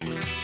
I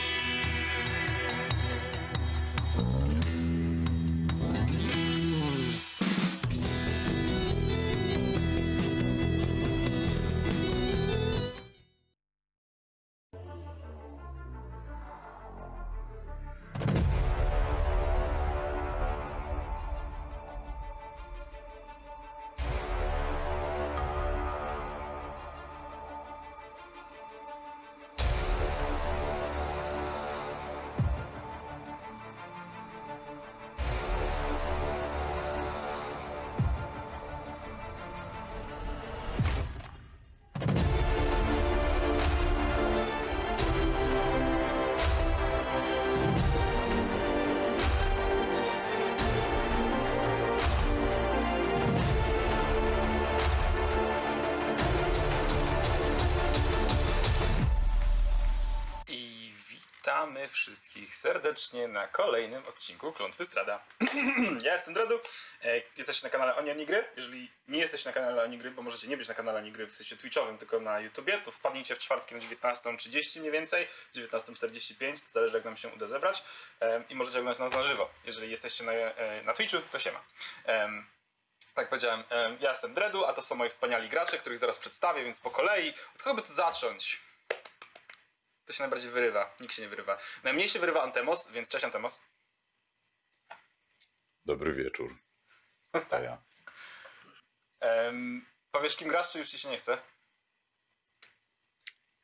wszystkich serdecznie na kolejnym odcinku Klątwy Strada. ja jestem Dredu, e, jesteście na kanale Oni Onigry. Jeżeli nie jesteście na kanale Onigry, bo możecie nie być na kanale Onigry w sensie twitchowym, tylko na YouTubie, to wpadnijcie w czwartki na 19.30 mniej więcej, 19.45, to zależy jak nam się uda zebrać i możecie oglądać nas na żywo. Jeżeli jesteście na, e, na Twitchu, to siema. Em, tak powiedziałem, em, ja jestem Dredu, a to są moi wspaniali gracze, których zaraz przedstawię, więc po kolei. Od kogo by tu zacząć? To się najbardziej wyrywa. Nikt się nie wyrywa. Najmniej się wyrywa Antemos, więc cześć Antemos. Dobry wieczór. To ja. Um, powiesz kim grasz, czy już ci się nie chce?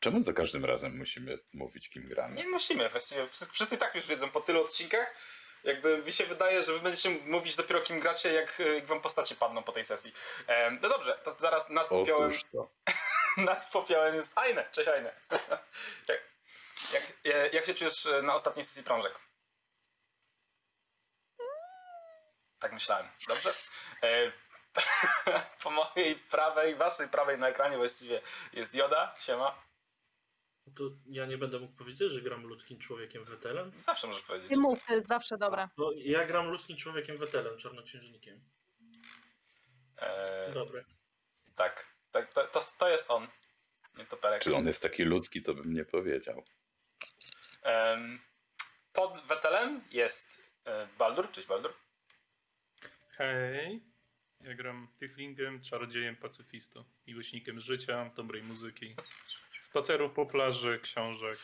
Czemu za każdym razem musimy mówić, kim gramy? Nie musimy. Właściwie wszyscy, wszyscy tak już wiedzą po tylu odcinkach. Jakby mi się wydaje, że wy będziecie mówić dopiero kim gracie, jak, jak wam postacie padną po tej sesji. Em, no dobrze, to zaraz nad popiołem, Otóż to. nad popiołem jest Aine. Cześć Aine. jak, jak, jak się czujesz e, na ostatniej sesji prążek? Tak myślałem. Dobrze? E, po mojej prawej, waszej prawej na ekranie właściwie jest Joda. Siema. No To ja nie będę mógł powiedzieć, że gram ludzkim człowiekiem Wetelem. Zawsze możesz powiedzieć. Nie mów, to jest zawsze dobre. No, ja gram ludzkim człowiekiem Wetelem, czarnoksiężnikiem. E, Dobre. tak, tak to, to, to jest on. Nie to Perek. Czy on jest taki ludzki, to bym nie powiedział. Pod Wetelem jest e, Baldur. Cześć Baldur. Hej, ja gram Tiflingiem, czarodziejem, pacyfistą, miłośnikiem życia, dobrej muzyki, spacerów po plaży, książek.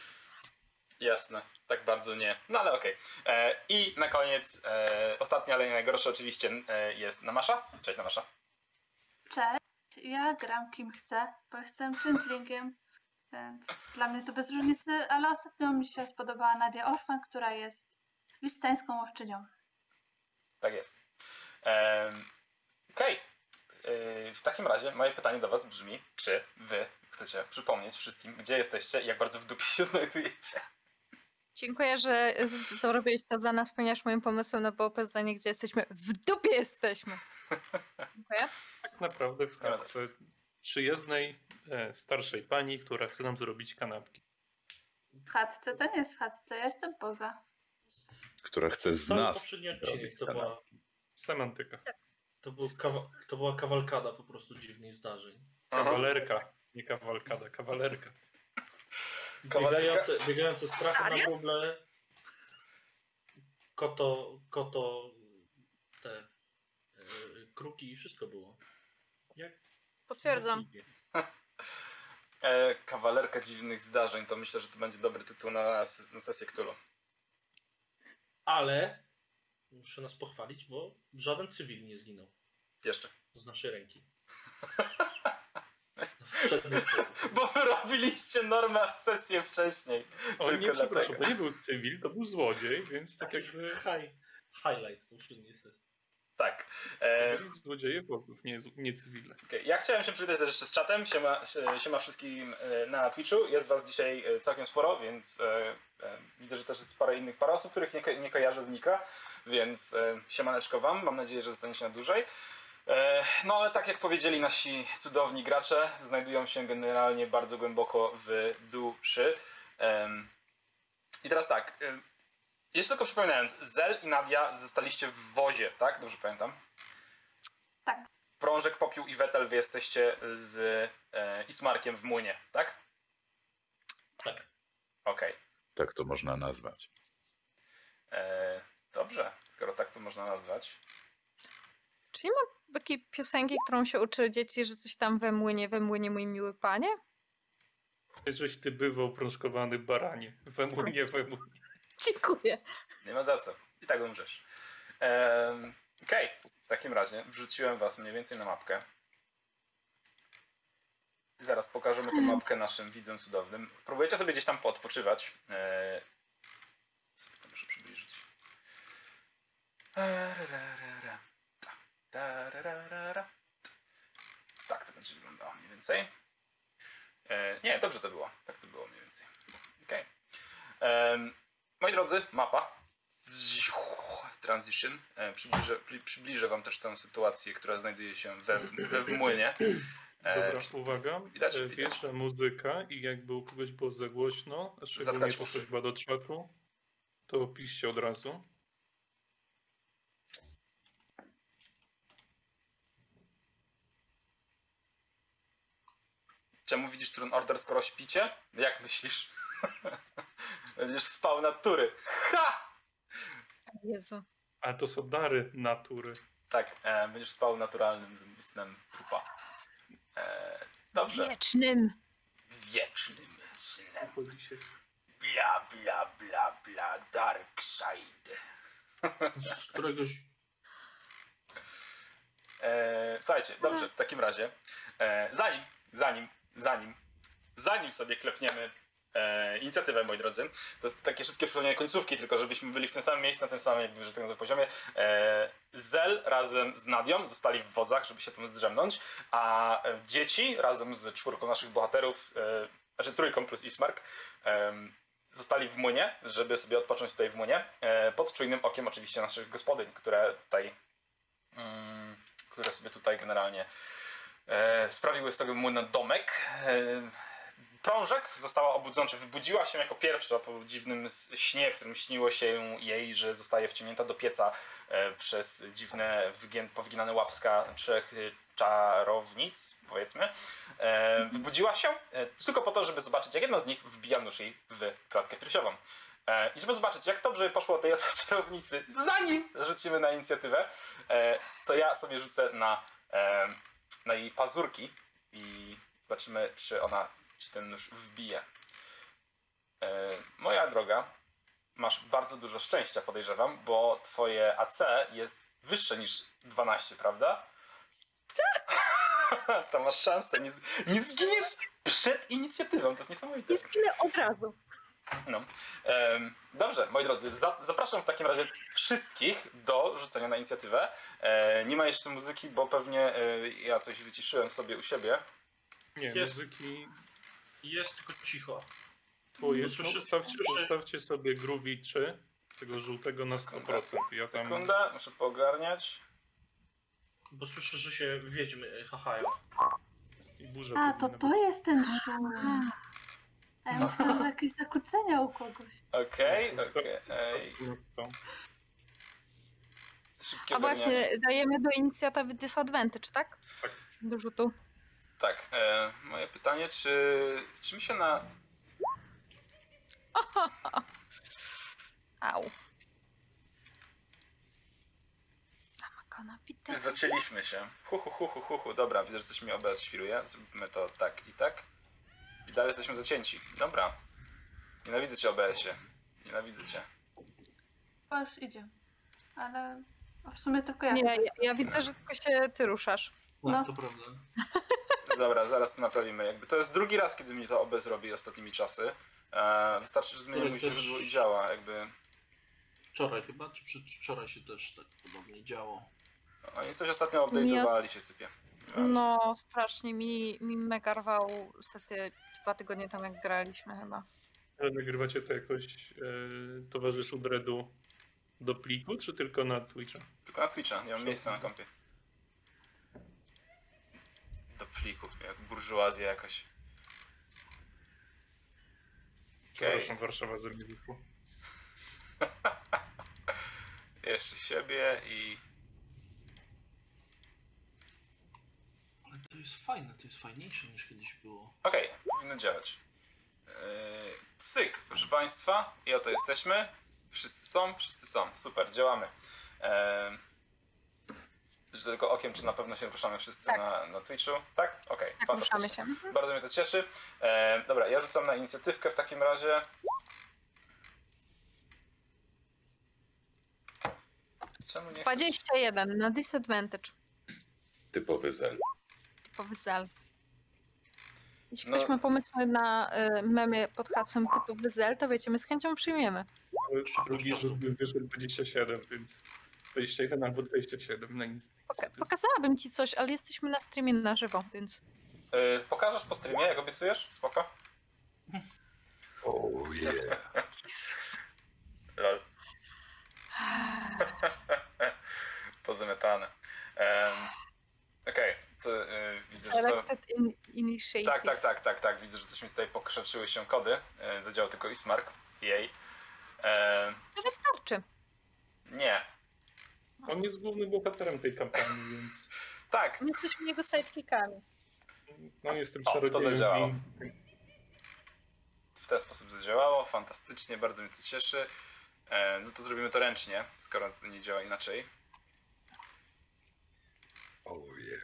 Jasne, tak bardzo nie. No ale okej. E, I na koniec, e, ostatnia, ale nie najgorsza oczywiście e, jest Namasza. Cześć Namasza. Cześć, ja gram kim chcę, bo jestem changelingiem, więc dla mnie to bez różnicy, ale ostatnio mi się spodobała Nadia Orfan, która jest wistańską łowczynią. Tak jest. Em, Okej. E, W takim razie moje pytanie do was brzmi, czy wy chcecie przypomnieć wszystkim, gdzie jesteście i jak bardzo w dupie się znajdujecie. Dziękuję, że zrobiłeś to za nas, ponieważ moim pomysłem na było poznanie, gdzie jesteśmy. W dupie jesteśmy. Dziękuję. Tak naprawdę w chatce przyjezdnej, e, starszej pani, która chce nam zrobić kanapki. W chatce to nie jest w chatce, ja jestem poza. Która chce z Cały nas. poprzedni odcinek to była, Semantyka. to, był kawa, to była kawalkada po prostu dziwnych zdarzeń. Kawalerka, nie kawalkada, kawalerka. Kawalerka- Biegające, biegające strachy na Serio? buble, koto, koto, te e, kruki i wszystko było. Jak Potwierdzam. E, kawalerka dziwnych zdarzeń, to myślę, że to będzie dobry tytuł na, na sesję Cthulhu. Ale muszę nas pochwalić, bo żaden cywil nie zginął Jeszcze. z naszej ręki. Bo wy robiliście normę sesję wcześniej. O nie, przepraszam, dlatego. to nie był cywil, to był złodziej, więc tak jakby Hi, highlight poprzedniej sesji. Tak. E, złodzieje wozów, nie, nie cywile. Okej, Ja chciałem się przywitać też jeszcze z czatem. Siema, siema wszystkim e, na Twitchu. Jest was dzisiaj e, całkiem sporo, więc e, e, widzę, że też jest parę innych parę osób, których nie, ko- nie kojarzę z Nika, więc e, siemaneczko wam. Mam nadzieję, że zostaniecie na dłużej. E, no ale tak jak powiedzieli nasi cudowni gracze, znajdują się generalnie bardzo głęboko w duszy. I teraz tak, jeszcze tylko przypominając, Zel i Nadia zostaliście w wozie, tak? Dobrze pamiętam? Tak. Prążek, Popiół i Wetel wy jesteście z e, Ismarkiem w młynie, tak? Tak. Okej. Tak to można nazwać. E, dobrze, skoro tak to można nazwać. Czy nie ma takiej piosenki, którą się uczy dzieci, że coś tam we młynie, we młynie, mój miły panie? Żeś ty bywał prążkowany baranie. Wemunie, wemunie. Dziękuję. Nie ma za co. I tak umrzesz. Em, Okej, w takim razie wrzuciłem was mniej więcej na mapkę. Zaraz pokażemy tę mapkę naszym widzom cudownym. Próbujecie sobie gdzieś tam podpoczywać. E, sobie muszę przybliżyć. Tak to będzie wyglądało mniej więcej. E, nie, dobrze to było. Tak to było mniej więcej. Okej. Em, Moi drodzy, mapa. Transition. E, Przybliżę, przybliżę wam też tę sytuację, która znajduje się we, we w młynie. E, Dobra, uwaga. widać, E. Pierwsza muzyka i jakby u kogoś było za głośno, szczególnie Zatkać po uszy. chyba do czatu, to piszcie od razu. Czemu widzisz Trun Order, skoro śpicie? Jak myślisz? Będziesz spał na tury. Ha! Jezu. Ale to są dary natury. Tak, e, będziesz spał naturalnym z- snem trupa. E, dobrze. Wiecznym. Wiecznym snem. Bla, bla, bla, bla, dark side. Z któregoś E, słuchajcie, dobrze, w takim razie, e, zanim, zanim, zanim, zanim sobie klepniemy e, inicjatywę, moi drodzy, to takie szybkie przypomnienie końcówki, tylko żebyśmy byli w tym samym miejscu, na tym samym, że tak poziomie. E, Zel razem z Nadią zostali w wozach, żeby się tam zdrzemnąć, a e, dzieci razem z czwórką naszych bohaterów, e, znaczy trójką plus Ismark, em, zostali w młynie, żeby sobie odpocząć tutaj w młynie, e, pod czujnym okiem oczywiście naszych gospodyń, które tutaj mm, które sobie tutaj generalnie e, sprawiły z tego młyna domek. E, Prążek została obudzona, czy wybudziła się jako pierwsza po dziwnym śnie, w którym śniło się jej, że zostaje wciągnięta do pieca e, przez dziwne, powyginane łapska trzech e, czarownic, powiedzmy. E, wybudziła się tylko po to, żeby zobaczyć, jak jedna z nich wbija nóż jej w klatkę piersiową. I żeby zobaczyć, jak dobrze poszło tej czarownicy, zanim rzucimy na inicjatywę, to ja sobie rzucę na, na jej pazurki i zobaczymy, czy ona, czy ten nóż wbije. E, moja droga, masz bardzo dużo szczęścia, podejrzewam, bo twoje AC jest wyższe niż 12, prawda? Tak! to masz szansę, nie, nie zginiesz przed inicjatywą, to jest niesamowite. Nie zginę od razu. No. Em, dobrze, moi drodzy, za, zapraszam w takim razie wszystkich do rzucenia na inicjatywę. E, nie ma jeszcze muzyki, bo pewnie e, ja coś wyciszyłem sobie u siebie. Nie, Jest. muzyki jest tylko cicho. twoje. No, No, ustawcie, ustawcie sobie Groovy 3, tego żółtego na 100%. Ja tam Sekunda, muszę poogarniać. Bo słyszę, że się wiedźmy e, hahają. i burzę A, to powinna to jest ten szum. A ja myślałam, że jakieś zakłócenia u kogoś. Okej, No okej. być. No to- Szybkie A właśnie, dajemy do inicjatywy disadvantage, tak? Tak. Do rzutu. Tak, e, moje pytanie, czy, czy mi się na... Au. Ramakana, witaj. Zacięliśmy się. Hu, hu, hu, hu, hu. Dobra, widzę, że coś mi OBS świruje. Zrobimy to tak i tak. I dalej jesteśmy zacięci. Dobra. Nienawidzę cię OBS-ie. Nienawidzę cię. Bo już idzie. Ale w sumie tylko ja. Nie, ja, ja widzę, że tylko się ty ruszasz. No, No. to prawda. Dobra, zaraz to naprawimy. Jakby to jest drugi raz, kiedy mi to OBS robi ostatnimi czasy. E, wystarczy, że zmienię mój też- źródło i działa. Jakby Wczoraj chyba, czy przy- wczoraj się też tak podobnie działo. oni coś ostatnio update'owali się sypie. No, strasznie mi, mi mega rwał sesję dwa tygodnie temu, jak graliśmy chyba. Ale nagrywacie to jakoś e, towarzyszu Dreadu do pliku, czy tylko na Twitcha? Tylko na Twitcha, nie mam miejsca na kompie. Do pliku, jak burżuazja jakaś. Przepraszam, Warszawa ze mnie wyszło. jeszcze siebie i... Ale to jest fajne, to jest fajniejsze niż kiedyś było. Okej, powinno działać. Yy, cyk, proszę Państwa. I oto jesteśmy. Wszyscy są, wszyscy są. Super, działamy. Ehm, jeszcze tylko okiem, czy na pewno się ruszamy wszyscy Tak. na, na Twitchu? Tak? Okej, Tak, fantastycznie. się. Mhm. Bardzo mnie to cieszy. E, dobra, ja rzucam na inicjatywkę w takim razie. Czemu nie? 21 na disadvantage. Typowy zel. Typowy zel. Jeśli No. ktoś ma pomysły na y, memy pod hasłem typowy zel, to wiecie, my z chęcią przyjmiemy. Drugi rzut był wyszedł 27, więc 21 albo 27 na nic. Poka- pokazałabym ci coś, ale jesteśmy na streamie na żywo, więc E, pokażesz po streamie, jak obiecujesz? Spoko. Oh yeah. Lol. Pozamiatane. Um, Okej, co e, widzę, że to... selected in initiative. Tak, tak, tak, tak, tak. Widzę, że coś mi tutaj pokrzeczyły się kody. E, zadziałał tylko Ismark. Jej. E, To wystarczy. nie. On jest głównym bohaterem tej kampanii, więc Tak, My jesteśmy jego sidekickami. no jestem O, to czarodziejem. zadziałało. w ten sposób zadziałało. Fantastycznie, bardzo mnie to cieszy. E, no to zrobimy to ręcznie, skoro to nie działa inaczej. Oh yeah.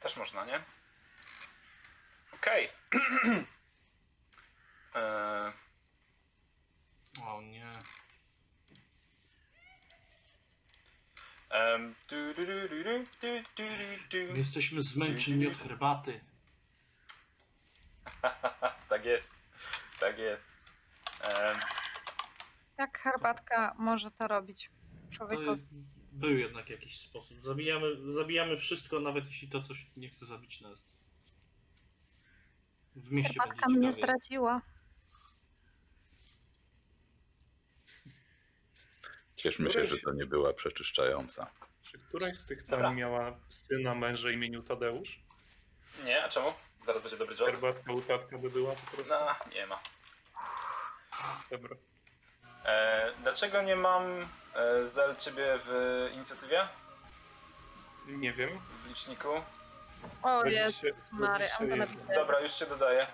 Też można, nie? Okej. E, O nie. Jesteśmy zmęczeni od herbaty. tak jest, tak jest. Um, Jak herbatka może to robić? Był jednak jakiś sposób. Zabijamy, zabijamy wszystko, nawet jeśli to coś nie chce zabić nas. W mieście Herbatka mnie zdradziła. Cieszmy się, że to nie była przeczyszczająca. Czy któraś z tych pań miała syna, męża imieniu Tadeusz? nie, a czemu? Zaraz będzie dobry job. Herbatka u tatka by była po prostu? No, nie ma. Dobra. E, dlaczego nie mam e, zel ciebie w inicjatywie? Nie wiem. W liczniku? O 20 Jezus Mary, I'm gonna be 21. dead. Dobra, już cię dodaję.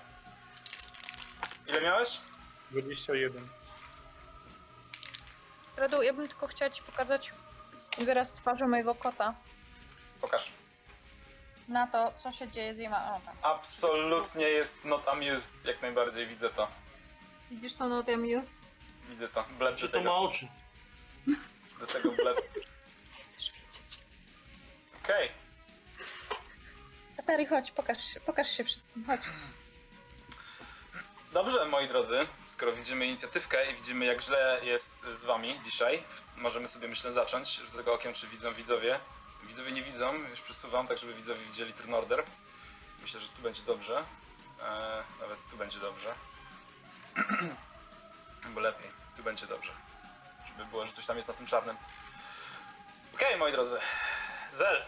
Ile miałeś? 21. Redu, ja bym tylko chciała ci pokazać wyraz twarzy mojego kota Pokaż. na to, co się dzieje z jema. O, tam. Absolutnie jest not amused, jak najbardziej widzę to. Widzisz to no tam jest? Widzę to. Bleb do Czy to ma tego, oczy? do tego bleb. Nie chcesz wiedzieć. Okej. Atari, chodź, pokaż się, pokaż się wszystkim, chodź. Dobrze, moi drodzy, skoro widzimy inicjatywkę i widzimy jak źle jest z wami dzisiaj, możemy sobie myślę zacząć. Rzucę tego okiem, czy widzą widzowie. Widzowie nie widzą, już przesuwam, tak żeby widzowie widzieli turn. Myślę, że tu będzie dobrze. Eee, nawet tu będzie dobrze. Bo lepiej, tu będzie dobrze. Żeby było, że coś tam jest na tym czarnym. Okej, moi drodzy. Zel.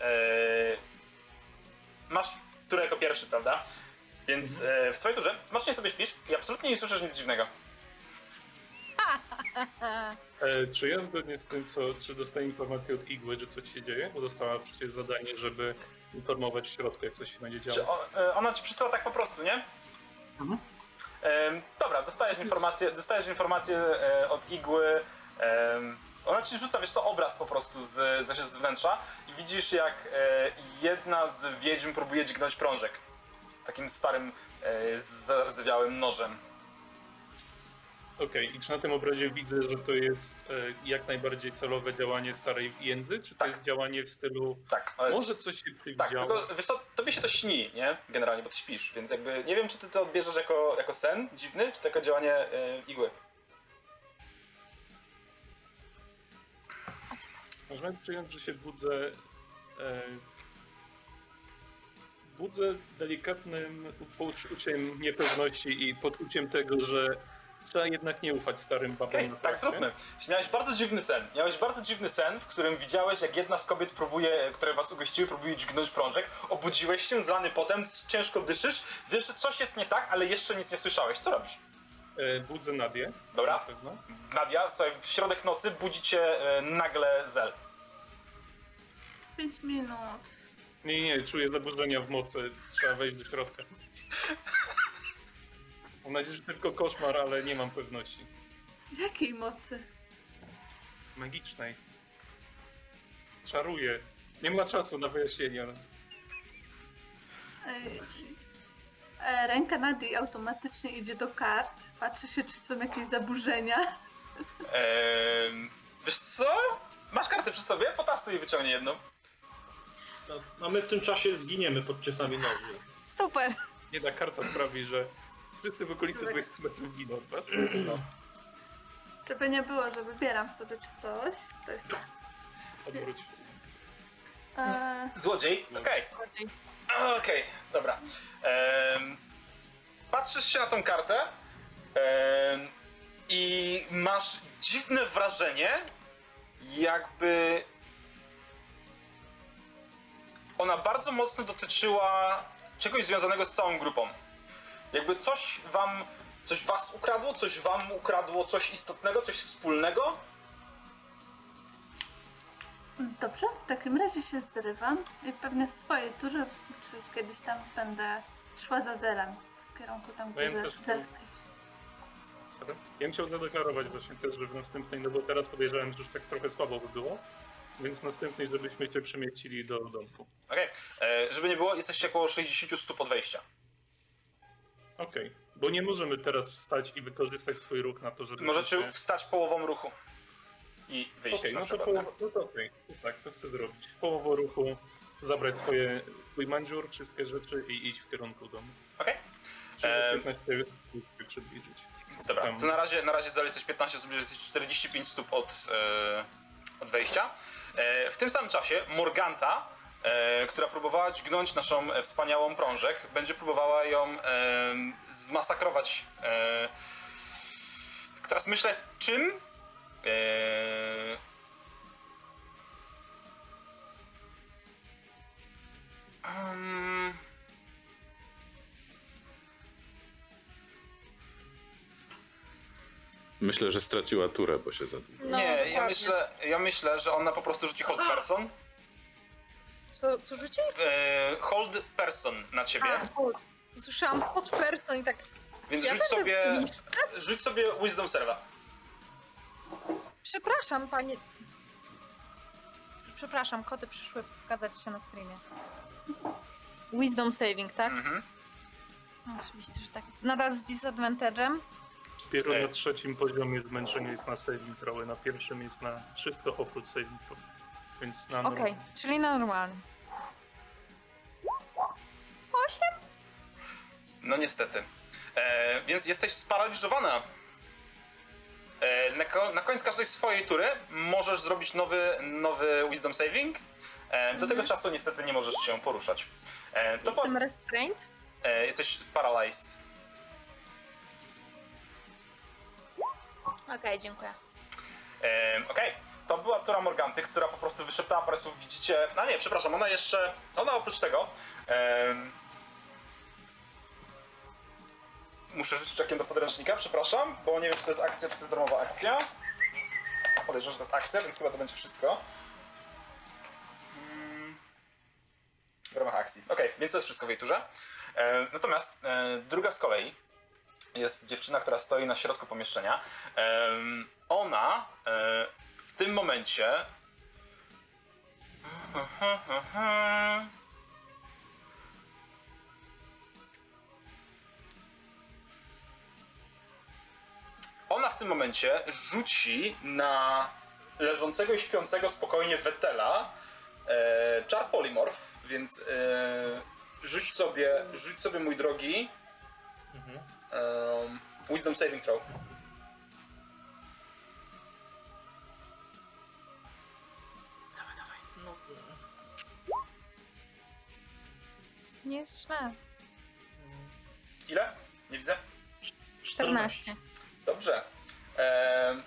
Eee, masz turę jako pierwszy, prawda? Więc e, w swojej turze smacznie sobie śpisz i absolutnie nie słyszysz nic dziwnego. E, czy ja zgodnie z tym, co, czy dostaję informację od Igły, że coś się dzieje? Bo dostała przecież zadanie, żeby informować w środku, jak coś się będzie Czy działo. o, e, ona ci przysłała tak po prostu, nie? Mhm. Em, dobra, dostajesz informację, dostajesz informację e, od igły. em, ona ci rzuca, wiesz, to obraz po prostu z, z, z wnętrza i widzisz jak e, jedna z wiedźm próbuje dźgnąć prążek. Takim starym, e, zardzewiałym nożem. Okej, i czy na tym obrazie widzę, że to jest e, jak najbardziej celowe działanie starej jędzy, czy to Tak. jest działanie w stylu Tak, ale może coś się Tak, przewidziało? tylko wiesz co, tobie się to śni, nie? Generalnie, bo ty śpisz, więc jakby nie wiem, czy ty to odbierzesz jako, jako sen dziwny, czy to jako działanie e, igły. Można przyjąć, że się budzę. E, budzę delikatnym poczuciem niepewności i poczuciem tego, że trzeba jednak nie ufać starym babom. Na tak zróbmy. Miałeś bardzo dziwny sen. Miałeś bardzo dziwny sen, w którym widziałeś, jak jedna z kobiet próbuje, które was ugościły, próbuje dźgnąć prążek. Obudziłeś się, zlany potem, ciężko dyszysz, wiesz, że coś jest nie tak, ale jeszcze nic nie słyszałeś. Co robisz? E, budzę Nadię. Dobra. Na pewno. Nadia, słuchaj, w środek nocy budzi cię e, nagle Zel. 5 minut. Nie, nie, czuję zaburzenia w mocy. Trzeba wejść do środka. Mam nadzieję, że tylko koszmar, ale nie mam pewności. Jakiej mocy? Magicznej. Czaruję. Nie ma czasu na wyjaśnienie, ale... Ej, e, Ręka Nadii automatycznie idzie do kart. Patrzy się, czy są jakieś zaburzenia. Ehm, wiesz co? Masz kartę przy sobie? Potasuj i wyciągnie jedną. No, A my w tym czasie zginiemy pod ciosami noży. Super. Jedna karta sprawi, że wszyscy w okolicy 20 metrów giną od was. No, Żeby nie było, że wybieram sobie czy coś. To jest tak. odwróć. E, Złodziej? Okej. Chodzi. Okej, dobra. Em, patrzysz się na tą kartę em, i masz dziwne wrażenie, jakby ona bardzo mocno dotyczyła czegoś związanego z całą grupą. Jakby coś wam, coś was ukradło, coś wam ukradło, coś istotnego, coś wspólnego. Dobrze, w takim razie się zrywam i pewnie w swojej turze, czy kiedyś tam będę szła za zelem w kierunku tam, gdzie zel też, zel chce iść. Ja bym chciał zadeklarować właśnie też, że w następnej, no bo teraz podejrzewam, że już tak trochę słabo by było, więc następnej, żebyśmy cię przemieścili do domku. Okej, e, żeby nie było, jesteście około 60 stóp od wejścia. Okej, bo nie możemy teraz wstać i wykorzystać swój ruch na to, żeby... Możecie Okej, wstać połową ruchu i wyjść na no to, przykład. połowa, no to okej, to tak, to chcę zrobić. Połową ruchu, zabrać twoje, twój mandziur, wszystkie rzeczy i iść w kierunku domu. Okej, Czyli Em. 15 stóp się przybliżyć. dobra. Tam. To na razie, na razie jesteś 15 stóp, jesteś 45 stóp od, e, od wejścia. E, w tym samym czasie Morganta, e, która próbowała dźgnąć naszą wspaniałą prążek, będzie próbowała ją zmasakrować. E, teraz myślę, czym? Um, Myślę, że straciła turę, bo się zadłużyła. No, nie, ja myślę, ja myślę, że ona po prostu rzuci hold person. Co, co rzuci? E, hold person na ciebie. A, hold. Słyszałam hot person i tak. Więc ja rzuć sobie, rzuć sobie wisdom serwa. Przepraszam, panie. Przepraszam, koty przyszły pokazać się na streamie. Wisdom saving, tak? Mhm. No, oczywiście, że tak. Nadal z disadvantage'em. Dopiero Ej. na trzecim poziomie zmęczenie jest na saving throw, na pierwszym jest na wszystko oprócz saving throw. Więc na Okej, norm- czyli na normalnym. Osiem? No niestety. E, więc jesteś sparaliżowana. E, na, ko- na koniec każdej swojej tury możesz zrobić nowy, nowy wisdom saving. E, do tego czasu niestety nie możesz się poruszać. E, to po, Jestem restrained. e, jesteś paralyzed. Okej, dziękuję. E, Okej, to była tura Morganty, która po prostu wyszeptała parę słów, widzicie... A nie, przepraszam, ona jeszcze... Ona oprócz tego... em, muszę rzucić okiem do podręcznika, przepraszam, bo nie wiem, czy to jest akcja, czy to jest darmowa akcja. Podejrzewam, że to jest akcja, więc chyba to będzie wszystko. Mm. W ramach akcji. Okej, więc to jest wszystko w jej turze. E, natomiast e, druga z kolei jest dziewczyna, która stoi na środku pomieszczenia. Ona e, w tym momencie. Ona w tym momencie rzuci na leżącego i śpiącego spokojnie Wetela e, czar polymorf, więc e, rzuć sobie, rzuć sobie mój drogi Mhm. Um, Wisdom saving throw. Dawaj, dawaj. No, Nie jest źle. Ile? Nie widzę. 14. Dobrze. Em,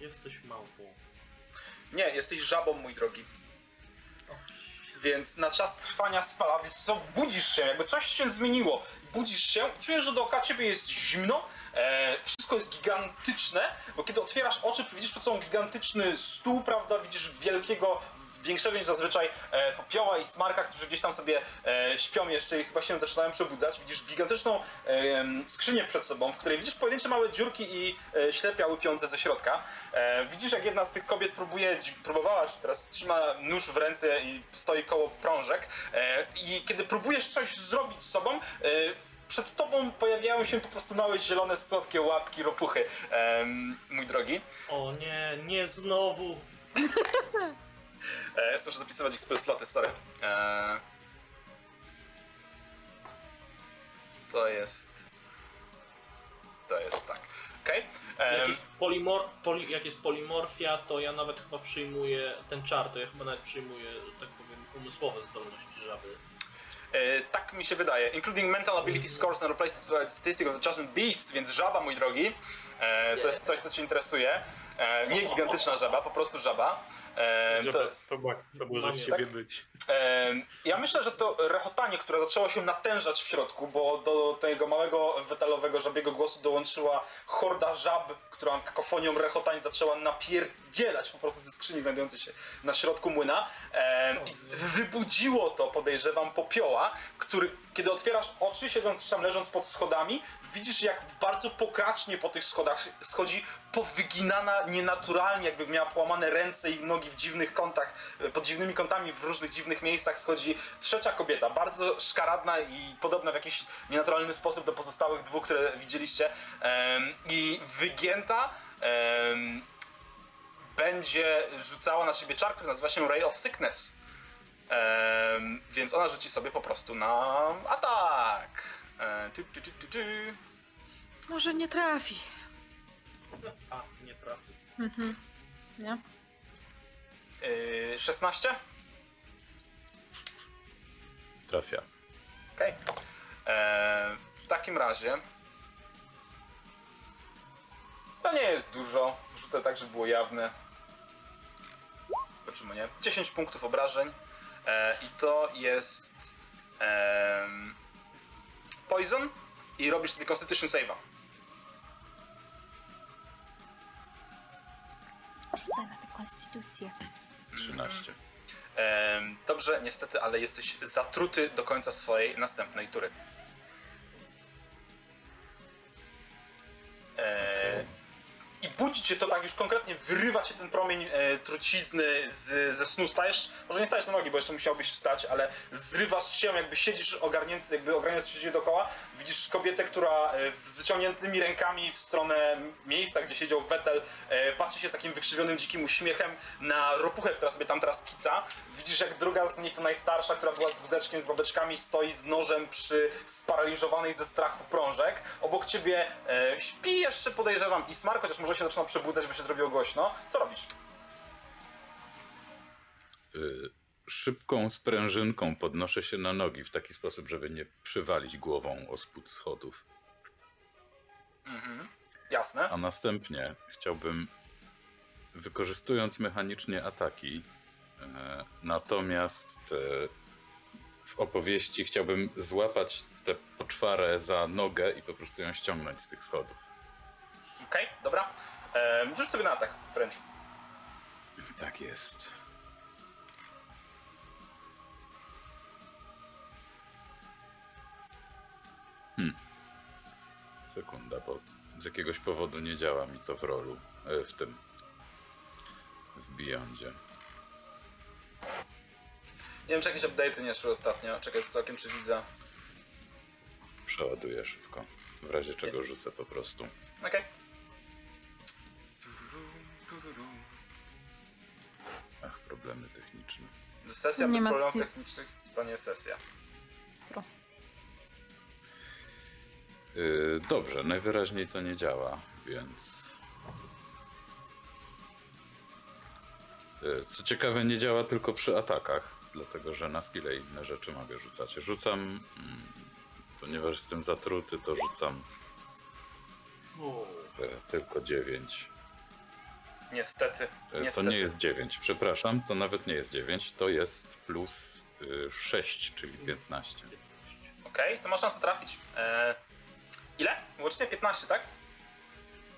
Jesteś małpą. nie, jesteś żabą, mój drogi. Więc na czas trwania spala, więc co, budzisz się, jakby coś się zmieniło. Budzisz się, czujesz, że dookoła ciebie jest zimno, e, wszystko jest gigantyczne, bo kiedy otwierasz oczy, widzisz przed sobą gigantyczny stół, prawda, widzisz wielkiego, większego niż zazwyczaj e, popioła i smarka, którzy gdzieś tam sobie e, śpią jeszcze i chyba się zaczynają przebudzać. Widzisz gigantyczną e, skrzynię przed sobą, w której widzisz pojedyncze małe dziurki i e, ślepia łypiące ze środka. E, widzisz, jak jedna z tych kobiet próbuje, próbowała, czy teraz trzyma nóż w ręce i stoi koło prążek. E, I kiedy próbujesz coś zrobić z sobą, e, przed tobą pojawiają się po prostu małe zielone, słodkie łapki ropuchy, em, mój drogi. O nie, nie znowu. E, muszę zapisywać ich spell sloty, sorry. E, to jest... To jest tak. Okej. Jak Em, jest, polimor, poli, jak jest polimorfia, to ja nawet chyba przyjmuję ten czar, to ja chyba nawet przyjmuję, tak powiem, umysłowe zdolności żaby. E, tak mi się wydaje. Including mental ability scores and replaced statistic of the chosen beast, więc żaba, mój drogi. E, to jest coś, co cię interesuje. E, nie gigantyczna żaba, po prostu żaba. E, Żeby to jest, to, to było, że Mam z je. ciebie być. Em, Ja myślę, że to rechotanie, które zaczęło się natężać w środku, bo do tego małego metalowego żabiego głosu dołączyła horda żab, która kakofonią rechotań zaczęła napierdzielać po prostu ze skrzyni znajdującej się na środku młyna. Em, I wybudziło to, podejrzewam, popioła, który, kiedy otwierasz oczy, siedząc czy tam leżąc pod schodami, widzisz jak bardzo pokracznie po tych schodach schodzi powyginana nienaturalnie, jakby miała połamane ręce i nogi w dziwnych kątach, e, pod dziwnymi kątami w różnych dziwnych miejscach schodzi trzecia kobieta, bardzo szkaradna i podobna w jakiś nienaturalny sposób do pozostałych dwóch, które widzieliście i wygięta będzie rzucała na siebie czar, który nazywa się Ray of Sickness. Em, więc ona rzuci sobie po prostu na atak. E, tu, tu, tu, tu, tu. Może nie trafi. A, nie trafi. Mhm. Nie? Yy, 16? Trafia. Okej. Eee, W takim razie. To nie jest dużo. Rzucę tak, żeby było jawne. Zobaczymy, nie? 10 punktów obrażeń. E, I to jest. em, poison. I robisz sobie Constitution Save'a. Rzucaj na tę konstytucję. 13. Em, dobrze, niestety, ale jesteś zatruty do końca swojej następnej tury. E, I budzi cię to tak, już konkretnie wyrywa cię ten promień e, trucizny z, ze snu. Stajesz, może nie stajesz na nogi, bo jeszcze musiałbyś wstać, ale zrywasz się, jakby siedzisz ogarnięty, jakby ogarniając się dookoła. Widzisz kobietę, która e, z wyciągniętymi rękami w stronę miejsca, gdzie siedział Wetel, e, patrzy się z takim wykrzywionym, dzikim uśmiechem na ropuchę, która sobie tam teraz kica. Widzisz, jak druga z nich, to najstarsza, która była z wózeczkiem, z babeczkami, stoi z nożem przy sparaliżowanej ze strachu prążek. Obok ciebie e, śpi jeszcze, podejrzewam, Ismar, chociaż może się zaczyna przebudzać, bo się zrobiło głośno. Co robisz? Y, szybką sprężynką podnoszę się na nogi w taki sposób, żeby nie przywalić głową o spód schodów. Mhm. Jasne. A następnie chciałbym, wykorzystując mechanicznie ataki, e, natomiast e, w opowieści chciałbym złapać tę poczwarę za nogę i po prostu ją ściągnąć z tych schodów. Okej, dobra. E, rzuć sobie na atak wręcz. Tak jest. Sekunda, bo z jakiegoś powodu nie działa mi to w rolu, e, w tym, w Beyondzie. Nie wiem, czy jakieś update'y nie szły ostatnio. Czekaj, całkiem czy widzę. Przeładuję szybko, w razie czego rzucę po prostu. Okej. Ach, problemy techniczne. Sesja Nie bez ma problemów technicznych to nie sesja. Yy, dobrze, najwyraźniej to nie działa, więc. Yy, Co ciekawe, nie działa tylko przy atakach, dlatego że na skille i inne rzeczy mogę rzucać. Rzucam, mm, ponieważ jestem zatruty, to rzucam e, tylko 9. Niestety. To Niestety. nie jest 9, przepraszam, to nawet nie jest 9, to jest plus y, 6, czyli 15. Okej, to masz szansę trafić. E, ile? Łącznie 15, tak?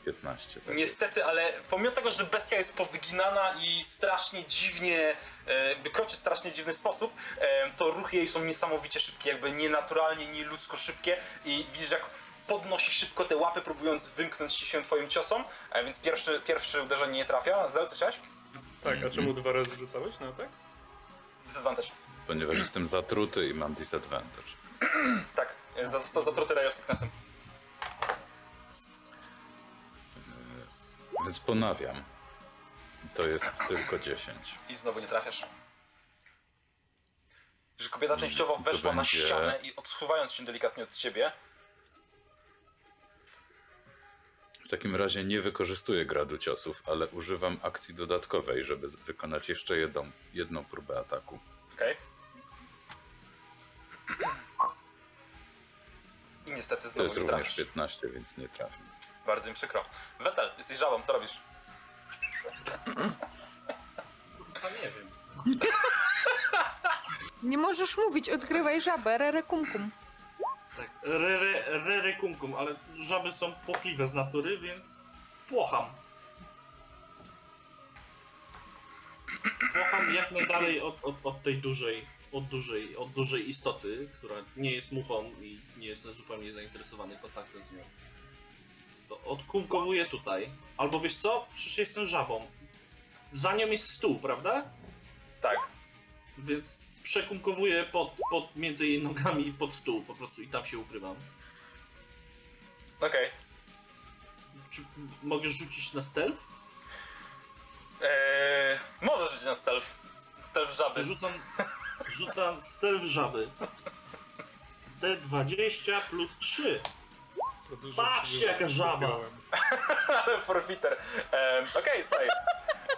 15. Tak Niestety, ale pomimo tego, że bestia jest powyginana i strasznie dziwnie, e, jakby kroczy w strasznie dziwny sposób, e, to ruchy jej są niesamowicie szybkie, jakby nienaturalnie, nieludzko szybkie i widzisz jak podnosi szybko te łapy, próbując wymknąć się twoim ciosom, e, więc pierwszy, pierwsze uderzenie nie trafia. Zel, co chciałeś? Tak, a czemu dwa razy rzucałeś na atak? Disadvantage. Ponieważ jestem zatruty i mam disadvantage. Tak, e, został zatruty Ray of Sicknessem. Więc ponawiam. To jest tylko 10. I znowu nie trafiasz. Że kobieta częściowo To weszła na będzie- ścianę i odsuwając się delikatnie od ciebie, W takim razie nie wykorzystuję gradu ciosów, ale używam akcji dodatkowej, żeby wykonać jeszcze jedną, jedną próbę ataku. okej? I niestety To znowu jest nie również trafisz. 15, więc nie trafię. Bardzo mi przykro. Wetel, jesteś żabą, co robisz? Nie wiem. Nie możesz mówić, odgrywaj żabę, rere kum kum. Tak, rere, rere kum kum, ale żaby są płochliwe z natury, więc płocham. Płocham jak najdalej od, od, od tej dużej, od dużej, od dużej istoty, która nie jest muchą i nie jestem zupełnie zainteresowany kontaktem z nią. To odkumkowuję tutaj. Albo wiesz co? Przecież jestem żabą. Za nią jest stół, prawda? Tak. Więc przekumkowuję pod, pod między jej nogami pod stół po prostu i tam się ukrywam. Okej. Czy mogę rzucić na stealth? Eee, możesz rzucić na stealth. Stealth żaby. Rzucam, rzucam stealth żaby. D20 plus 3. Co dużo Patrzcie, ci jaka żaba! Ale forfeiter. Eee, Okej, słuchaj.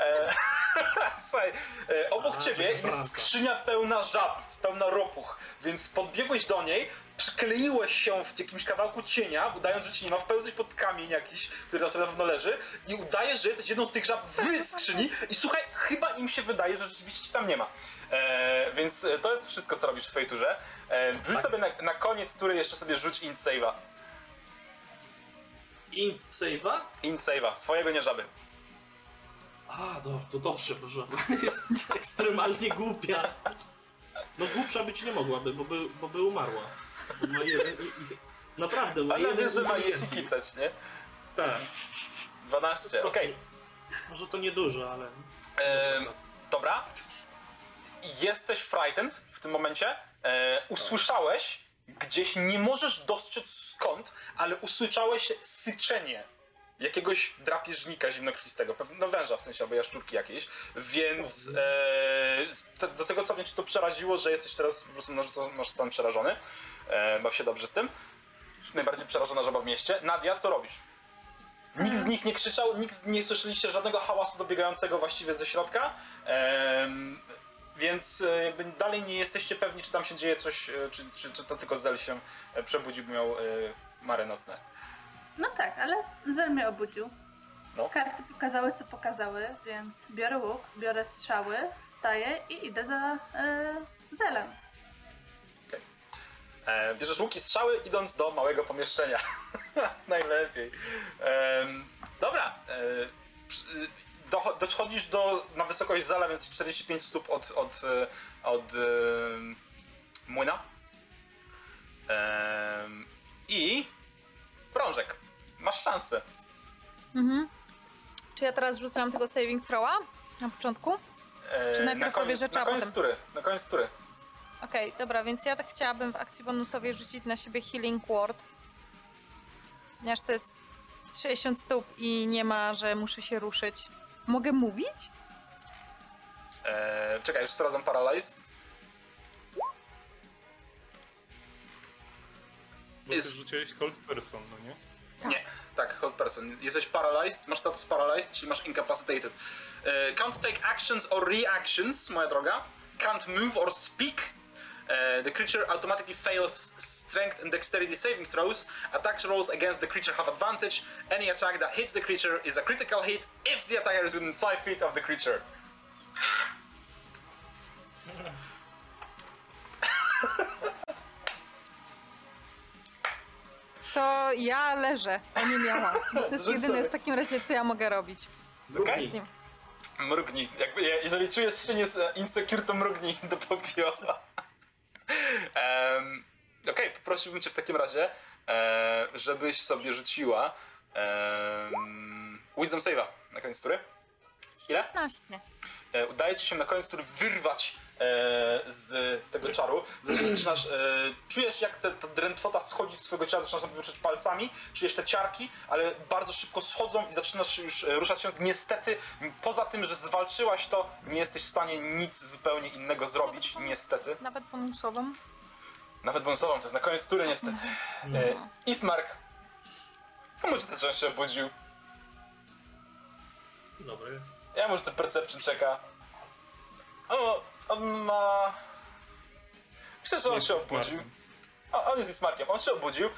Eee, słuchaj, e, obok A, ciebie jest skrzynia pełna żab, pełna ropuch, więc podbiegłeś do niej, przykleiłeś się w jakimś kawałku cienia, udając, że ci nie ma, wpełzłeś pod kamień jakiś, który tam sobie na pewno leży i udajesz, że jesteś jedną z tych żab w skrzyni i słuchaj, chyba im się wydaje, że rzeczywiście ci tam nie ma. Eee, więc e, to jest wszystko, co robisz w swojej turze. Eee, rzuć Tak. sobie na, na koniec tury jeszcze sobie rzuć int save'a. Int save'a? Int save'a, swojego nie żaby. A, to, to dobrze, bo żaba jest ekstremalnie głupia. No głupsza być nie mogłaby, bo by, bo by umarła. Bo Ma jeden, i, i, naprawdę, ma Ale jeden wiesz, że ma jeśli kicać, nie? Tak. 12, okej. Może to niedużo, ale... Ehm, Dobra. Jesteś frightened w tym momencie. E, usłyszałeś gdzieś, nie możesz dostrzec skąd, ale usłyszałeś syczenie jakiegoś drapieżnika zimnokrwistego, pewnie no węża w sensie, albo jaszczurki jakiejś, więc e, do tego stopnia cię to przeraziło, że jesteś teraz po prostu narzuco- masz stan przerażony. E, baw się dobrze z tym. Najbardziej przerażona żaba w mieście. Nadia, co robisz? Nikt z nich nie krzyczał, nikt nie słyszeliście żadnego hałasu dobiegającego właściwie ze środka. Em, więc e, jakby dalej nie jesteście pewni, czy tam się dzieje coś, e, czy, czy, czy to tylko Zel się e, przebudził, miał e, mary nocne. No tak, ale Zel mnie obudził. No. Karty pokazały, co pokazały, więc biorę łuk, biorę strzały, wstaję i idę za e, Zelem. E, bierzesz łuki strzały idąc do małego pomieszczenia. Najlepiej. Dobra. E, dochodzisz do, na wysokość zala, więc 45 stóp od, od, e, od e, młyna. Em, I prążek. Masz szansę. Mhm. Czy ja teraz rzucam tego saving throwa na początku? E, Czy najpierw na koniec, na koniec potem- tury. Na koniec tury. Okej, dobra, więc ja tak chciałabym w akcji bonusowej rzucić na siebie Healing Ward. Ponieważ to jest 60 stóp i nie ma, że muszę się ruszyć. Mogę mówić? E, czekaj, już sprawdzam Paralyzed. Bo Jest- ty rzuciłeś cold person, no nie? Nie, tak, hold person. Jesteś paralyzed, masz status paralyzed, czyli masz incapacitated. E, can't take actions or reactions, moja droga. Can't move or speak. E, the creature automatically fails strength and dexterity saving throws. Attack rolls against the creature have advantage. Any attack that hits the creature is a critical hit if the attacker is within 5 feet of the creature. To ja leżę, a nie miała. To jest jedyne w takim razie, co ja mogę robić. Mrugnij. Mrugnij. Jakby, je- jeżeli czujesz się nie- insecure, to mrugnij do popioła. Um, Okej, poprosiłbym cię w takim razie, e, żebyś sobie rzuciła um, Wisdom Save'a na koniec tury. Ile? 15. E, udaje ci się na koniec tury wyrwać e, z tego czaru. Zaczynasz, e, czujesz jak te, ta drętwota schodzi z twojego ciała, zaczynasz wyczuć palcami, czujesz te ciarki, ale bardzo szybko schodzą i zaczynasz już e, ruszać się. Niestety, poza tym, że zwalczyłaś to, nie jesteś w stanie nic zupełnie innego zrobić, niestety. Nawet bonusową. Nawet bonusową, to jest na koniec tury niestety. E, Ismark. A może ten się obudził? Dobry. Ja może ten Perception czeka. O, on ma... Myślę, że on Jest się obudził. A, on jest Ismarkiem, on się obudził.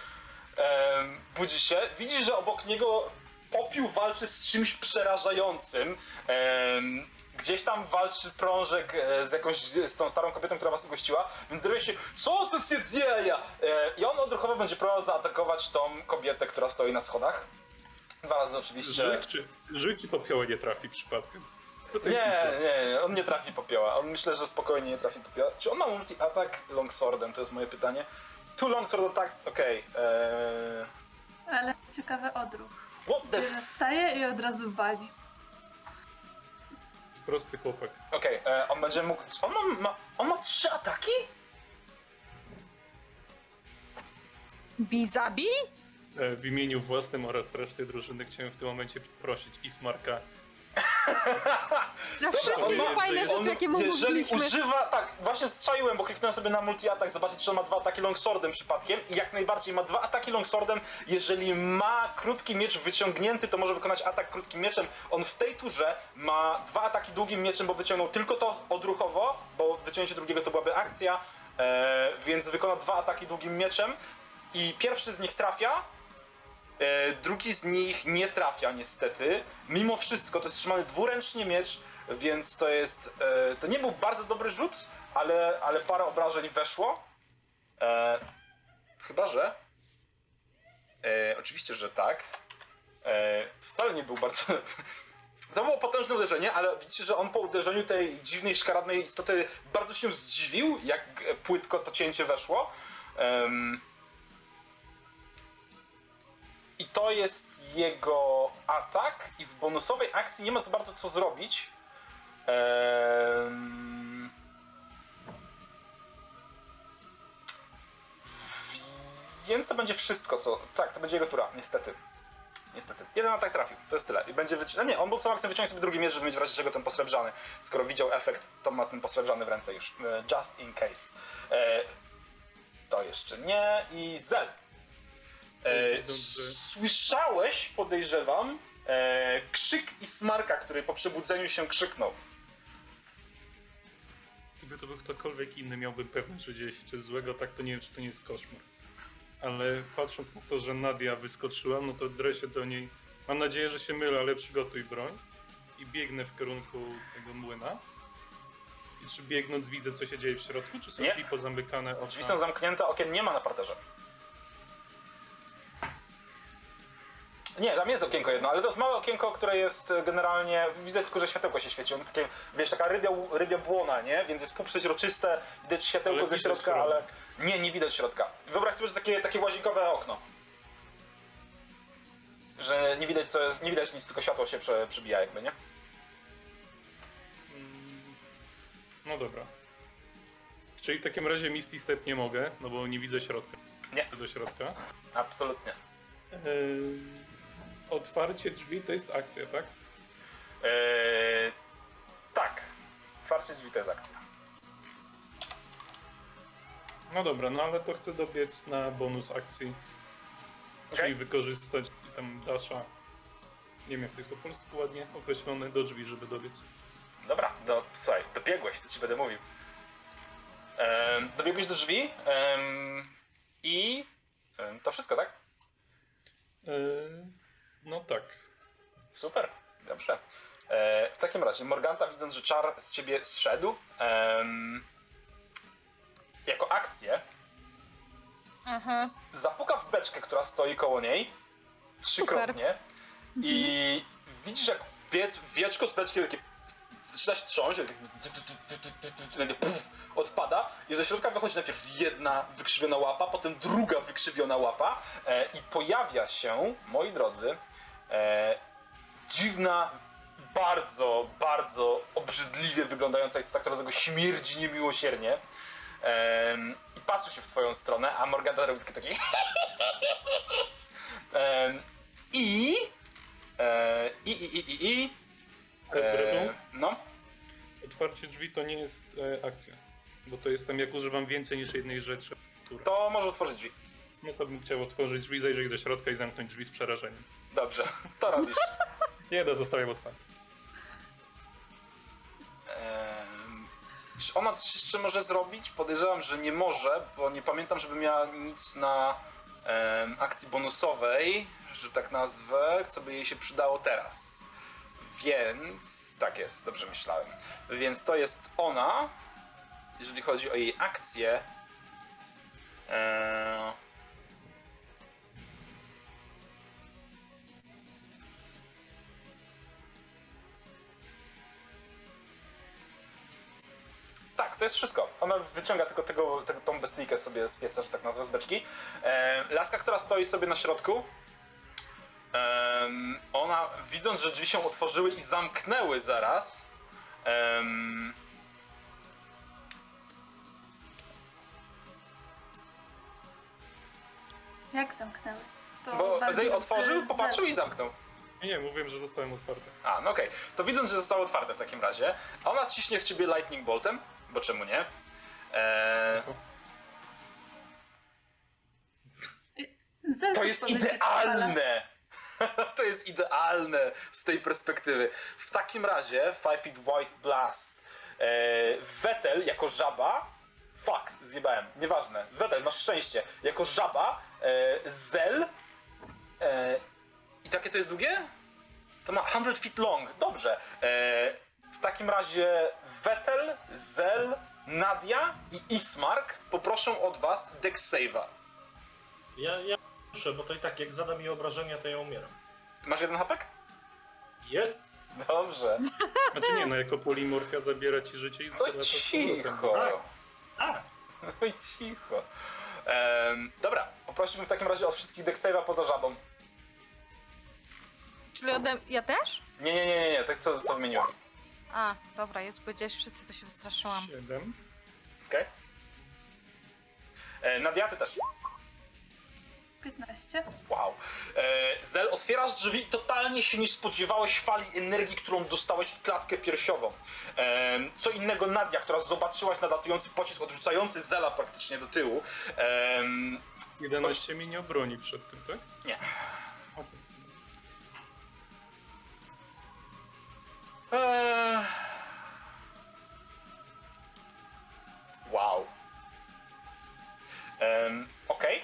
Em, budzi się, widzi, że obok niego popiół walczy z czymś przerażającym. Gdzieś tam walczy prążek e, z jakąś, z tą starą kobietą, która was ugościła, więc zrobi się, co tu się dzieje? E, I on odruchowo będzie próbował zaatakować tą kobietę, która stoi na schodach. Dwa razy oczywiście. Rzuć czy, rzuć czy popioły nie trafi przypadkiem. Nie, nie, nie, on nie trafi popioła. On myślę, że spokojnie nie trafi popioła. Czy on ma multi-attack longswordem? To jest moje pytanie. Two longsword attacks, okej. eee, Ale ciekawy odruch. What the f... Wstaje i od razu wali. jest prosty chłopak. Okej, e, on będzie mógł... On ma, ma, on ma trzy ataki? Bizabi? E, W imieniu własnym oraz reszty drużyny chciałem w tym momencie przeprosić Ismarka. Za wszystkie ma- fajne on- rzeczy, jakie mu jeżeli mówiliśmy. używa... Tak, właśnie strzeliłem, bo kliknąłem sobie na multi-attack, zobaczyć, czy on ma dwa ataki longswordem przypadkiem. I jak najbardziej ma dwa ataki longswordem. Jeżeli ma krótki miecz wyciągnięty, to może wykonać atak krótkim mieczem. On w tej turze ma dwa ataki długim mieczem, bo wyciągnął tylko to odruchowo, bo wyciągnięcie drugiego to byłaby akcja, e, więc wykona dwa ataki długim mieczem. I pierwszy z nich trafia, drugi z nich nie trafia niestety. Mimo wszystko to jest trzymany dwuręcznie miecz, więc to jest. E, to nie był bardzo dobry rzut, ale, ale parę obrażeń weszło. E, chyba, że. E, oczywiście, że tak. E, wcale nie był bardzo. To było potężne uderzenie, ale widzicie, że on po uderzeniu tej dziwnej, szkaradnej istoty bardzo się zdziwił, jak e, płytko to cięcie weszło. Em, i to jest jego atak i w bonusowej akcji nie ma za bardzo co zrobić. Ehm... Więc to będzie wszystko, co... Tak, to będzie jego tura, niestety. Niestety. Jeden atak trafił, to jest tyle. I będzie wyci... No nie, on bonusową akcję wyciągnąć sobie drugi miecz, żeby mieć w razie czego ten posrebrzany. Skoro widział efekt, to ma ten posrebrzany w ręce już. E, Just in case. E... To jeszcze nie. I Zel. E, słyszałeś, podejrzewam, e, krzyk i smarka, który po przebudzeniu się krzyknął. Gdyby to był ktokolwiek inny, miałbym pewność, że dzieje się coś złego, tak to nie wiem, czy to nie jest koszmar. Ale patrząc na to, że Nadia wyskoczyła, no to drę się do niej. Mam nadzieję, że się mylę, ale przygotuj broń. I biegnę w kierunku tego młyna. I czy biegnąc widzę, co się dzieje w środku, czy są drzwi pozamykane okna? Drzwi są zamknięte, okien nie ma na parterze. Nie, tam jest okienko jedno, ale to jest małe okienko, które jest e, generalnie. Widzę tylko, że światełko się świeci. On takie, wiesz, taka rybia, rybia błona, nie? Więc jest półprzeźroczyste, widać światełko Ale ze środka, środek. ale. Nie, nie widać środka. Wyobraź sobie, że takie, takie łazienkowe okno. Że nie widać co jest, nie widać nic, tylko światło się prze, przebija jakby, nie? Mm, No dobra. Czyli w takim razie Misty Step nie mogę, no bo nie widzę środka. Nie. Do środka. Absolutnie. Yy, otwarcie drzwi to jest akcja, tak? Eee, tak. Otwarcie drzwi to jest akcja. No dobra, no ale to chcę dobiec na bonus akcji. Czyli Okej. wykorzystać tam dasha. Nie wiem jak to jest po polsku ładnie określone do drzwi, żeby dobiec. Dobra, do, słuchaj, dobiegłeś, to ci będę mówił. Ehm, dobiegłeś do drzwi em, i em, to wszystko, tak? Yy, no tak. Super, dobrze. E, w takim razie, Morganta widząc, że czar z ciebie zszedł, em, jako akcję Aha. zapuka w beczkę, która stoi koło niej, trzykrotnie i widzisz jak wie, wieczko z beczki takie zaczyna się trząść, takie nagle puf, odpada i ze środka wychodzi najpierw jedna wykrzywiona łapa, potem druga wykrzywiona łapa e, i pojawia się, moi drodzy, e, dziwna, bardzo, bardzo obrzydliwie wyglądająca istota, która do tego śmierdzi niemiłosiernie. Em, I patrzy się w twoją stronę, a Morgana robi taki taki I... E, I, i, i, i, i... E, Dredu, no, otwarcie drzwi to nie jest e, akcja. Bo to jestem, jak używam więcej niż jednej rzeczy. Która. to może otworzyć drzwi. No to bym chciał otworzyć drzwi, zajrzeć do środka i zamknąć drzwi z przerażeniem. Dobrze, to robisz. Nie, no zostawiam otwarte. Em, Czy ona coś jeszcze może zrobić? Podejrzewam, że nie może, bo nie pamiętam, żeby miała nic na em, akcji bonusowej, że tak nazwę, co by jej się przydało teraz. Więc tak jest, dobrze myślałem. Więc to jest ona, jeżeli chodzi o jej akcję. Eee... Tak, to jest wszystko. Ona wyciąga tylko tego, tego, tą bestyjkę sobie z pieca, że tak nazwę, z beczki. E, laska, która stoi sobie na środku, em, ona widząc, że drzwi się otworzyły i zamknęły zaraz, em, Jak zamknęły? To bo bardzo Zej otworzył, popatrzył i zet. zamknął. Nie, nie, mówiłem, że zostałem otwarte. A, no okej. To widząc, że zostało otwarte w takim razie, ona ciśnie w ciebie lightning boltem, bo czemu nie? Eee, To jest idealne! to jest idealne z tej perspektywy. W takim razie Five Feet White Blast. E, Vettel jako żaba. Fuck, zjebałem. Nieważne. Vettel, masz szczęście. Jako żaba. E, Zel. E, I takie to jest długie? To ma 100 feet long. Dobrze. E, w takim razie Vettel, Zel, Nadia i Ismark poproszę od was Dex Save'a. Ja, ja muszę, bo to i tak jak zada mi obrażenia, to ja umieram. Masz jeden hapek? Jest? Dobrze. Znaczy nie, no jako polimorfia zabiera ci życie i To cicho. Tak. A, Oj, cicho. Em, dobra, poprosimy w takim razie od wszystkich Dexave'a poza żabą. Czyli ode... ja też? Nie, nie, nie, nie, nie, tak co, co wymieniłem. A, dobra, jest powiedziałeś wszyscy, to się wystraszyłam. Siedem. Okej? Okay? Nadia, ty też. 15. Wow. E, Zel, otwierasz drzwi i totalnie się nie spodziewałeś fali energii, którą dostałeś w klatkę piersiową. E, co innego Nadia, która zobaczyłaś nadlatujący pocisk odrzucający Zela praktycznie do tyłu. E, 11 mnie nie obroni przed tym, tak? Nie. Eee... Wow. Um, Okej.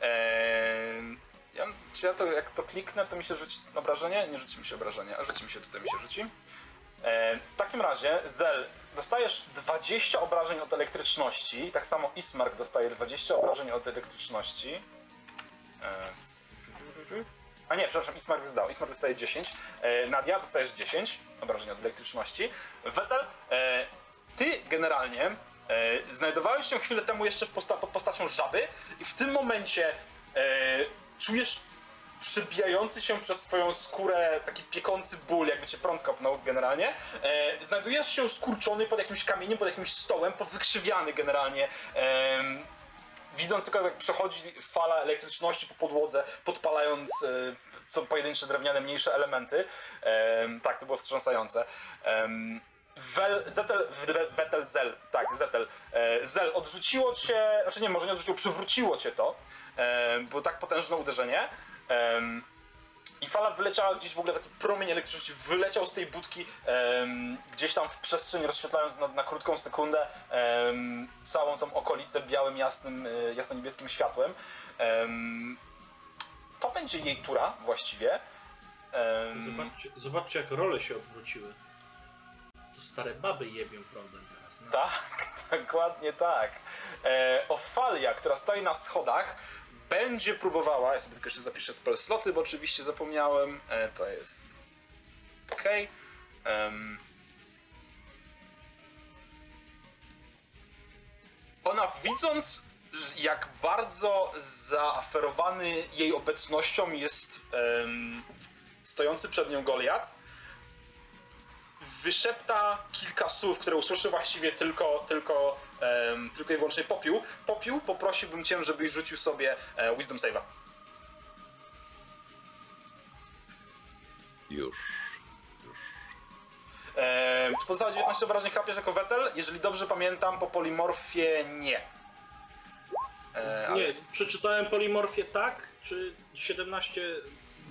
Em, Ja, czy ja to, jak to kliknę, to mi się rzuci obrażenie? Nie rzuci mi się obrażenie, a rzuci mi się, tutaj mi się rzuci. W takim razie, Zel, dostajesz 20 obrażeń od elektryczności, tak samo Ismark dostaje 20 obrażeń od elektryczności. Em, a nie, przepraszam, Ismark zdał. Ismark dostaje 10. E, Nadia, dostajesz 10 obrażeń od elektryczności. Wetel, e, ty generalnie e, znajdowałeś się chwilę temu jeszcze w posta pod postacią żaby i w tym momencie e, czujesz przebijający się przez twoją skórę taki piekący ból, jakby cię prąd kopnął generalnie. E, znajdujesz się skurczony pod jakimś kamieniem, pod jakimś stołem, powykrzywiany generalnie. Em, widząc tylko jak przechodzi fala elektryczności po podłodze, podpalając e, co pojedyncze drewniane mniejsze elementy. Em, tak, to było wstrząsające. Wel, Zetel, Zel, tak, Zetel. E, Zel, odrzuciło cię, znaczy nie, może nie odrzuciło, przywróciło cię to. E, było tak potężne uderzenie. I fala wyleciała gdzieś w ogóle, taki promień elektryczności wyleciał z tej budki em, gdzieś tam w przestrzeń, rozświetlając na, na krótką sekundę em, całą tą okolicę białym, jasnym, y, jasno-niebieskim światłem. Em, to będzie jej tura właściwie. Zobaczcie, zobaczcie jak role się odwróciły. To stare baby jebią prądem teraz. No. Tak, dokładnie tak. E, Ofalia, która stoi na schodach, będzie próbowała. Ja sobie tylko jeszcze zapiszę spell sloty, bo oczywiście zapomniałem. E, to jest. OK. Em. Ona widząc, jak bardzo zaaferowany jej obecnością jest em, stojący przed nią Goliat, wyszepta kilka słów, które usłyszy właściwie tylko, tylko, em, tylko i wyłącznie Popiół. Popiół, poprosiłbym cię, żebyś rzucił sobie e, Wisdom Save'a. Już. Już. E, czy pozostałe 19 obrażeń chapiesz jako Wetel? Jeżeli dobrze pamiętam, po polimorfie nie. E, ale Nie, przeczytałem polimorfię tak, czy 17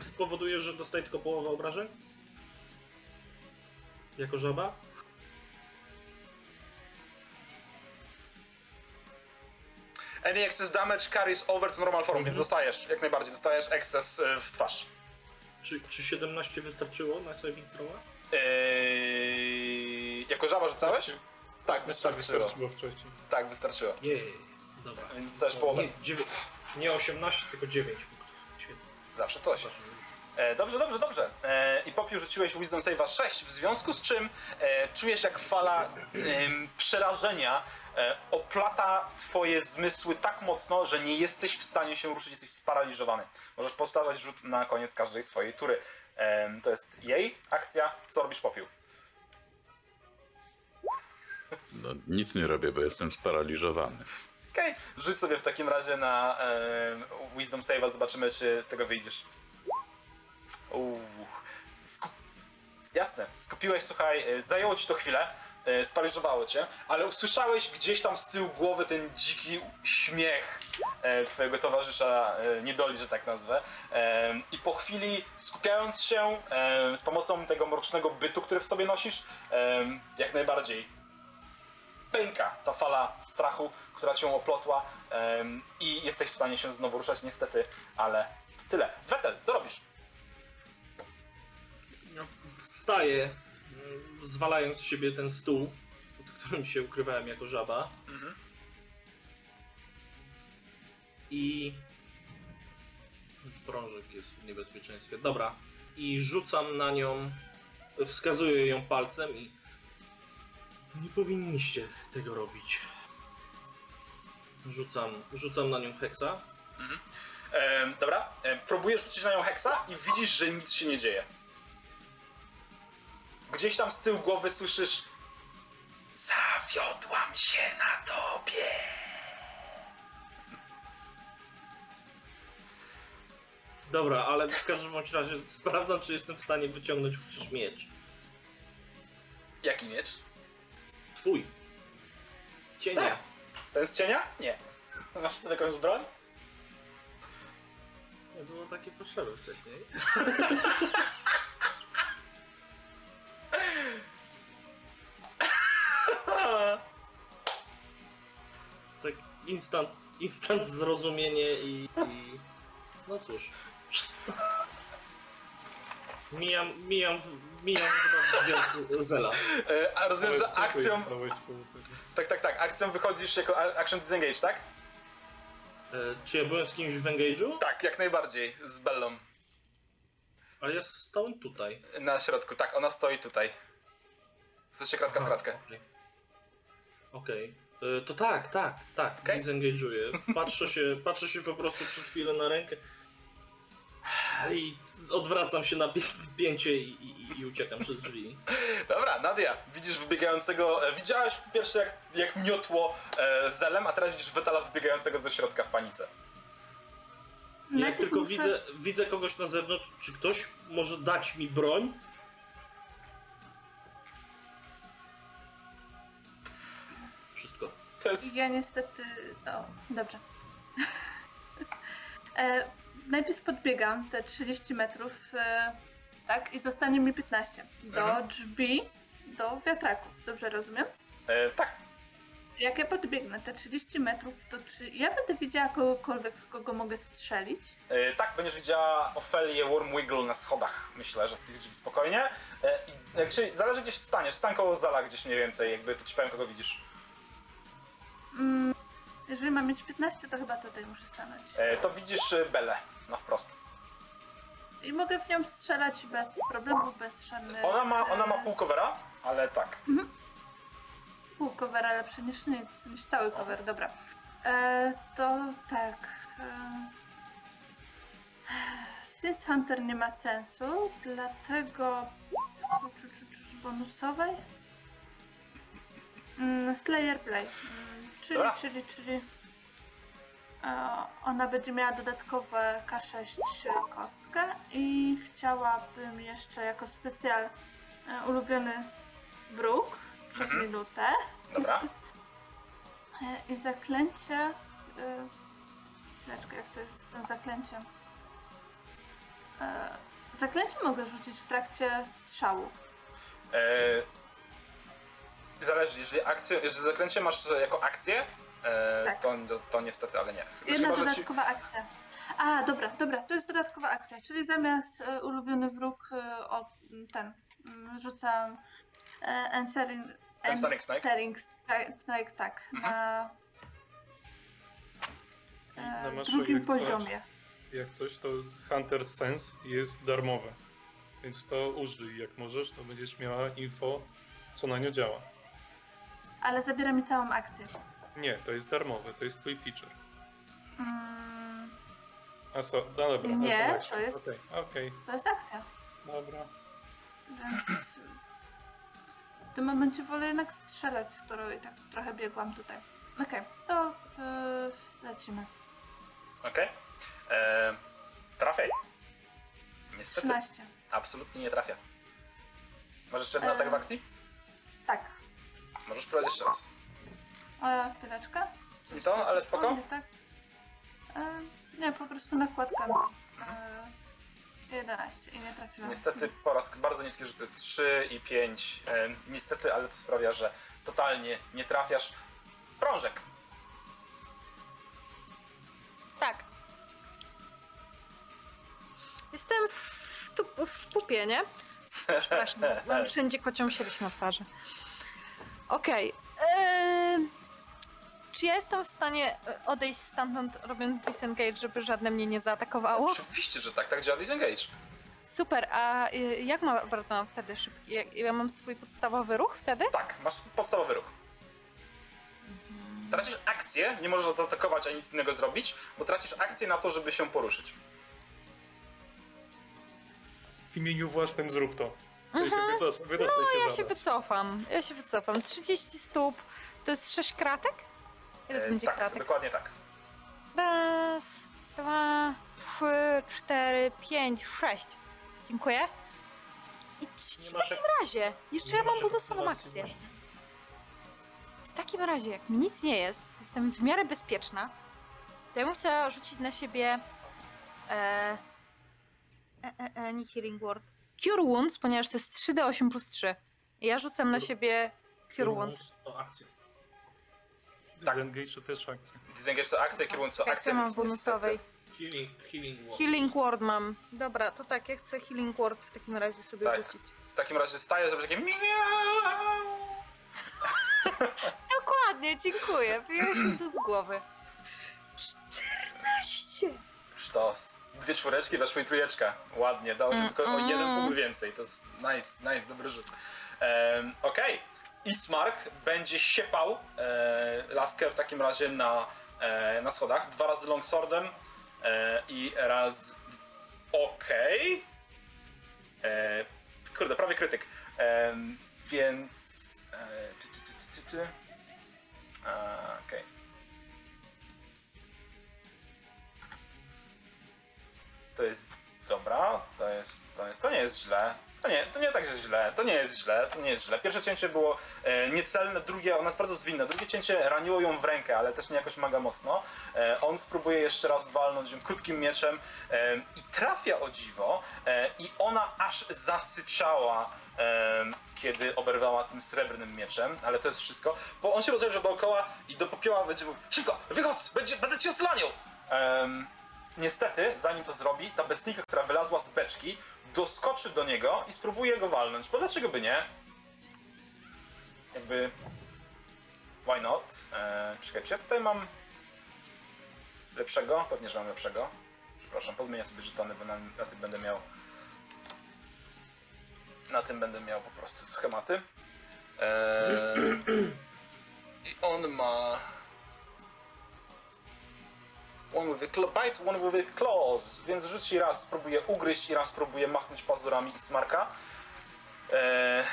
spowoduje, że dostaję tylko połowę obrażeń? Jako żaba? Any excess damage carries over to normal form, więc dostajesz, jak najbardziej, dostajesz excess e, w twarz. Czy, czy 17 wystarczyło na saving throwa? Eee, jako żaba rzucałeś? Tak, Tak, wystarczyło. wystarczyło wcześniej. Tak, wystarczyło. Jej, dobra. Więc dostajesz połowę. Nie, dziewię- nie 18, tylko 9 punktów. Świetnie. Zawsze coś. E, dobrze, dobrze, dobrze. E, I Popiu rzuciłeś Wisdom Save'a 6, w związku z czym e, czujesz jak fala przerażenia oplata twoje zmysły tak mocno, że nie jesteś w stanie się ruszyć, jesteś sparaliżowany. Możesz powtarzać rzut na koniec każdej swojej tury. To jest jej akcja. Co robisz, Popiu? No, nic nie robię, bo jestem sparaliżowany. Okej, rzuć sobie w takim razie na Wisdom Save'a, zobaczymy czy z tego wyjdziesz. Uuu. Jasne, skupiłeś, słuchaj, e, zajęło ci to chwilę, e, cię, ale usłyszałeś gdzieś tam z tyłu głowy ten dziki śmiech e, twojego towarzysza e, niedoli, że tak nazwę. Em, I po chwili skupiając się em, z pomocą tego mrocznego bytu, który w sobie nosisz, em, jak najbardziej pęka ta fala strachu, która cię oplotła em, i jesteś w stanie się znowu ruszać niestety, ale tyle. Wetel, co robisz? Wstaję, zwalając z siebie ten stół, pod którym się ukrywałem jako żaba. Mhm. I. Brążek jest w niebezpieczeństwie. Dobra. I rzucam na nią. Wskazuję ją palcem i. Nie powinniście tego robić. Rzucam, rzucam na nią heksa. Em, dobra, em, próbujesz rzucić na nią heksa i widzisz, że nic się nie dzieje. Gdzieś tam z tyłu głowy słyszysz Zawiodłam się na tobie. Dobra, ale w każdym bądź razie sprawdzam, czy jestem w stanie wyciągnąć chociaż miecz. Jaki miecz? Twój. Cienia. Tak. Ten z cienia? Nie. Masz sobie jakąś broń? Nie było takie potrzeby wcześniej. instant, instant zrozumienie i, i... No cóż. Mijam, mijam, mijam chyba Zela. E, a rozumiem, że akcją... Tak, tak, tak. Akcją wychodzisz jako action disengage, tak? E, czy ja byłem z kimś w engage'u? Tak, jak najbardziej. Z Bellą. Ale ja stałem tutaj. Na środku, tak, ona stoi tutaj. Chcecie kratka w kratkę. Okej. Okej. E, To tak, tak, tak. Okej. Disengage'uję. Patrzę się, patrzę się po prostu przez chwilę na rękę. I odwracam się na pi- pięcie i, i, i uciekam przez drzwi. Dobra, Nadia, widzisz wybiegającego. E, widziałaś po pierwsze jak, jak miotło e, zelem, a teraz widzisz Wetala wybiegającego ze środka w panice. Jak tylko muszę- widzę, widzę kogoś na zewnątrz, czy ktoś może dać mi broń? To jest. Ja niestety. O, dobrze. e, najpierw podbiegam te 30 metrów, e, tak, i zostanie mi 15 do Mhm. drzwi, do wiatraku. Dobrze rozumiem? E, tak, jak ja podbiegnę te 30 metrów, to czy ja będę widziała kogokolwiek, w kogo mogę strzelić? E, tak, będziesz widziała Ofelię Wormwiggle na schodach, myślę, że z tych drzwi spokojnie. E, jak się, zależy gdzie się staniesz, stań koło Zala gdzieś mniej więcej, jakby to ci powiem kogo widzisz. Mm, jeżeli mam mieć 15, to chyba tutaj muszę stanąć. E, to widzisz e, Belę na wprost. I mogę w nią strzelać bez problemu, bez żadnych... Ona ma, ona ma e, pół covera, ale tak. Pół covera lepsze niż nic, niż cały cover, dobra. E, to tak. E, Since Hunter nie ma sensu, dlatego bonusowej mm, Slayer Play. Mm, czyli, czyli, czyli e, ona będzie miała dodatkowe K6 kostkę i chciałabym jeszcze jako specjal e, ulubiony wróg przez Mhm. minutę. Dobra. E, I zaklęcie. y, Chwileczkę, jak to jest z tym zaklęciem? E, Zaklęcie mogę rzucić w trakcie strzału. E, zależy, jeżeli akcję, jeżeli zaklęcie masz jako akcję, e, Tak. to, to, to niestety, ale nie. Chyba, Jedna chyba, że ci, dodatkowa akcja. A, dobra, dobra, to jest dodatkowa akcja, czyli zamiast e, ulubiony wróg e, o ten mm, rzucam e, Ensering Snake? Ensnaring Stri- Snake, tak. Mhm. Na, e, na drugim jak coś- poziomie. Jak coś, to Hunter Sense jest darmowe. Więc to użyj jak możesz, to będziesz miała info, co na nią działa. Ale zabiera mi całą akcję. Nie, to jest darmowe, to jest twój feature. Mm, A so, no dobra. Nie, a so to jest- Okej, okej, to jest akcja. dobra. Więc w tym momencie wolę jednak strzelać, skoro i tak trochę biegłam tutaj. Okej, to yy, lecimy. Okej. E, Trafiaj. Niestety, 13. absolutnie nie trafia. Masz jeszcze jeden E. atak w akcji? Możesz próbować jeszcze raz. E, chwileczkę. I to, ale spoko? Nie, tak. E, nie, po prostu nakładka. E, 11 i nie trafiłam. Niestety po raz bardzo niskie rzuty 3 i 5. E, niestety, ale to sprawia, że totalnie nie trafiasz. Prążek. Tak. Jestem w, tu, w pupie, nie? Przepraszam, mam wszędzie kocią sierść na twarzy. Okej. em, Czy ja jestem w stanie e, odejść stamtąd robiąc disengage, żeby żadne mnie nie zaatakowało? Oczywiście, że tak, tak działa disengage. Super, a y, jak ma, bardzo mam wtedy szybki? Ja, ja mam swój podstawowy ruch wtedy? Tak, masz podstawowy ruch. Tracisz akcję, nie możesz zaatakować ani nic innego zrobić, bo tracisz akcję na to, żeby się poruszyć. W imieniu własnym zrób to. Sensie wycof- wydostaj się Mhm. Ja za się nas. wycofam, ja się wycofam. 30 stóp, to jest 6 kratek? Ile to E, będzie tak, kratek? dokładnie tak. Raz, dwa, trzy, cztery, pięć, sześć. Dziękuję. I c- Nie w ma takim czek- razie, jeszcze ja ma mam bonusową akcję. W takim razie, jak mi nic nie jest, jestem w miarę bezpieczna, to ja bym chciała rzucić na siebie e, e, e, e, nie Healing Word. Cure Wounds, ponieważ to jest 3d8 plus 3. I ja rzucam na siebie Cure Wounds. To akcja. Tak. Disengage to też akcja. Disengage to akcja, kierując to Jak akcja. ja mam bonusowej? Healing, healing word. Healing Word mam. Dobra, to tak, ja chcę Healing Word w takim razie sobie Tak. rzucić. W takim razie staje, żeby takie miau. Dokładnie, dziękuję. Wyjąłeś mi to z głowy. 14! Sztos. Dwie czwóreczki, weszła i trójeczka. Ładnie, dało się Mm, tylko o jeden mm. punkt więcej. To jest nice, nice, dobry rzut. Um, Okej. Ismark będzie siepał e, laskę w takim razie na, e, na schodach. Dwa razy longswordem e, i raz... Okej. E, Kurde, prawie krytyk. Em, więc... E, ty, ty, ty, ty, ty, ty. A, To jest dobra, to jest. To, to nie jest źle. To nie, to nie tak, że źle, to nie jest źle, to nie jest źle. Pierwsze cięcie było e, niecelne, drugie, ona jest bardzo zwinna, drugie cięcie raniło ją w rękę, ale też nie jakoś mega mocno. E, on spróbuje jeszcze raz walnąć ją krótkim mieczem e, i trafia o dziwo e, i ona aż zasyczała, e, kiedy oberwała tym srebrnym mieczem, ale to jest wszystko, bo on się rozejrzy dookoła i do popioła będzie mówił, szybko, wychodź, będzie, będę cię oslaniał! Niestety, zanim to zrobi, ta bestika, która wylazła z beczki, doskoczy do niego i spróbuje go walnąć, bo dlaczego by nie? Jakby... Why not? Eee, czekaj, czy ja tutaj mam... Lepszego? Pewnie, że mam lepszego. Przepraszam, podmienię sobie żetony, bo na, na tym będę miał... Na tym będę miał po prostu schematy. Eee, I on ma... One with a bite, one with a claws, więc rzuci raz spróbuje ugryźć i raz spróbuje machnąć pazurami i smarka. Eee...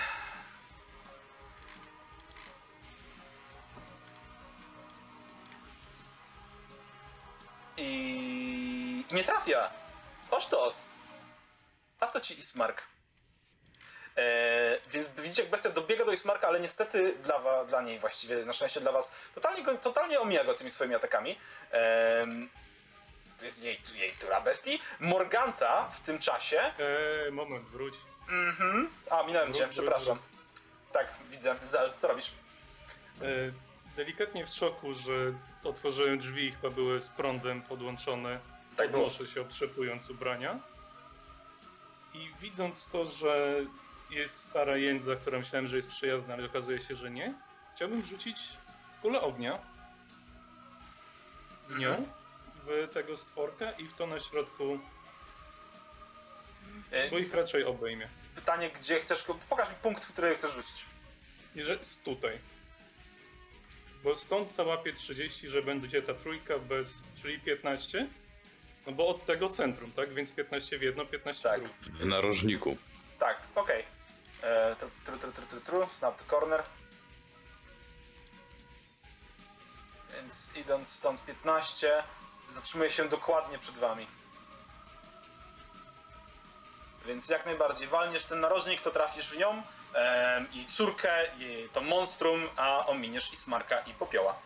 I... i nie trafia. Osztos. A to ci Ismark. Eee, więc widzicie, jak bestia dobiega do Ismarka, ale niestety dla, dla niej właściwie, na szczęście dla was, totalnie, totalnie omija go tymi swoimi atakami. Eee, to jest jej, jej tura bestii. Morganta w tym czasie. Eee, moment, wróć. Mhm. A, minąłem cię, przepraszam. Tak, widzę. Zal, co robisz? Eee, delikatnie w szoku, że otworzyłem drzwi i chyba były z prądem podłączone. Tak było. Noszę się otrzepując ubrania. I widząc to, że jest stara jędza, która myślałem, że jest przyjazna, ale okazuje się, że nie, chciałbym rzucić kulę ognia w nią, w tego stworka i w to na środku, E, bo ich raczej obejmie. Pytanie, gdzie chcesz go... Pokaż mi punkt, który chcesz rzucić. I że z tutaj. Bo stąd załapię 30, że będzie ta trójka bez, czyli 15. No bo od tego centrum, tak? Więc 15 w jedno, 15 Tak. w drugie. W narożniku. Tak, okej. E, Tru, tru, tru, tru, tru, tru, snap to corner. Więc idąc stąd 15, zatrzymuje się dokładnie przed wami. Więc jak najbardziej walniesz ten narożnik, to trafisz w nią em, i córkę, i to monstrum, a ominiesz i smarka i popioła.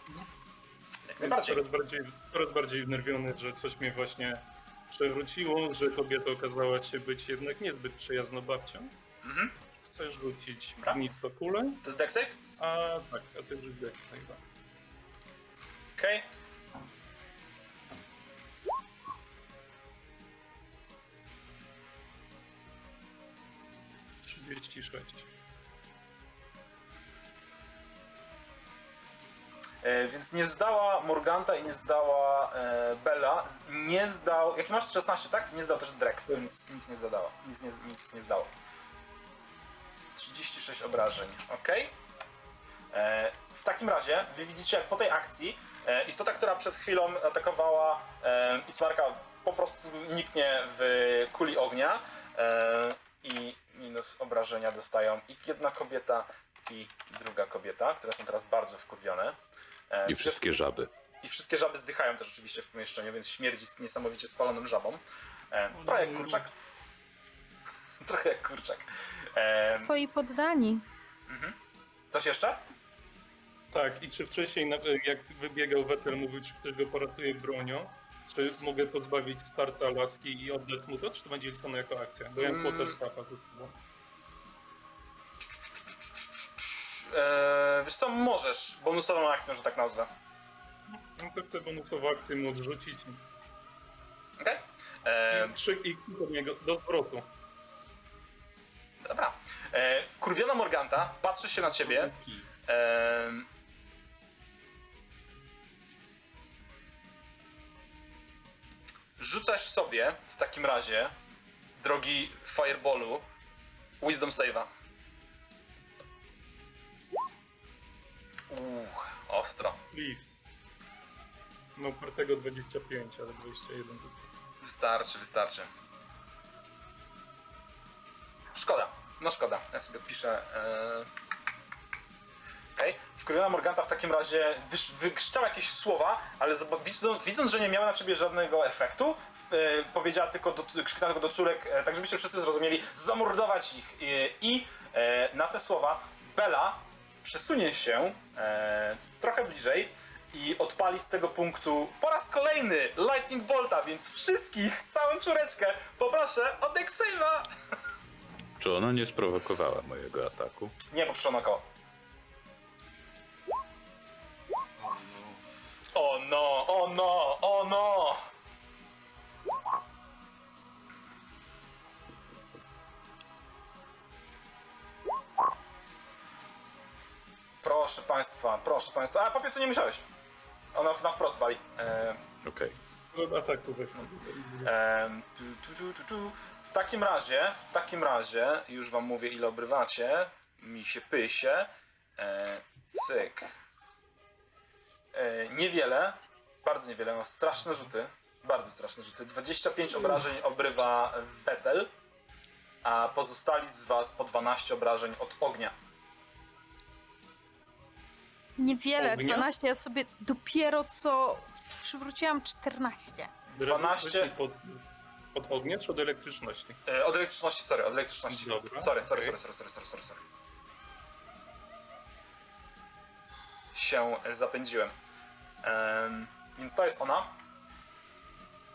Jak najbardziej. Coraz bardziej, coraz bardziej wnerwiony, że coś mnie właśnie przewróciło, że kobieta okazała się być jednak niezbyt przyjazną babcią. Mhm. Chcesz rzucić nic po kulę, To jest deck save? a tak, a ty rzuć deck save'a. Okej. 36. E, więc nie zdała Morganta i nie zdała e, Bella. Nie zdał. Jaki masz 16, tak? Nie zdał też Drex, więc nic nie zadała. Nic nie, nic nie zdało. 36 obrażeń, ok. E, w takim razie, wy widzicie, jak po tej akcji e, istota, która przed chwilą atakowała e, Ismarka, po prostu niknie w kuli ognia e, i minus obrażenia dostają i jedna kobieta, i druga kobieta, które są teraz bardzo wkurwione. E, I wszystkie żaby. I wszystkie żaby zdychają też oczywiście w pomieszczeniu, więc śmierdzi z niesamowicie spalonym żabą. E, trochę jak kurczak. trochę jak kurczak. E, Twoi poddani. mhm. Coś jeszcze? Tak, i czy wcześniej, jak wybiegał Wetel, mówił, czy ktoś go poratuje bronią, czy mogę pozbawić starta laski i oddać mu to, czy to będzie liczone jako akcja? Bo ja mam Mm. Staffa tu chyba. E, wiesz co, możesz. Bonusową akcją, że tak nazwę. No to chcę bonusową akcję mu odrzucić. Okej? E, Trzy i do niego, do zwrotu. Dobra. E, wkurwiona Morganta patrzy się na ciebie. E, rzucasz sobie w takim razie, drogi Fireballu, Wisdom Save'a. Uuu, ostro. Please. No upartego 25, ale 21 to. Wystarczy, wystarczy. Szkoda. No szkoda. Ja sobie piszę. E... Okej. Wkurwiona Morganta w takim razie wykrzyczała jakieś słowa, ale widząc, widząc, że nie miała na ciebie żadnego efektu, e, powiedziała tylko do, krzyknęła tylko do córek, e, tak żebyście wszyscy zrozumieli, zamordować ich. E, I na te słowa Bella przesunie się trochę bliżej i odpali z tego punktu po raz kolejny Lightning Bolta, więc wszystkich, całą czureczkę poproszę o deck save'a! Czy ona nie sprowokowała mojego ataku? Nie, bo przyszło na koło. O no, o no, o no! Proszę państwa, proszę państwa. A papier tu nie musiałeś. Ona na wprost wali. Eee, Okej. Em, tu, tu, tu, tu, tu. W takim razie, w takim razie, już wam mówię ile obrywacie, mi się pysie, e, cyk. E, niewiele, bardzo niewiele, ma straszne rzuty, bardzo straszne rzuty. 25 obrażeń obrywa Vettel, a pozostali z was po 12 obrażeń od ognia. Niewiele, Ognia? 12, ja sobie dopiero co przywróciłam 14. 12. Pod, od ognia czy od elektryczności? E, od elektryczności, sorry, od elektryczności. Dobra, sorry, sorry, okej. sorry, sorry, sorry, sorry, sorry. Się zapędziłem. Em, więc to jest ona.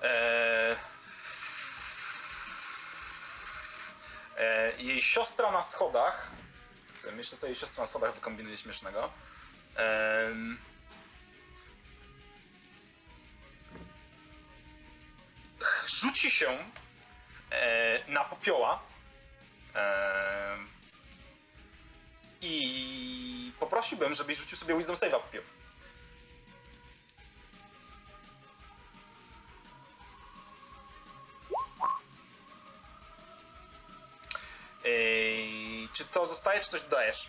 E, e, jej siostra na schodach. Myślę, co jej siostra na schodach wykombinuje śmiesznego. Rzuci się e, na popioła. E, I poprosiłbym, żebyś rzucił sobie Wisdom Save'a popioł. Ej, czy to zostaje, czy coś dodajesz?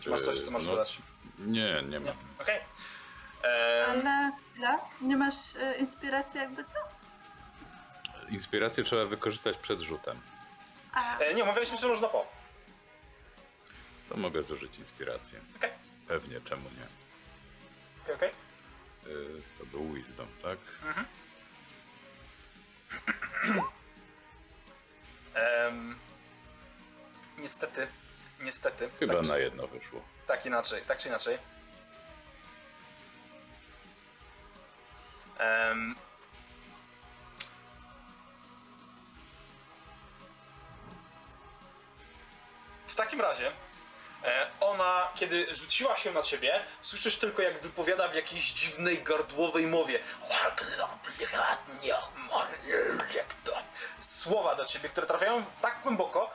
Czy masz coś, co możesz No, dodać? Nie, nie mam. Okej. Em, Ale ja? Nie masz e, inspiracji jakby co? Inspirację trzeba wykorzystać przed rzutem. A, e, nie, mówiliśmy, że można po. To mogę zużyć inspirację. Okej. Pewnie, czemu nie? Okej, okej. Y, To był Wisdom, tak? Em, niestety, niestety. Chyba tak, na jedno wyszło. tak inaczej, tak czy inaczej. Em, w takim razie, e, ona, kiedy rzuciła się na ciebie, słyszysz tylko jak wypowiada w jakiejś dziwnej gardłowej mowie. Słowa do ciebie, które trafiają tak głęboko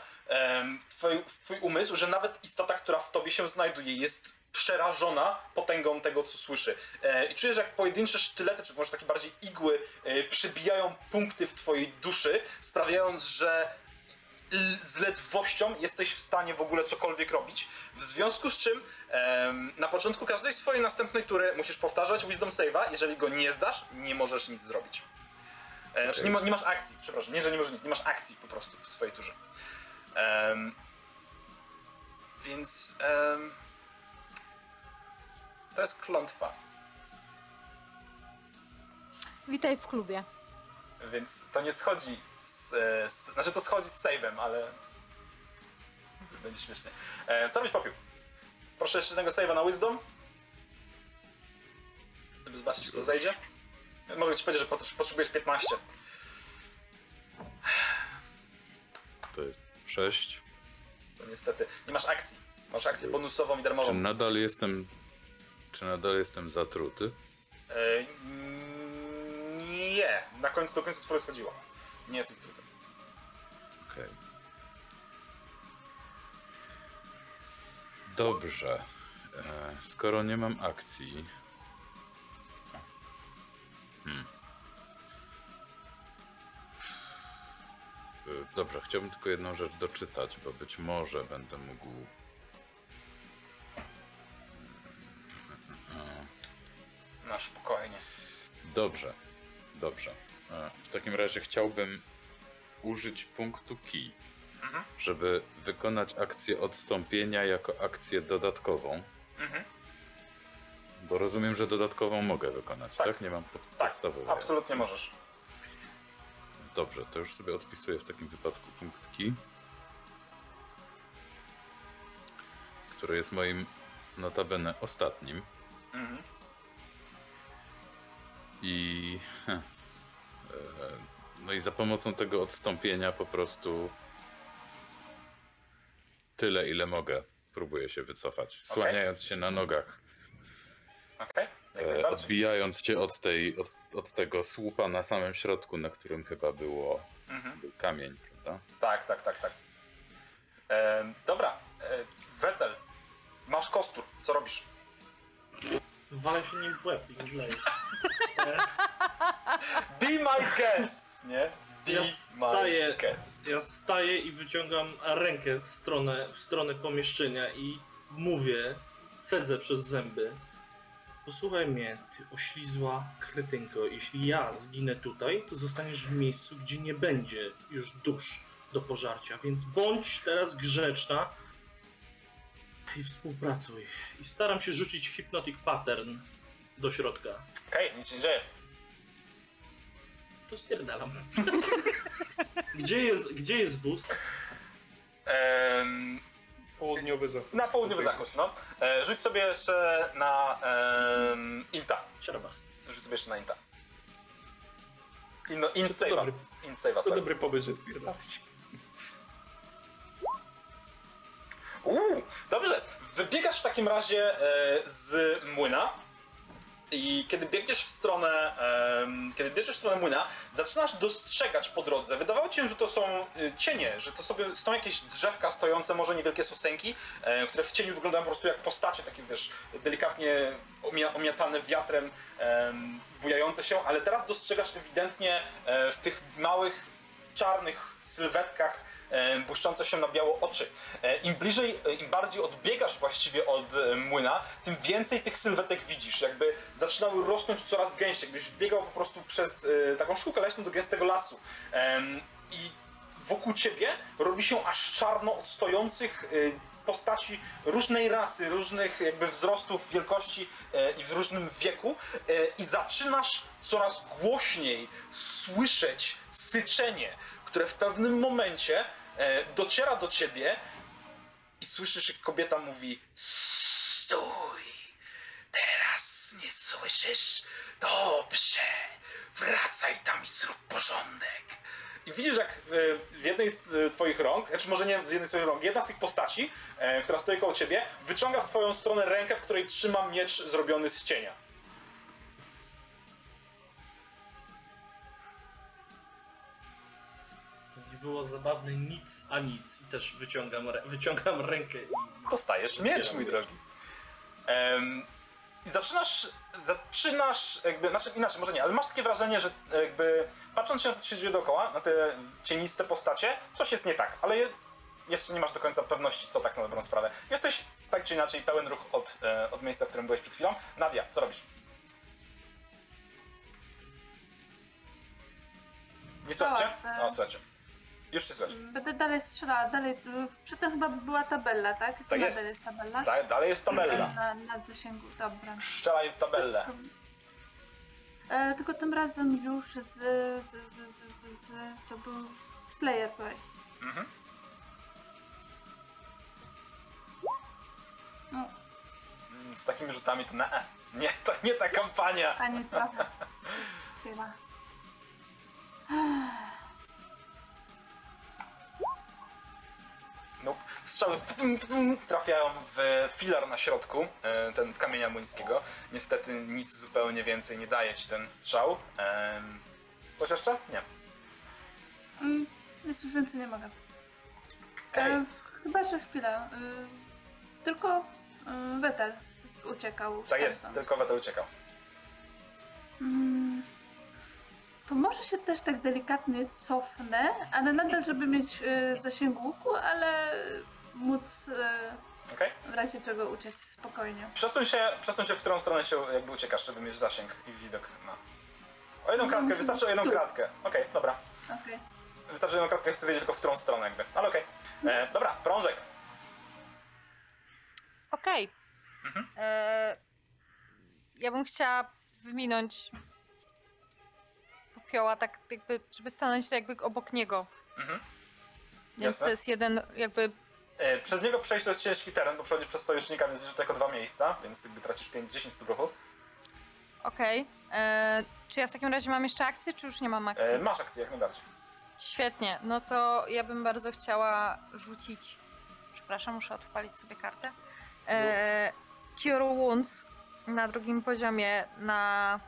w twój, w twój umysł, że nawet istota, która w tobie się znajduje, jest przerażona potęgą tego, co słyszy. E, I czujesz, jak pojedyncze sztylety, czy może takie bardziej igły, e, przybijają punkty w twojej duszy, sprawiając, że z ledwością jesteś w stanie w ogóle cokolwiek robić. W związku z czym em, na początku każdej swojej następnej tury musisz powtarzać Wisdom Save'a. Jeżeli go nie zdasz, nie możesz nic zrobić. E, Znaczy nie, ma, nie masz akcji, przepraszam. Nie, że nie możesz nic, nie masz akcji po prostu w swojej turze. Więc to jest klątwa. Witaj w klubie. Więc to nie schodzi z, e, z, Znaczy to schodzi z save'em, ale... Będzie śmiesznie. E, co byś popił? Proszę jeszcze jednego save'a na Wisdom. Żeby zobaczyć, czy to zejdzie. Mogę ci powiedzieć, że pot- potrzebujesz 15. To jest 6. To niestety nie masz akcji. Masz akcję bonusową i Czy darmową. nadal jestem. Czy nadal jestem zatruty? E, nie. Na końcu, do końca twoje schodziło. Nie jesteś trudem. Okej. Dobrze. E, skoro nie mam akcji. Hmm. E, Dobrze, chciałbym tylko jedną rzecz doczytać, bo być może będę mógł. Spokojnie. Dobrze, dobrze. E, W takim razie chciałbym użyć punktu key. Mhm. żeby wykonać akcję odstąpienia jako akcję dodatkową. Mhm. Bo rozumiem, że dodatkową mogę wykonać, Tak. tak? Nie mam Tak, podstawowej. Absolutnie możesz. Dobrze, to już sobie odpisuję w takim wypadku punktki, który jest moim notabene ostatnim. Mhm. I. e, No i za pomocą tego odstąpienia po prostu tyle, ile mogę. Próbuję się wycofać, słaniając się na nogach, jak e, odbijając się od, tej, od, od tego słupa na samym środku, na którym chyba było, Mhm. był kamień, prawda? Tak, tak, tak, tak. E, dobra, e, Wetel, masz kostur, co robisz? Walę się nim w łeb i mdleję. E, Be my guest, nie? Be Ja staję- my guest. Ja staję i wyciągam rękę w stronę, w stronę pomieszczenia i mówię, cedzę przez zęby. Posłuchaj mnie, ty oślizła kretynko. Jeśli ja zginę tutaj, to zostaniesz w miejscu, gdzie nie będzie już dusz do pożarcia. Więc bądź teraz grzeczna i współpracuj. I staram się rzucić hypnotic pattern do środka. Okej, nic się nie dzieje. To spierdalam. gdzie, jest, gdzie jest wóz? Em, Południowy zachód. na południowy zachód, no. E, rzuć sobie jeszcze na em, Inta. Ciarba. Rzuć sobie jeszcze na Inta. Int To save'a. dobry, save'a, to dobry pomysł, że spierdalać. Uuu, dobrze. Wybiegasz w takim razie e, z młyna i kiedy biegniesz w stronę, kiedy biegniesz w stronę młyna, zaczynasz dostrzegać po drodze. Wydawało ci się, że to są e, cienie, że to sobie są jakieś drzewka stojące, może niewielkie sosenki, e, które w cieniu wyglądają po prostu jak postacie, takie wiesz, delikatnie omia, omiatane wiatrem, em, bujające się, ale teraz dostrzegasz ewidentnie e, w tych małych, czarnych sylwetkach błyszczące się na biało oczy. E, Im bliżej, e, im bardziej odbiegasz właściwie od e, młyna, tym więcej tych sylwetek widzisz. Jakby zaczynały rosnąć coraz gęściej, jakbyś biegał po prostu przez e, taką szkółkę leśną do gęstego lasu. I wokół ciebie robi się aż czarno od stojących e, postaci różnej rasy, różnych jakby wzrostów, wielkości e, i w różnym wieku e, i zaczynasz coraz głośniej słyszeć syczenie, które w pewnym momencie e, dociera do ciebie i słyszysz, jak kobieta mówi Stój! Teraz nie słyszysz? Dobrze! Wracaj tam i zrób porządek! I widzisz, jak e, w jednej z e, twoich rąk, znaczy może nie w jednej z twoich rąk, jedna z tych postaci, e, która stoi koło ciebie, wyciąga w twoją stronę rękę, w której trzyma miecz zrobiony z cienia. Było zabawne nic a nic. I też wyciągam, wyciągam rękę i Dostajesz miecz, mój drogi. Em, I zaczynasz, zaczynasz jakby, znaczy inaczej, może nie, ale masz takie wrażenie, że jakby patrząc się na to, co się dzieje dookoła, na te cieniste postacie, coś jest nie tak, ale je, jeszcze nie masz do końca pewności, co tak na dobrą sprawę. Jesteś tak czy inaczej pełen ruch od, e, od miejsca, w którym byłeś przed chwilą. Nadia, co robisz? Nie słuchacie? Tak, O, słuchajcie. Już cię słychać. Będę dalej strzelała, dalej. Przedtem chyba była tabella, tak? Tak jest. jest tabella. Da, dalej jest tabella. Na, na zasięgu, dobra. Strzelaj w tabellę. E, tylko tym razem już z, z, z, z, z, to był Slayer Boy. Mhm. No, Mm, Z takimi rzutami to na E. Nie, to nie ta kampania. ani trochę. Chwila. Nope. Strzały trafiają w filar na środku, e, ten kamienia młyńskiego. Niestety nic zupełnie więcej nie daje ci ten strzał. Coś jeszcze? Nie. Mm, Nic już więcej nie mogę. Okej. E, chyba, że chwilę. Y, tylko y, Wetel uciekał. Tak jest, tylko Wetel uciekał. Mm, to może się też tak delikatnie cofnę, ale nadal, żeby mieć y, zasięg łuku, ale móc y, Okej? w razie czego uciec spokojnie. Przesuń się, przesuń się, w którą stronę się jakby uciekasz, żeby mieć zasięg i widok na... O jedną No, kratkę, wystarczy o jedną tu. kratkę. Okej, dobra. Okej. Wystarczy jedną kartkę, chcę wiedzieć tylko w którą stronę jakby. Ale okej. E, Dobra, prążek. Okej. E, Ja bym chciała wyminąć popioła tak jakby, żeby stanąć jakby obok niego. Mhm. Więc Jasne. to jest jeden jakby... E, Przez niego przejść to jest ciężki teren, bo przechodzisz przez sojusznika, więc jest tylko dwa miejsca, więc jakby tracisz 5-10 stóp ruchu. Okej. E, Czy ja w takim razie mam jeszcze akcję, czy już nie mam akcji? E, Masz akcję jak najbardziej. Świetnie, no to ja bym bardzo chciała rzucić. Przepraszam, muszę odpalić sobie kartę. E, Cure Wounds na drugim poziomie na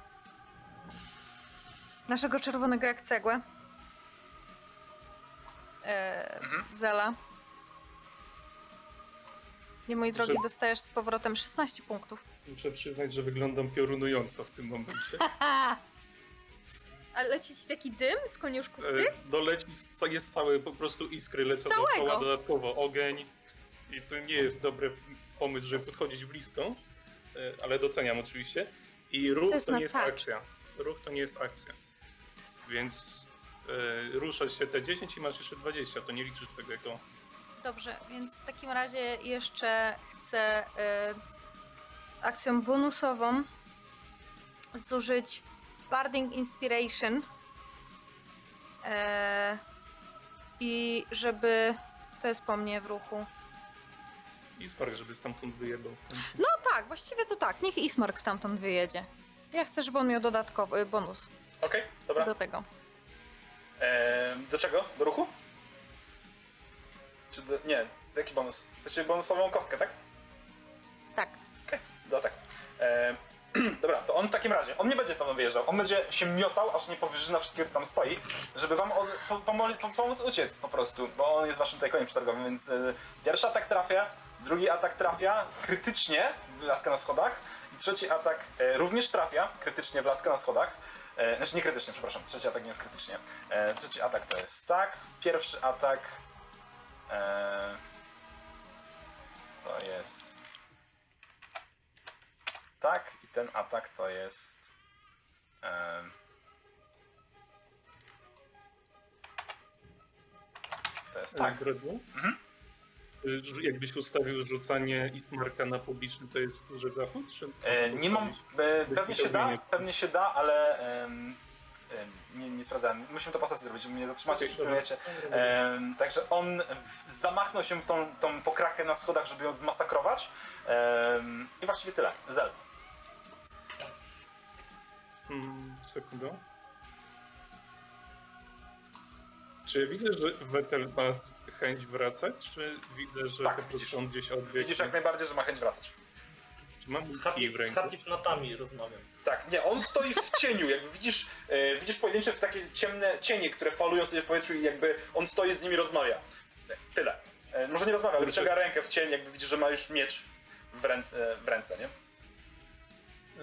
naszego czerwonego jak cegłę. E, Mhm. Zela. I mój drogi, dostajesz z powrotem 16 punktów. Muszę przyznać, że wyglądam piorunująco w tym momencie. A leci ci taki dym z koniuszków E, doleci, ca- jest całe po prostu iskry lecą dookoła, dodatkowo ogień. I to nie jest dobry pomysł, żeby podchodzić blisko, e, ale doceniam oczywiście. I ruch jest to, na nie jest touch. akcja. Ruch to nie jest akcja. Więc e, ruszasz się te 10 i masz jeszcze 20, to nie liczysz tego jako... Dobrze, więc w takim razie jeszcze chcę y, akcją bonusową zużyć Barding Inspiration. E, I żeby. To jest po mnie w ruchu. I spark, żeby stamtąd wyjebał. No tak, właściwie to tak. Niech Ismark stamtąd wyjedzie. Ja chcę, żeby on miał dodatkowy bonus Okej, dobra. do tego. E, do czego? Do ruchu? Czy do, nie, jaki bonus? Chcecie bonusową kostkę, tak? Tak. Okej, do tak. E, dobra, to on w takim razie, on nie będzie tam wyjeżdżał, on będzie się miotał, aż nie powyżyna wszystkiego, co tam stoi, żeby wam od, po, pomo- po, pomóc uciec po prostu, bo on jest waszym tutaj koniem przetargowym, więc e, pierwszy atak trafia, drugi atak trafia krytycznie w laskę na schodach i trzeci atak e, również trafia krytycznie w laskę na schodach. E, znaczy nie krytycznie, przepraszam, trzeci atak nie jest krytycznie. E, trzeci atak to jest tak, pierwszy atak e, to jest tak i ten atak to jest em, to jest tak. Mhm. Jakbyś ustawił rzucanie Ismarka na publiczny, to jest duży zachód? Czy E, nie mam, e, pewnie się da, pewnie się da, ale em, em, nie, nie sprawdzałem. Musimy to po sesji zrobić, mnie zatrzymacie, dobra. Em, także on w- zamachnął się w tą, tą pokrakę na schodach, żeby ją zmasakrować. I właściwie tyle. Zel. Mm, sekundę. Czy widzę, że Vettel ma chęć wracać, czy widzę, że Tak, po prostu widzisz. on gdzieś odbiegł? Widzisz jak najbardziej, że ma chęć wracać. Czy mam Z, kij w z ręku? hatifnatami rozmawiam. Tak, nie, on stoi w cieniu, jakby widzisz, e, widzisz pojedyncze w takie ciemne cienie, które falują sobie w powietrzu i jakby on stoi z nimi rozmawia. Tyle. E, może nie rozmawia, ale wyciąga rękę w cień, jakby widzisz, że ma już miecz w ręce, w ręce nie?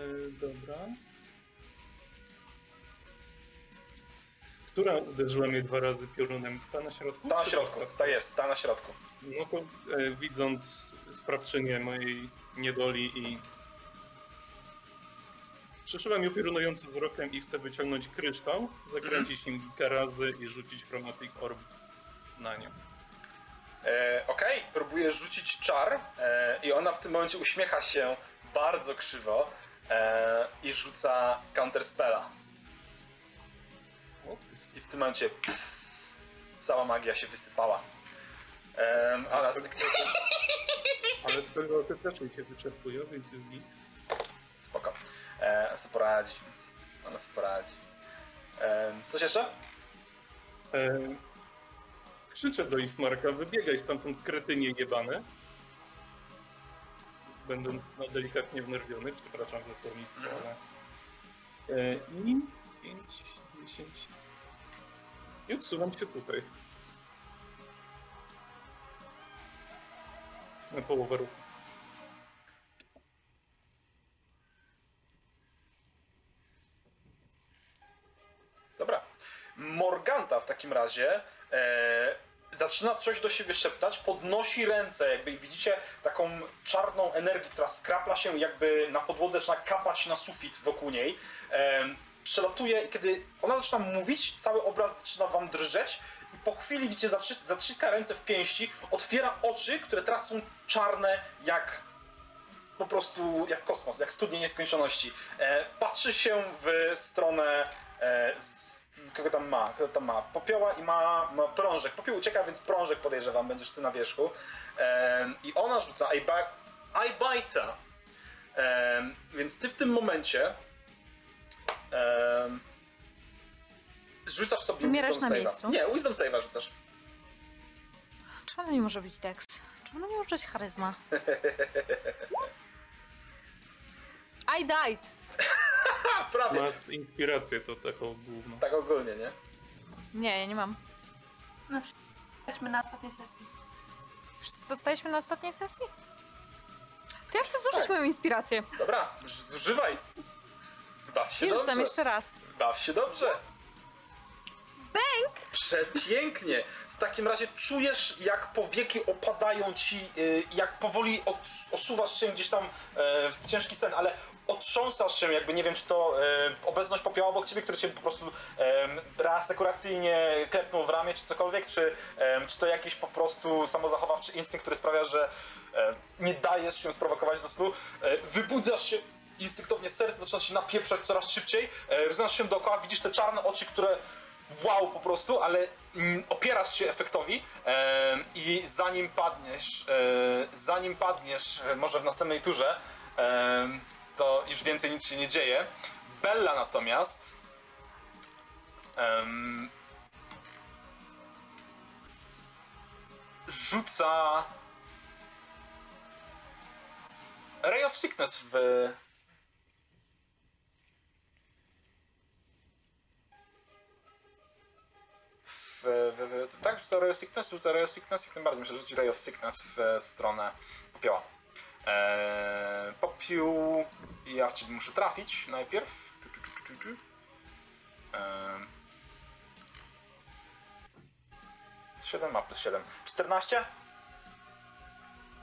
Y, dobra. Która uderzyła mnie dwa razy piorunem? Ta na środku? Ta na środku, ta jest, ta na środku. No to e, widząc sprawczynię mojej niedoli i przeszyłam ją piorunującym wzrokiem i chcę wyciągnąć kryształ, zakręcić nim kilka razy i rzucić Chromatic Orb na nią. E, Okej, próbuje rzucić czar e, i ona w tym momencie uśmiecha się bardzo krzywo e, i rzuca counterspella. I w tym momencie pff, cała magia się wysypała. Em, ale Ale te też mi się wyczerpują, więc jest git. spoko. E, ona sobie poradzi. Ona sobie poradzi. Em, coś jeszcze? E, krzyczę do Ismarka, wybiegaj stamtąd kretynie jebane. Będąc no, delikatnie wnerwiony, przepraszam za słownictwo, ale... E, I 5, 10... I odsuwam się tutaj. Na połowę ruchu. Dobra. Morganta w takim razie e, zaczyna coś do siebie szeptać, podnosi ręce, jakby widzicie taką czarną energię, która skrapla się jakby na podłodze, zaczyna kapać na sufit wokół niej. E, przelatuje i kiedy ona zaczyna mówić, cały obraz zaczyna wam drżeć i po chwili widzicie, zatrzy- zaciska ręce w pięści, otwiera oczy, które teraz są czarne jak po prostu jak kosmos, jak studnie nieskończoności. E, patrzy się w stronę e, kogo tam ma, kogo tam ma, popioła i ma, ma prążek. Popiół ucieka, więc prążek podejrzewam, będziesz ty na wierzchu. E, I ona rzuca I, I bite'a. E, więc ty w tym momencie e, rzucasz sobie Umierasz wisdom na save'a. miejscu? Nie, wisdom save'a rzucasz. Czemu ona nie może być Dex? Czemu ona nie może być charyzma? I died! A, prawie. Masz inspirację to taką główną. Tak ogólnie, nie? Nie, ja nie mam. No, jesteśmy na ostatniej sesji. Wszyscy dostaliśmy na ostatniej sesji? To ja chcę zużyć Tak. moją inspirację. Dobra, zużywaj. Baw się I rzucam dobrze. jeszcze raz. Baw się dobrze. Bęk! Przepięknie. W takim razie czujesz, jak powieki opadają ci, y, jak powoli od, osuwasz się gdzieś tam e, w ciężki sen, ale otrząsasz się, jakby nie wiem, czy to e, obecność popioła obok ciebie, który cię po prostu e, reasekuracyjnie klepnął w ramię, czy cokolwiek, czy, czy to jakiś po prostu samozachowawczy instynkt, który sprawia, że nie dajesz się sprowokować do snu. Wybudzasz się instynktownie, serce zaczyna się napieprzać coraz szybciej, e, rozglądasz się dookoła, widzisz te czarne oczy, które wow po prostu, ale mm, opierasz się efektowi e, i zanim padniesz, e, zanim padniesz, e, może w następnej turze, to już więcej nic się nie dzieje. Bella natomiast rzuca Ray of Sickness w w, w, w, tak, rzuca Ray of Sickness, rzuca Ray of Sickness, jak najbardziej myślę, że rzuci Ray of Sickness w stronę popioła. Eee, popiół, ja w ciebie muszę trafić najpierw. Eee, 7 ma plus 7. 14?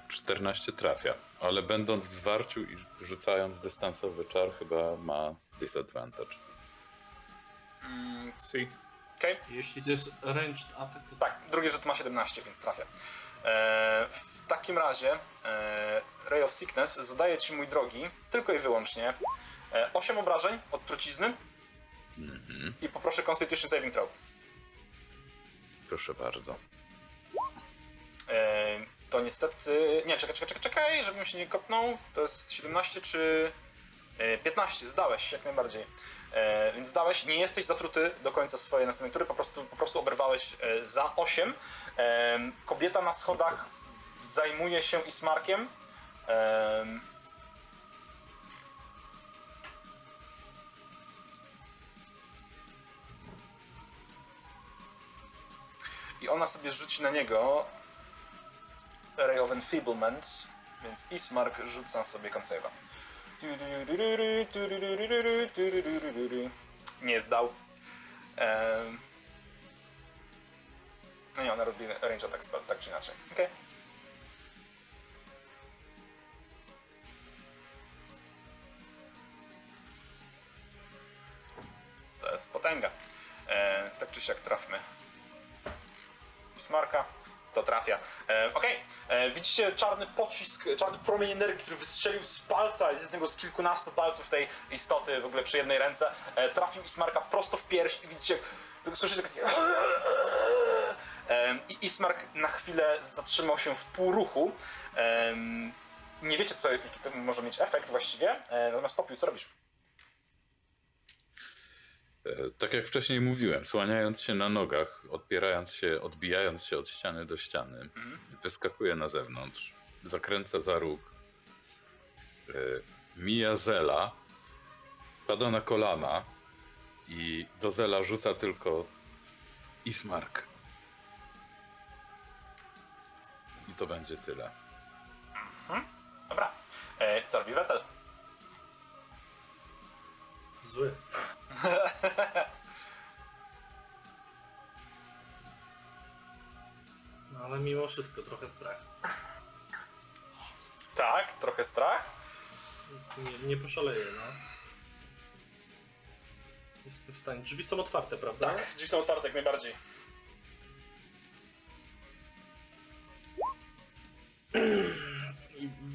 14 trafia, ale będąc w zwarciu i rzucając dystansowy czar chyba ma disadvantage. Mm, Si. Okej. Jeśli to jest ranged attack, to Tak, drugi rzut ma 17, więc trafia. E, w takim razie e, Ray of Sickness zadaje ci, mój drogi, tylko i wyłącznie e, 8 obrażeń od trucizny Mhm. i poproszę Constitution Saving Throw. Proszę bardzo. E, to niestety... Nie, czekaj, czekaj, czekaj, czekaj, żebym się nie kopnął. To jest 17 czy... e, 15, zdałeś, jak najbardziej. E, więc zdałeś, nie jesteś zatruty do końca swojej następnej tury, po prostu, po prostu oberwałeś e, za 8. E, kobieta na schodach zajmuje się Ismarkiem. I ona sobie rzuci na niego Ray of Enfeeblement, więc Ismark rzuca sobie koncewa. Nie zdał. Ehm. No nie, ona robi range attack spell, tak czy inaczej. Okej. To jest potęga. E, tak czy siak trafmy. Smarka, to trafia. E, Okej, e, widzicie czarny pocisk, czarny promień energii, który wystrzelił z palca, z jednego z kilkunastu palców tej istoty w ogóle przy jednej ręce. E, trafił Ismarka prosto w pierś i widzicie, słyszycie takie... E, I Ismark na chwilę zatrzymał się w półruchu. E, nie wiecie, co, jaki to może mieć efekt właściwie, e, natomiast Popiół, co robisz? E, Tak jak wcześniej mówiłem, słaniając się na nogach, odpierając się, odbijając się od ściany do ściany, wyskakuje na zewnątrz, zakręca za róg, e, mija Zela, pada na kolana i do Zela rzuca tylko Ismark. I to będzie tyle. Dobra, e, co robi Wetel? Zły. No ale mimo wszystko trochę strach. Tak, trochę strach. Nie, nie poszaleję, no. Jestem w stanie. Drzwi są otwarte, prawda? Tak, drzwi są otwarte jak najbardziej.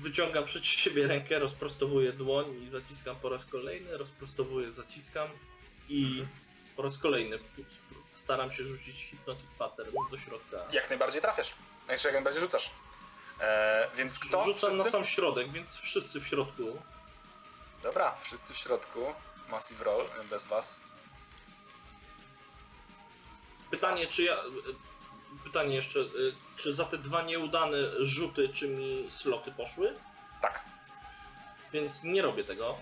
Wyciągam przed siebie rękę, rozprostowuję dłoń i zaciskam po raz kolejny, rozprostowuję, zaciskam i po raz kolejny staram się rzucić Hypnotic Pattern do środka. Jak najbardziej trafiasz. Znaczy jak najbardziej rzucasz. E, więc kto? Rzucam na Wszyscy? sam środek, więc wszyscy w środku. Dobra, wszyscy w środku. Massive roll, bez was. Pytanie, czy ja... Pytanie jeszcze, y, czy za te dwa nieudane rzuty, czy mi sloty poszły? Tak. Więc nie robię tego.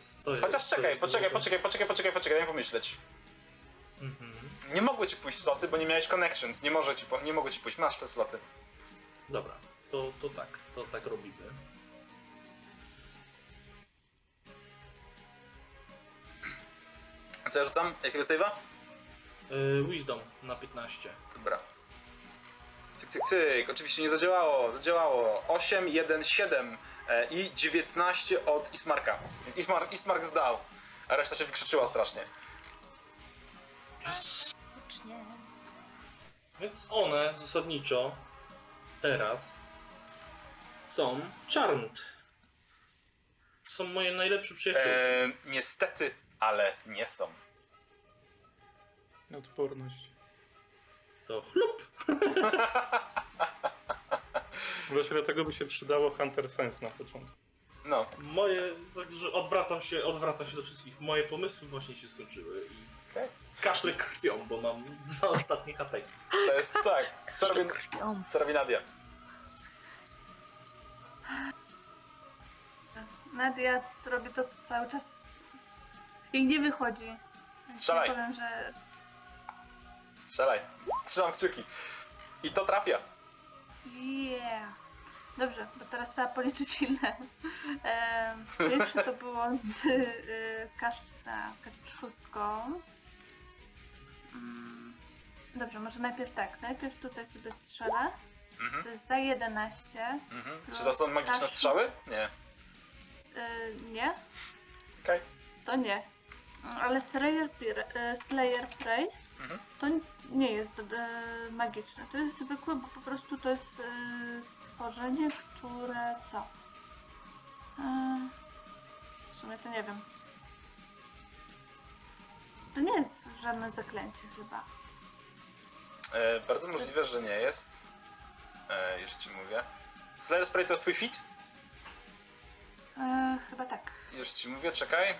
Stoję, Chociaż stoję czekaj, z poczekaj, poczekaj, poczekaj, poczekaj, poczekaj, daj pomyśleć. Mhm. Nie mogły ci pójść sloty, bo nie miałeś connections. Nie, może ci po, nie mogły ci pójść. Masz te sloty. Dobra, to, to tak, to tak robimy. A co ja rzucam? Jakiego save'a? Y, Wisdom na 15. Dobra. Cyk, cyk, cyk. Oczywiście nie zadziałało. Zadziałało. 8, 1, 7 e, i 19 od Ismarka. Więc Ismark, Ismark zdał. A reszta się wykrzyczyła strasznie. Więc one zasadniczo teraz są charmed. Są moje najlepsze przyjaciółki. E, niestety, ale nie są. Odporność. To chlup. Właśnie dlatego by się przydało Hunter Sense na początku. No, Moje, także odwracam się, odwracam się do wszystkich. Moje pomysły właśnie się skończyły i okej. kaszlę krwią, bo mam dwa ostatnie HP. To jest tak. Co robi, Krwią. co robi Nadia? Nadia robi to, co cały czas jej nie wychodzi. Strzelaj. Ja powiem, że Strzelaj. Trzymam kciuki. I to trafia. yeah. Dobrze, bo teraz trzeba policzyć ile. Em, Pierwsze to było z y, kasz, tak, szóstką. Mm, Dobrze, może najpierw tak. Najpierw tutaj sobie strzelę. Mhm. To jest za 11. Mhm. Czy to są magiczne Kasz- strzały? Nie. Y, nie, Okej. to nie. Ale Slayer, y, Slayer Prey Mhm. to nie jest y, magiczne. To jest zwykłe, bo po prostu to jest y, stworzenie, które co? Y, w sumie to nie wiem. To nie jest żadne zaklęcie chyba. E, bardzo możliwe, że nie jest. E, już ci mówię. Slayer Spray to jest twój fit? E, chyba tak. Już ci mówię, czekaj.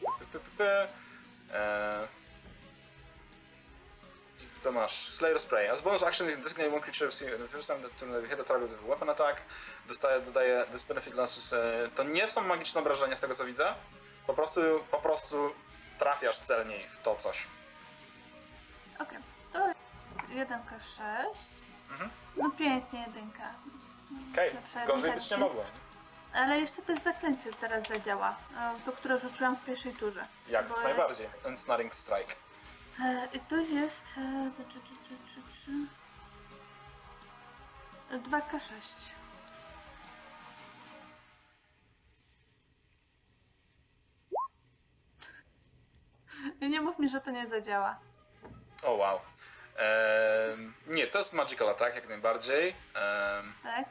Py, py, py, py. E, to masz? Slayer Spray. As bonus action, designate one creature the first time that to hit a target with weapon attack. Dostaje, dodaje this benefit. E, to nie są magiczne obrażenia z tego co widzę. Po prostu, po prostu trafiasz celniej w to coś. Okej, to jest 1K6. Mhm. No pięknie, jedynka. Okej, Lepsza gorzej jedynka być nie mogło. Ale jeszcze też zaklęcie teraz zadziała. e, To, które rzuciłam w pierwszej turze. Jak najbardziej. jest- Ensnaring Strike. E, I to jest. e, to- czy- czy- czy- czy- czy- e, 2K6. I Nie mów mi, że to nie zadziała. O wow. Ehm, nie, to jest Magical Attack jak najbardziej. Ehm, Tak?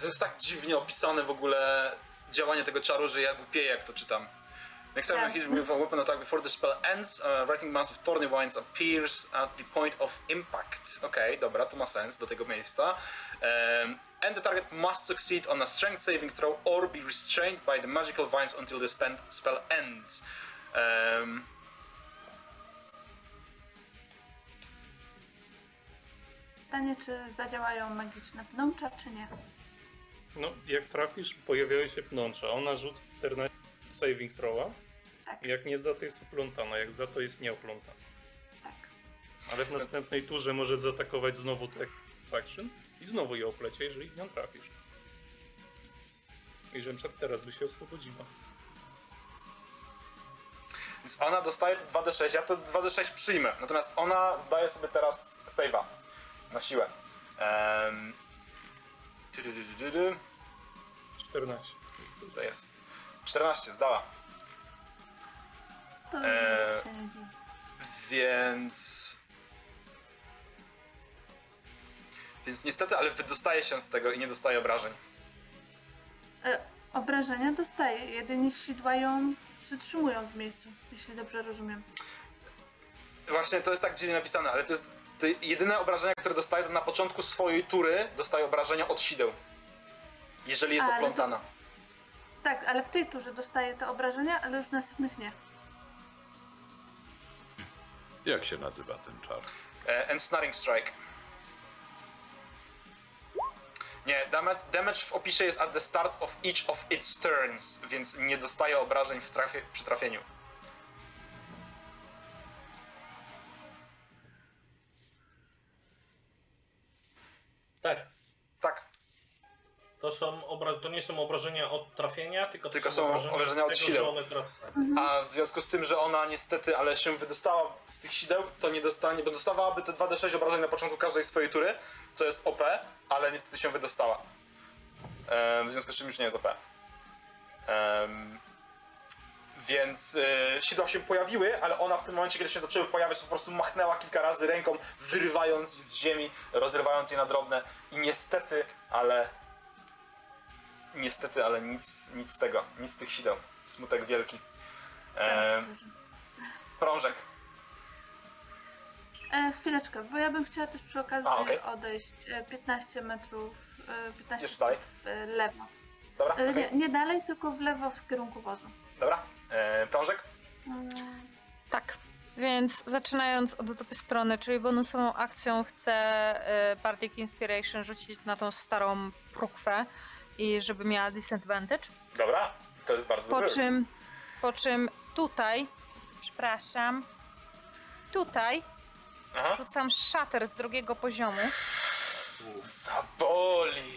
To jest tak dziwnie opisane w ogóle działanie tego czaru, że ja głupieję jak to czytam. Next time Tak. you hit with a weapon attack before the spell ends, uh, writing mass of thorny vines appears at the point of impact. Okej, dobra, to ma sens do tego miejsca. Um, and the target must succeed on a strength saving throw or be restrained by the magical vines until the spell, spell ends. Um, Pytanie, czy zadziałają magiczne pnącza, czy nie? No, jak trafisz, pojawiają się pnącza. Ona rzuca 14 saving throwa. Tak, Jak nie zda, to jest uplątana. Jak zda, to jest nieoplątana. tak. Ale w następnej turze może zaatakować znowu tak action i znowu ją oplecie, jeżeli nią trafisz. I że teraz by się oswobodziła. Więc ona dostaje te 2d6, ja to 2d6 przyjmę. Natomiast ona zdaje sobie teraz save'a na siłę. Um, 14. Tutaj jest. 14, zdała. To Eee. się nie. Więc. Więc niestety, ale wydostaje się z tego i nie dostaje obrażeń. E, obrażenia dostaje, jedynie sidła ją przytrzymują w miejscu, jeśli dobrze rozumiem. Właśnie to jest tak dziwnie napisane, ale to jest. To jedyne obrażenia, które dostaje, to na początku swojej tury dostaje obrażenia od sideł. Jeżeli jest Ale to- oplątana. Tak, ale w tej turze dostaje te obrażenia, ale już w następnych nie. Jak się nazywa ten czar? E, Ensnaring Strike. Nie, damage, damage w opisie jest at the start of each of its turns, więc nie dostaje obrażeń w trafie, przy trafieniu. Tak. Tak, To, są obra- to nie są obrażenia od trafienia, tylko to Tylko są obrażenia, obrażenia od tego, sideł. tak. a w związku z tym, że ona niestety, ale się wydostała z tych sideł, to nie dostanie, bo dostawałaby te 2d6 obrażeń na początku każdej swojej tury, to jest OP, ale niestety się wydostała. W związku z czym już nie jest OP. Em, więc y, sidła się pojawiły, ale ona w tym momencie, kiedy się zaczęły pojawiać, po prostu machnęła kilka razy ręką, wyrywając z ziemi, rozrywając je na drobne i niestety, ale niestety, ale nic, nic z tego, nic z tych sideł. Smutek wielki. Turze. prążek. E, chwileczkę, bo ja bym chciała też przy okazji A, okej. odejść e, 15 metrów, e, 15 Jeszcze dalej? stóp w lewo. Dobra, E, okej. nie, nie dalej, tylko w lewo w kierunku wozu. Dobra. E, prążek? Tak. Więc zaczynając od dupy strony, czyli bonusową akcją chcę e, Bardic Inspiration rzucić na tą starą prókwę i żeby miała disadvantage. Dobra. To jest bardzo Po dobry. czym, po czym tutaj, przepraszam, tutaj Aha. rzucam shatter z drugiego poziomu. Zaboli.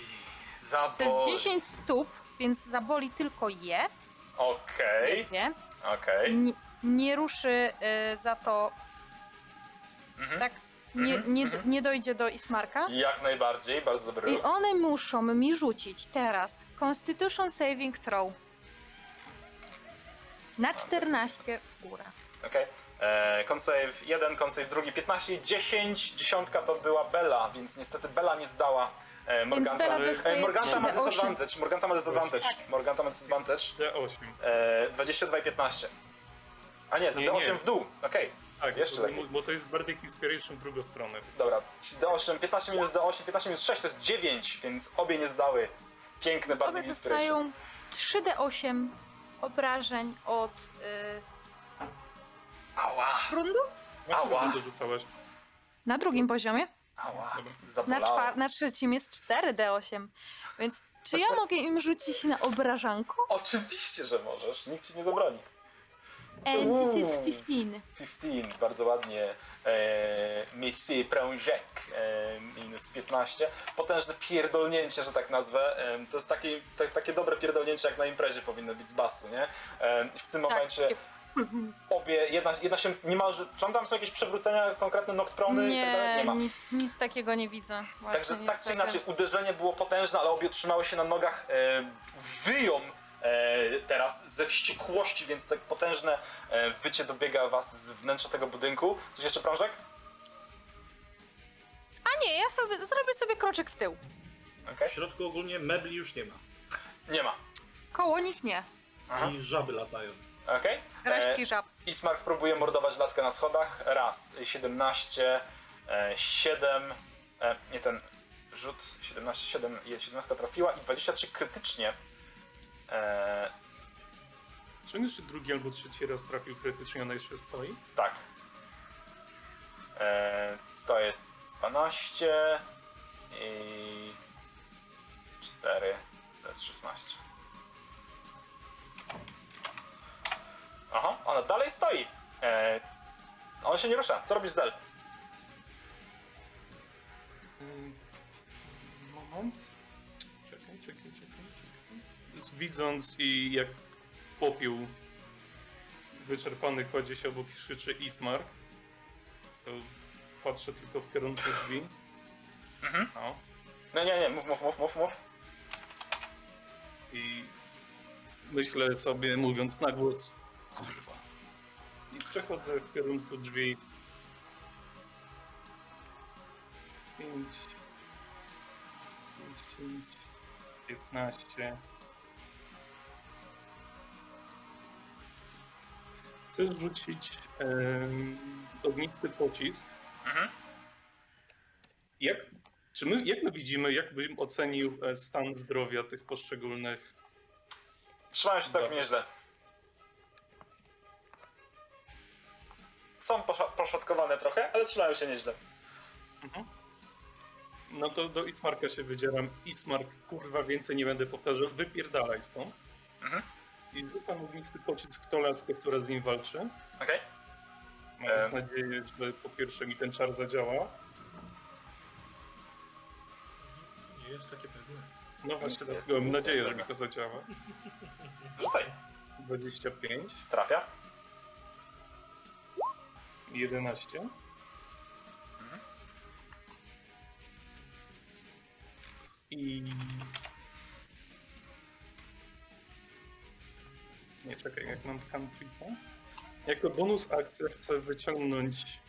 To Zaboli. jest 10 stóp, więc zaboli tylko je. Okej. jednie. Okej. Nie, nie ruszy y, za to, Mhm. tak? Nie, Mhm, nie, mhm. nie dojdzie do Ismarka. Jak najbardziej, bardzo dobry I ruch. one muszą mi rzucić teraz Constitution Saving Throw. Na 14 góra. Okej. E, Con save 1, con save drugi 15, 10, dziesiątka to była Bella, więc niestety Bella nie zdała Morganta. Bella E, Morganta ma 3D8. disadvantage. Morganta ma disadvantage. Morganta ma disadvantage. D8. E, 22 i 15. A nie, to Nie, D8 nie. w dół. Okej. Tak, Jeszcze bo, lepiej. bo to jest Bardic Inspiration w drugą stronę. Dobra, czyli D8, 15 minus D8, 15 minus 6 to jest 9, więc obie nie zdały. Piękne Obie Bardic Inspiration. dostają 3d8 obrażeń od y, Ała, No Ała. Na drugim poziomie. Ała, Na, czwar- na trzecim jest 4d8. Więc czy ja mogę im rzucić na obrażanko? Oczywiście, że możesz, nikt ci nie zabroni. And Uuu. this is 15. 15, bardzo ładnie. E, Messi Prężek, e, minus 15. Potężne pierdolnięcie, że tak nazwę. E, to jest takie, ta, takie dobre pierdolnięcie, jak na imprezie powinno być z basu, nie? E, w tym Tak, momencie takie- obie, jedna, jedna się niemalże... Czy tam są jakieś przewrócenia, konkretne noctrony? i tak dalej? Nie, nie ma. nic, nic takiego nie widzę. Właśnie Także tak czy inaczej, uderzenie było potężne, ale obie trzymały się na nogach. E, wyją e, teraz ze wściekłości, więc tak potężne e, wycie dobiega was z wnętrza tego budynku. Coś jeszcze, Prążek? A nie, ja sobie zrobię sobie kroczek w tył. Okej. W środku ogólnie mebli już nie ma. Nie ma. Koło nich nie. Aha. I żaby latają. Okej. Resztki żab. Ismark próbuje mordować laskę na schodach. Raz. 17, e, 7. E, nie ten rzut. 17, 7. 17 trafiła i 23 krytycznie. E, Czy on jeszcze drugi albo trzeci raz trafił krytycznie, ona jeszcze stoi? Tak. E, to jest 12 i 4 to jest 16. Aha, ona dalej stoi. E, on się nie rusza. Co robisz, Zel? Mm, Moment. Czekaj, czekaj, czekaj, czekaj. Więc Widząc i jak popiół wyczerpany kładzie się obok i krzyczy Ismark, to patrzę tylko w kierunku drzwi. Mhm. No. No nie, nie, mów, mów, mów, mów, mów. I myślę sobie, mówiąc na głos, kurwa. I przechodzę w kierunku drzwi. 5, 10, 15. Chcę rzucić um, ognisty pocisk. Mhm. Jak, czy my, jak my widzimy, jak bym ocenił e, stan zdrowia tych poszczególnych Trzymają się całkiem Dobra. nieźle. Są posza- poszatkowane trochę, ale trzymają się nieźle. Mhm. No to do Ismarka się wydzieram. Ismark, kurwa, więcej nie będę powtarzał. Wypierdalaj stąd. Mhm. I rzucam ognisty pocisk w tą laskę, która z nim walczy. Okej? Mając Em. nadzieję, że po pierwsze mi ten czar zadziała. Nie jest takie pewne. No właśnie, dlatego mam nadzieję, że mi to zadziała. Rzucaj. 25, Trafia. 11. Mhm. I... Nie, czekaj, jak mam cantripa? Jako bonus akcja chcę wyciągnąć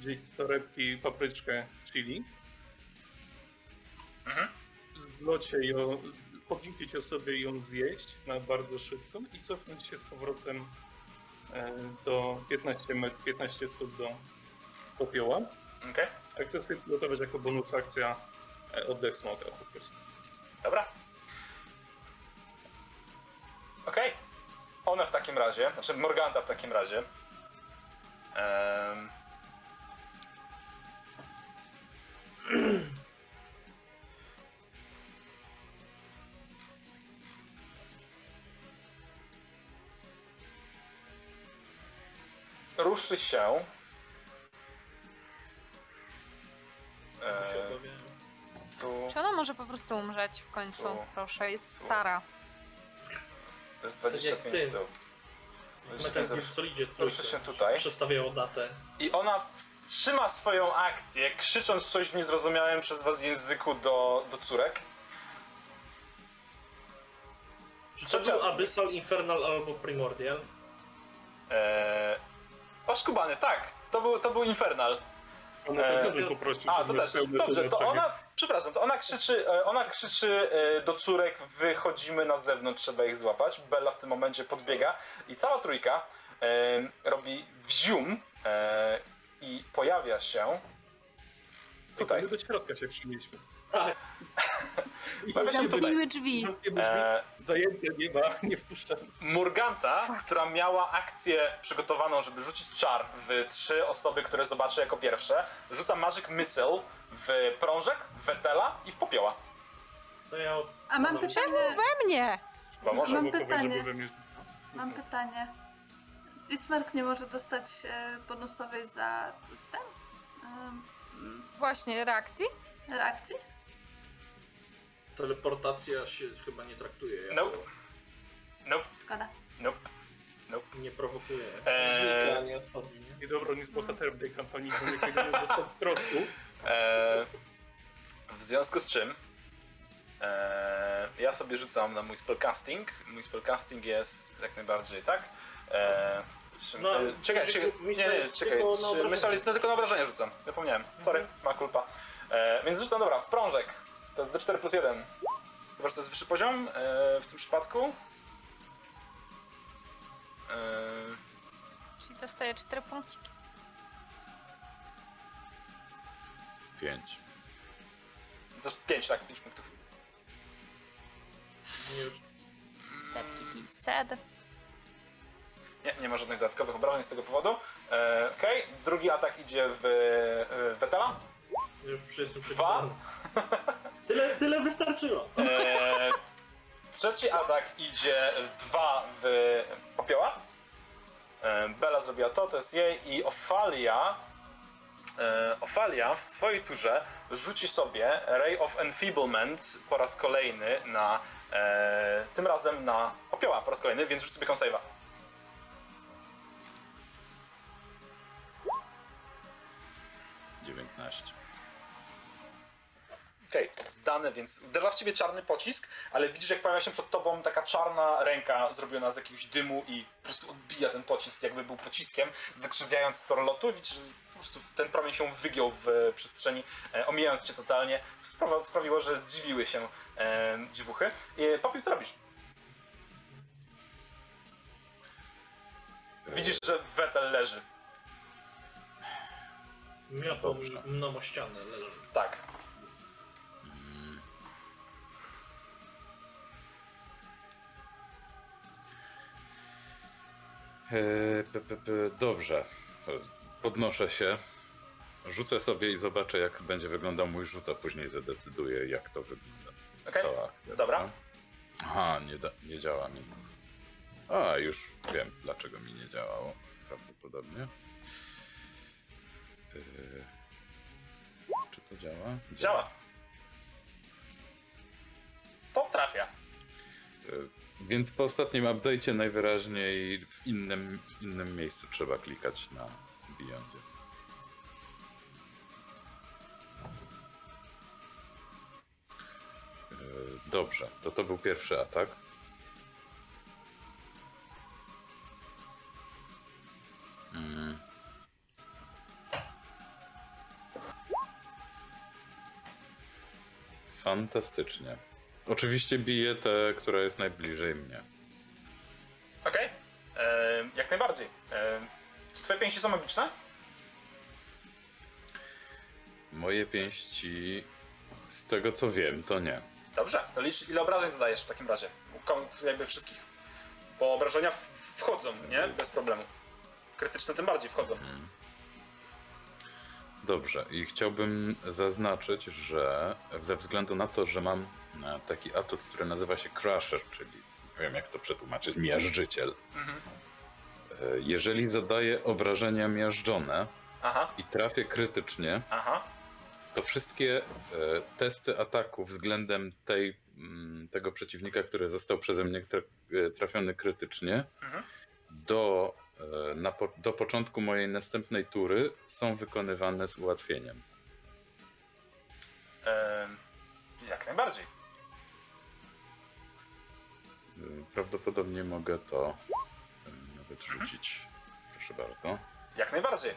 gdzieś z torebki papryczkę chili. Mhm. Zlocie ją, podrzucić ją sobie i ją zjeść na bardzo szybko i cofnąć się z powrotem do 15, met- 15 stóp do popioła. Okej, A chcę sobie przygotować jako bonus akcja e, oddech smoka po prostu. dobra. Okej. One w takim razie, znaczy Morganta w takim razie. Em, Ruszy się. Tak się E, tu, Czy ona może po prostu umrzeć w końcu? Tu. Proszę, jest stara. to jest Tak jak 25 ty. stóp. Metal Gear Solidzie się tutaj. przestawiało datę. I ona wstrzyma swoją akcję, krzycząc coś w niezrozumiałym przez was języku do, do córek. Czy to był. Abyssal, Infernal albo Primordial? Eee, oszkubany, tak, to był, to był Infernal. Ona E, też bym poprosił, A, to też. Dobrze, to ona, przepraszam, to ona krzyczy, e, ona krzyczy e, do córek, wychodzimy na zewnątrz, trzeba ich złapać. Bella w tym momencie podbiega i cała trójka e, robi wzium e, i pojawia się tutaj. My do środka się przynieśmy. Tak. Zamknijmy drzwi. E, Zajęte nie ma, nie wpuszczamy. Morganta, która miała akcję przygotowaną, żeby rzucić czar w trzy osoby, które zobaczy jako pierwsze, rzuca Magic Missile w prążek, w Wetela i w popioła. To ja od... A mam Czemu pytanie. We mnie! Chyba może. Mam pytanie. żeby we mnie- Mam pytanie. Ismark nie może dostać e, bonusowej za ten em, Właśnie, reakcji? reakcji? Teleportacja się chyba nie traktuje jako... Nope. Nope, Szkoda. nope, nope. Nie prowokuje. Eee. Nie odchodzi, nie? I dobra, on jest bohaterem tej kampanii, bo jakiego nie dostał w środku. Eee, w związku z czym eee, ja sobie rzucam na mój spellcasting. Mój spellcasting jest jak najbardziej tak. Eee, No, e, czekaj, czekaj, nie, myślę, nie, jest czekaj, tylko na czy- obrażenia. myślę, jest tylko na obrażenie rzucam. Zapomniałem, sorry, ma kulpa. Eee, więc rzucam, dobra, w prążek. To jest D4 plus 1. Chyba, że to jest wyższy poziom eee, w tym przypadku. Eee, Czyli dostaję 4 punkciki. 5. to jest 5, tak, 5 punktów. Nie już. Setki pised. Nie, nie ma żadnych dodatkowych obrażeń z tego powodu. E, Okej, drugi atak idzie w, w Wetela. Już jestem przekonany. Tyle, tyle wystarczyło. Eee, trzeci atak idzie dwa w popioła. Eee, Bela zrobiła to, to jest jej i Ofalia. Eee, Ofalia w swojej turze rzuci sobie Ray of Enfeeblement po raz kolejny na. Eee, tym razem na popioła po raz kolejny, więc rzuć sobie konsave'a. Dziewiętnaście. Okej, zdane, więc uderza w ciebie czarny pocisk, ale widzisz, jak pojawia się przed tobą taka czarna ręka zrobiona z jakiegoś dymu i po prostu odbija ten pocisk, jakby był pociskiem, zakrzywiając tor lotu. Widzisz, że po prostu ten promień się wygiął w e, przestrzeni, e, omijając cię totalnie, co sprawa- sprawiło, że zdziwiły się e, dziwuchy. E, Popiół, co robisz? Widzisz, że Wetel leży. Miotą mną o ścianę leży. Tak. Dobrze. E, Podnoszę się. Rzucę sobie i zobaczę, jak będzie wyglądał mój rzut, a później zadecyduję, jak to wygląda. Okej, Cała akcja, dobra. dobra? Aha, nie, da, nie działa mi. A, już wiem, dlaczego mi nie działało. Prawdopodobnie. Yy, czy to działa? Działa. To trafia. Yy, Więc po ostatnim update'cie najwyraźniej w innym, w innym miejscu trzeba klikać na Beyondzie. Yy, Dobrze, to to był pierwszy atak. Mm. Fantastycznie. Oczywiście biję tę, która jest najbliżej mnie. Okej? Em, Jak najbardziej. Em, Czy twoje pięści są magiczne? Moje pięści, z tego co wiem, to nie. Dobrze, to licz ile obrażeń zadajesz w takim razie. Kom- Jakby wszystkich. Bo obrażenia wchodzą, nie? Bez problemu. Krytyczne tym bardziej wchodzą. Dobrze, i chciałbym zaznaczyć, że ze względu na to, że mam e, taki atut, który nazywa się Crusher, czyli nie wiem jak to przetłumaczyć, miażdżyciel. Mhm. E, Jeżeli zadaję obrażenia miażdżone Aha, i trafię krytycznie, aha. to wszystkie e, testy ataku względem tej, mm, tego przeciwnika, który został przeze mnie tra- trafiony krytycznie, Mhm. do, po, do początku mojej następnej tury są wykonywane z ułatwieniem. Em, Jak najbardziej. E, Prawdopodobnie mogę to e, nawet rzucić. Proszę bardzo. Jak najbardziej. E,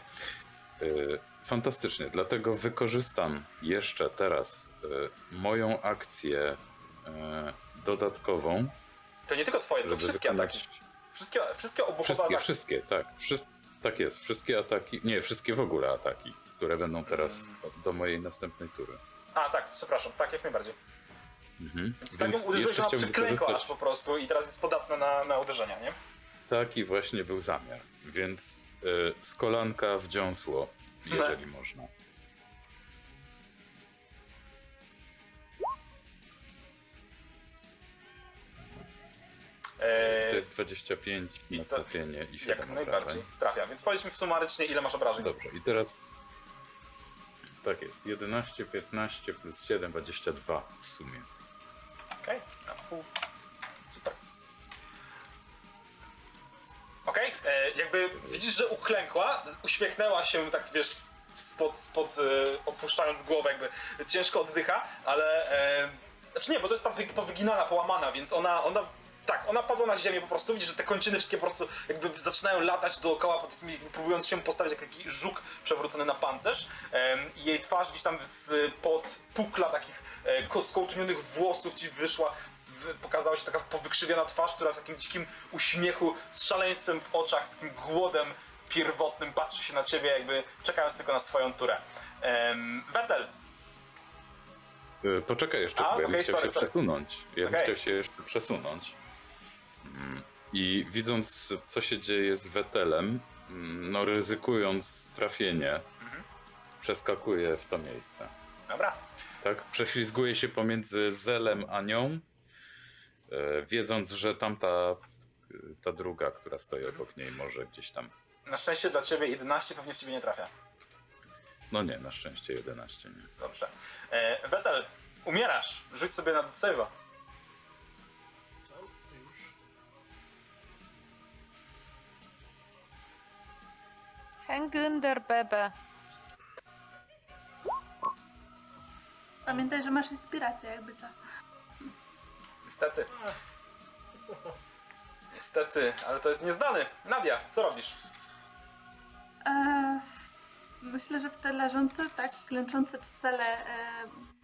Fantastycznie, dlatego wykorzystam jeszcze teraz e, moją akcję e, dodatkową, To nie tylko twoje, to wszystkie wykonać ataki. Wszystkie, wszystkie obuchowe Wszystkie, ataki. wszystkie, tak. Tak jest. Wszystkie ataki, nie, wszystkie w ogóle ataki, które będą teraz Mm. do mojej następnej tury. A, tak, przepraszam, tak, jak najbardziej. Mhm. Więc, tak ją uderzyłeś, ona przyklękła aż po prostu i teraz jest podatna na, na uderzenia, nie? Taki właśnie był zamiar, więc y, z kolanka w dziąsło, jeżeli można. To jest 25 i na trafienie i 7 jak najbardziej trafia. Więc powiedzmy w sumarycznie, ile masz obrażeń. Dobrze, i teraz tak jest. 11, 15 plus 7, 22 w sumie. Okej, na pół. Super. Okej, e, jakby widzisz, że uklękła, uśmiechnęła się tak, wiesz, spod, spod e, opuszczając głowę, jakby ciężko oddycha, ale... E, znaczy nie, bo to jest ta wy, powyginana, połamana, więc ona, ona... Tak, ona padła na ziemię po prostu, widzisz, że te kończyny wszystkie po prostu jakby zaczynają latać dookoła, po takimi, jakby próbując się postawić jak taki żuk przewrócony na pancerz. I jej twarz gdzieś tam z pod pukla takich e, ko- skołtunionych włosów ci wyszła, pokazała się taka powykrzywiona twarz, która w takim dzikim uśmiechu, z szaleństwem w oczach, z takim głodem pierwotnym patrzy się na ciebie, jakby czekając tylko na swoją turę. Um, Wetel, Poczekaj jeszcze, A, bo ja bym okej, chciał sorry, się sorry. przesunąć. Ja bym Okej. chciał się jeszcze przesunąć. Mm, I widząc, co się dzieje z Wetelem, mm, no ryzykując trafienie, Mhm. przeskakuję w to miejsce. dobra. Tak? Prześlizguję się pomiędzy Zelem a nią, e, wiedząc, że tamta, e, ta druga, która stoi obok niej, może gdzieś tam. Na szczęście dla ciebie 11 pewnie w ciebie nie trafia. No nie, na szczęście 11 nie. Dobrze. E, Wetel, umierasz. Rzuć sobie na decywa. Hengünder Bebe. Pamiętaj, że masz inspirację, jakby co. Niestety. Niestety, ale to jest nieznany. Nadia, co robisz? Eee, myślę, że w te leżące, tak, klęczące cele e,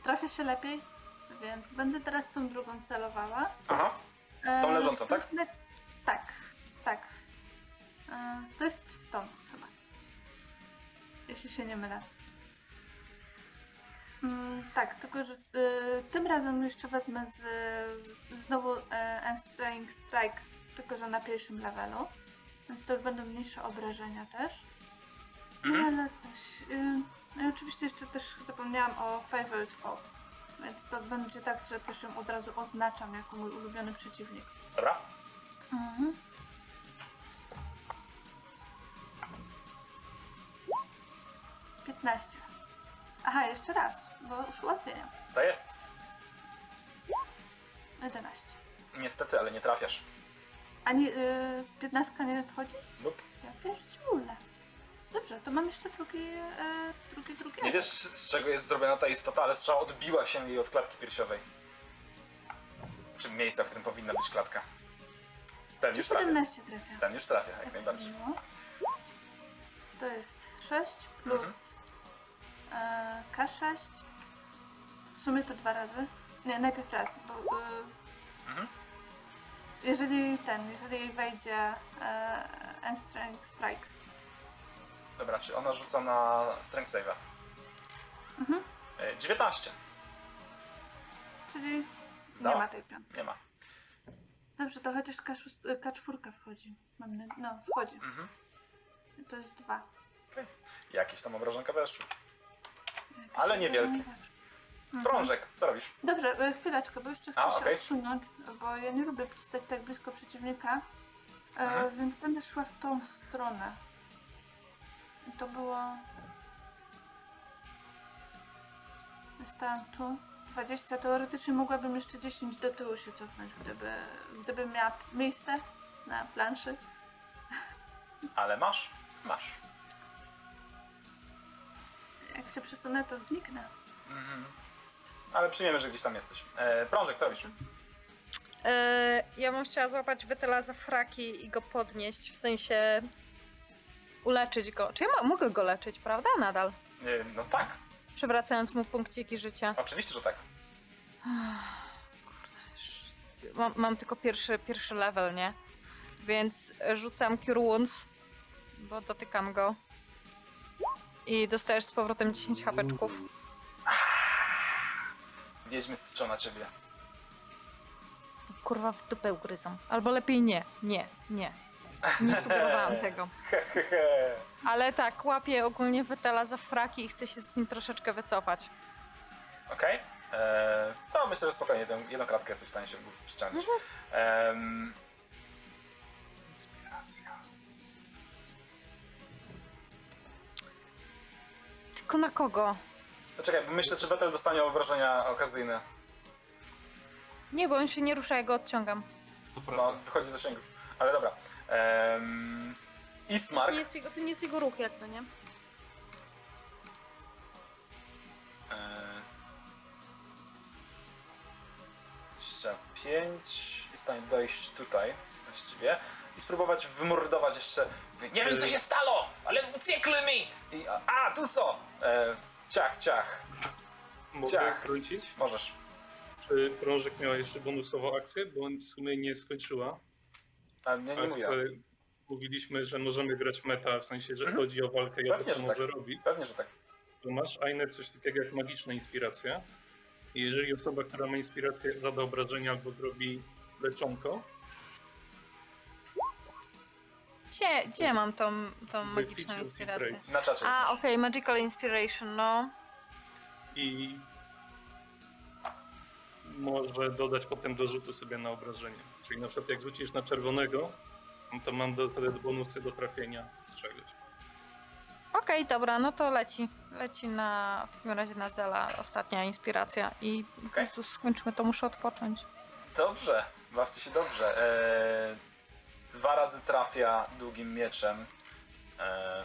trafia się lepiej, więc będę teraz tą drugą celowała. Aha. E, Tą leżącą, tak? Tak, tak. E, to jest w tą. Jeśli się nie mylę. Mm, tak, tylko że y, tym razem jeszcze wezmę z, znowu Enstring Strike, tylko że na pierwszym levelu. Więc to już będą mniejsze obrażenia też. Mhm. ale też. Y, i oczywiście jeszcze też zapomniałam o Favorite Foe. Więc to będzie tak, że też ją od razu oznaczam jako mój ulubiony przeciwnik. Dobra. Mhm. Piętnaście. Aha, jeszcze raz, bo ułatwienia. To jest. 11. Niestety, ale nie trafiasz. Ani y, 15 nie wchodzi? Nope. Ja pierdziule. Dobrze, to mam jeszcze drugi, y, drugi, drugi. Nie wiesz, z czego jest zrobiona ta istota, ale strzała odbiła się jej od klatki piersiowej. Czy miejsca, w którym powinna być klatka. Ten Czy już trafia. 17 trafia? Ten już trafia, jak najbardziej. No. To jest 6 plus Mhm. E, K6. W sumie to dwa razy. Nie, najpierw raz, bo y, Mhm. jeżeli ten, jeżeli wejdzie e, End Strength Strike. Dobra, czy ona rzuca na strength save'a? Mhm. E, 19. Czyli Zdała. nie ma tej piątki. Nie ma. Dobrze, to chociaż K6, K4 wchodzi. Mam na, no, wchodzi. Mhm. To jest dwa. Jakieś tam obrażonka weszły. Ale obrażenia. Mhm. Prążek, co robisz? Dobrze, e, chwileczkę, bo jeszcze chcę A, się okej. odsunąć, bo ja nie lubię stać tak blisko przeciwnika, e, Mhm. więc będę szła w tą stronę. I to było... Stałam tu. 20, teoretycznie mogłabym jeszcze 10 do tyłu się cofnąć, gdyby, gdybym miała miejsce na planszy. Ale masz? Masz. Jak się przesunę, to zniknę. Mhm. Ale przyjmiemy, że gdzieś tam jesteś. E, prążek, co robisz? E, ja bym chciała złapać Wytela za fraki i go podnieść, w sensie uleczyć go. Czy ja mo- mogę go leczyć, prawda? Nadal. E, no tak, Przywracając mu punkciki życia. oczywiście, że tak. Mam, mam tylko pierwszy, pierwszy level, nie? Więc rzucam Cure Wounds, bo dotykam go. I dostajesz z powrotem 10 hapeczków. Wiedźmy strzą na ciebie. Kurwa w dupę ugryzą. Albo lepiej nie, nie, nie. Nie sugerowałam tego. Hehehe. Ale tak, łapię ogólnie Wytela za fraki i chcę się z nim troszeczkę wycofać. Okej. E, To myślę, że spokojnie tę jedną kratkę jesteś w stanie się przyciągnąć. Em, Inspiracja. Tylko na kogo? Poczekaj, bo myślę, czy Betel dostanie obrażenia okazyjne. Nie, bo on się nie rusza, ja go odciągam. To No, prawda. wychodzi z zasięgu. Ale dobra. Um, Ismark. Nie jest jego, to nie jest jego ruch jakby, nie? E, 25 i stanie dojść tutaj właściwie i spróbować wymordować jeszcze. Nie wiem co się stało, ale uciekły mi! I, a, a, tu są! E, ciach, ciach. Mogę Ciach. wrócić? Możesz. Czy Prążek miała jeszcze bonusową akcję, bo w sumie nie skończyła. A nie, nie mówię. Akcję, mówiliśmy, że możemy grać meta, w sensie, że Mhm. chodzi o walkę i o to, Pewnie, co że może tak. robić. Pewnie, że tak. To masz Ainę coś takiego jak magiczna inspiracja. I jeżeli osoba, która ma inspirację, zada obrażenia albo zrobi leczonko, Gdzie, gdzie mam tą, tą magiczną inspirację? Na czacie. A, okej, Magical Inspiration, no. i może dodać potem do rzutu sobie na obrażenie. Czyli na przykład jak rzucisz na czerwonego, no to mam do, wtedy bonusy do trafienia z czegoś. Okej, dobra, no to leci. Leci na, w takim razie na Zela ostatnia inspiracja i po Okej. prostu skończmy to, muszę odpocząć. Dobrze, bawcie się dobrze. E, dwa razy trafia długim mieczem. E,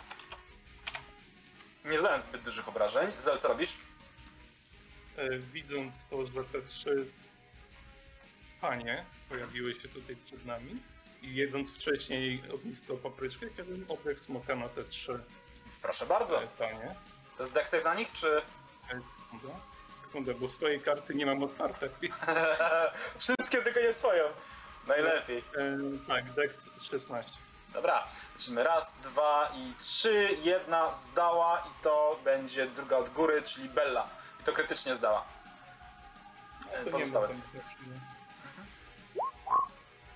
nie zadając zbyt dużych obrażeń. Zel, co robisz? e, widząc to, że te trzy panie pojawiły się tutaj przed nami i jedząc wcześniej ognistą papryczkę, chciałbym oddać smoka na te trzy Proszę bardzo. e, panie. To jest deck save na nich, czy... Sekundę, sekundę, bo swojej karty nie mam otwarte. Wszystkie tylko nie swoją. Najlepiej. E, tak, Dex 16. Dobra, lecimy raz, dwa i trzy. Jedna zdała i to będzie druga od góry, czyli Bella. I to krytycznie zdała. E, Pozostałe. znaczenia.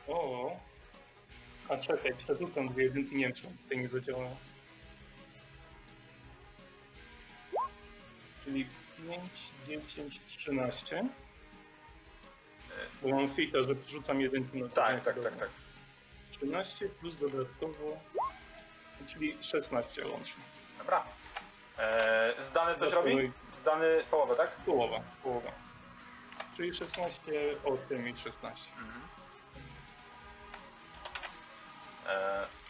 O. A czekaj, przerzucam dwie jedynki, nie wiem czy tutaj nie zadziałało. Czyli 5, 10, 13. Bo fita, że przerzucam jedynki na Tak, tak, tak, tak. 13 plus dodatkowo, czyli 16 łącznie. Dobra. E, zdany coś Dobra, robi? Zdany połowę, tak? Połowa, połowa. Czyli 16, 8 i 16. E, Okej.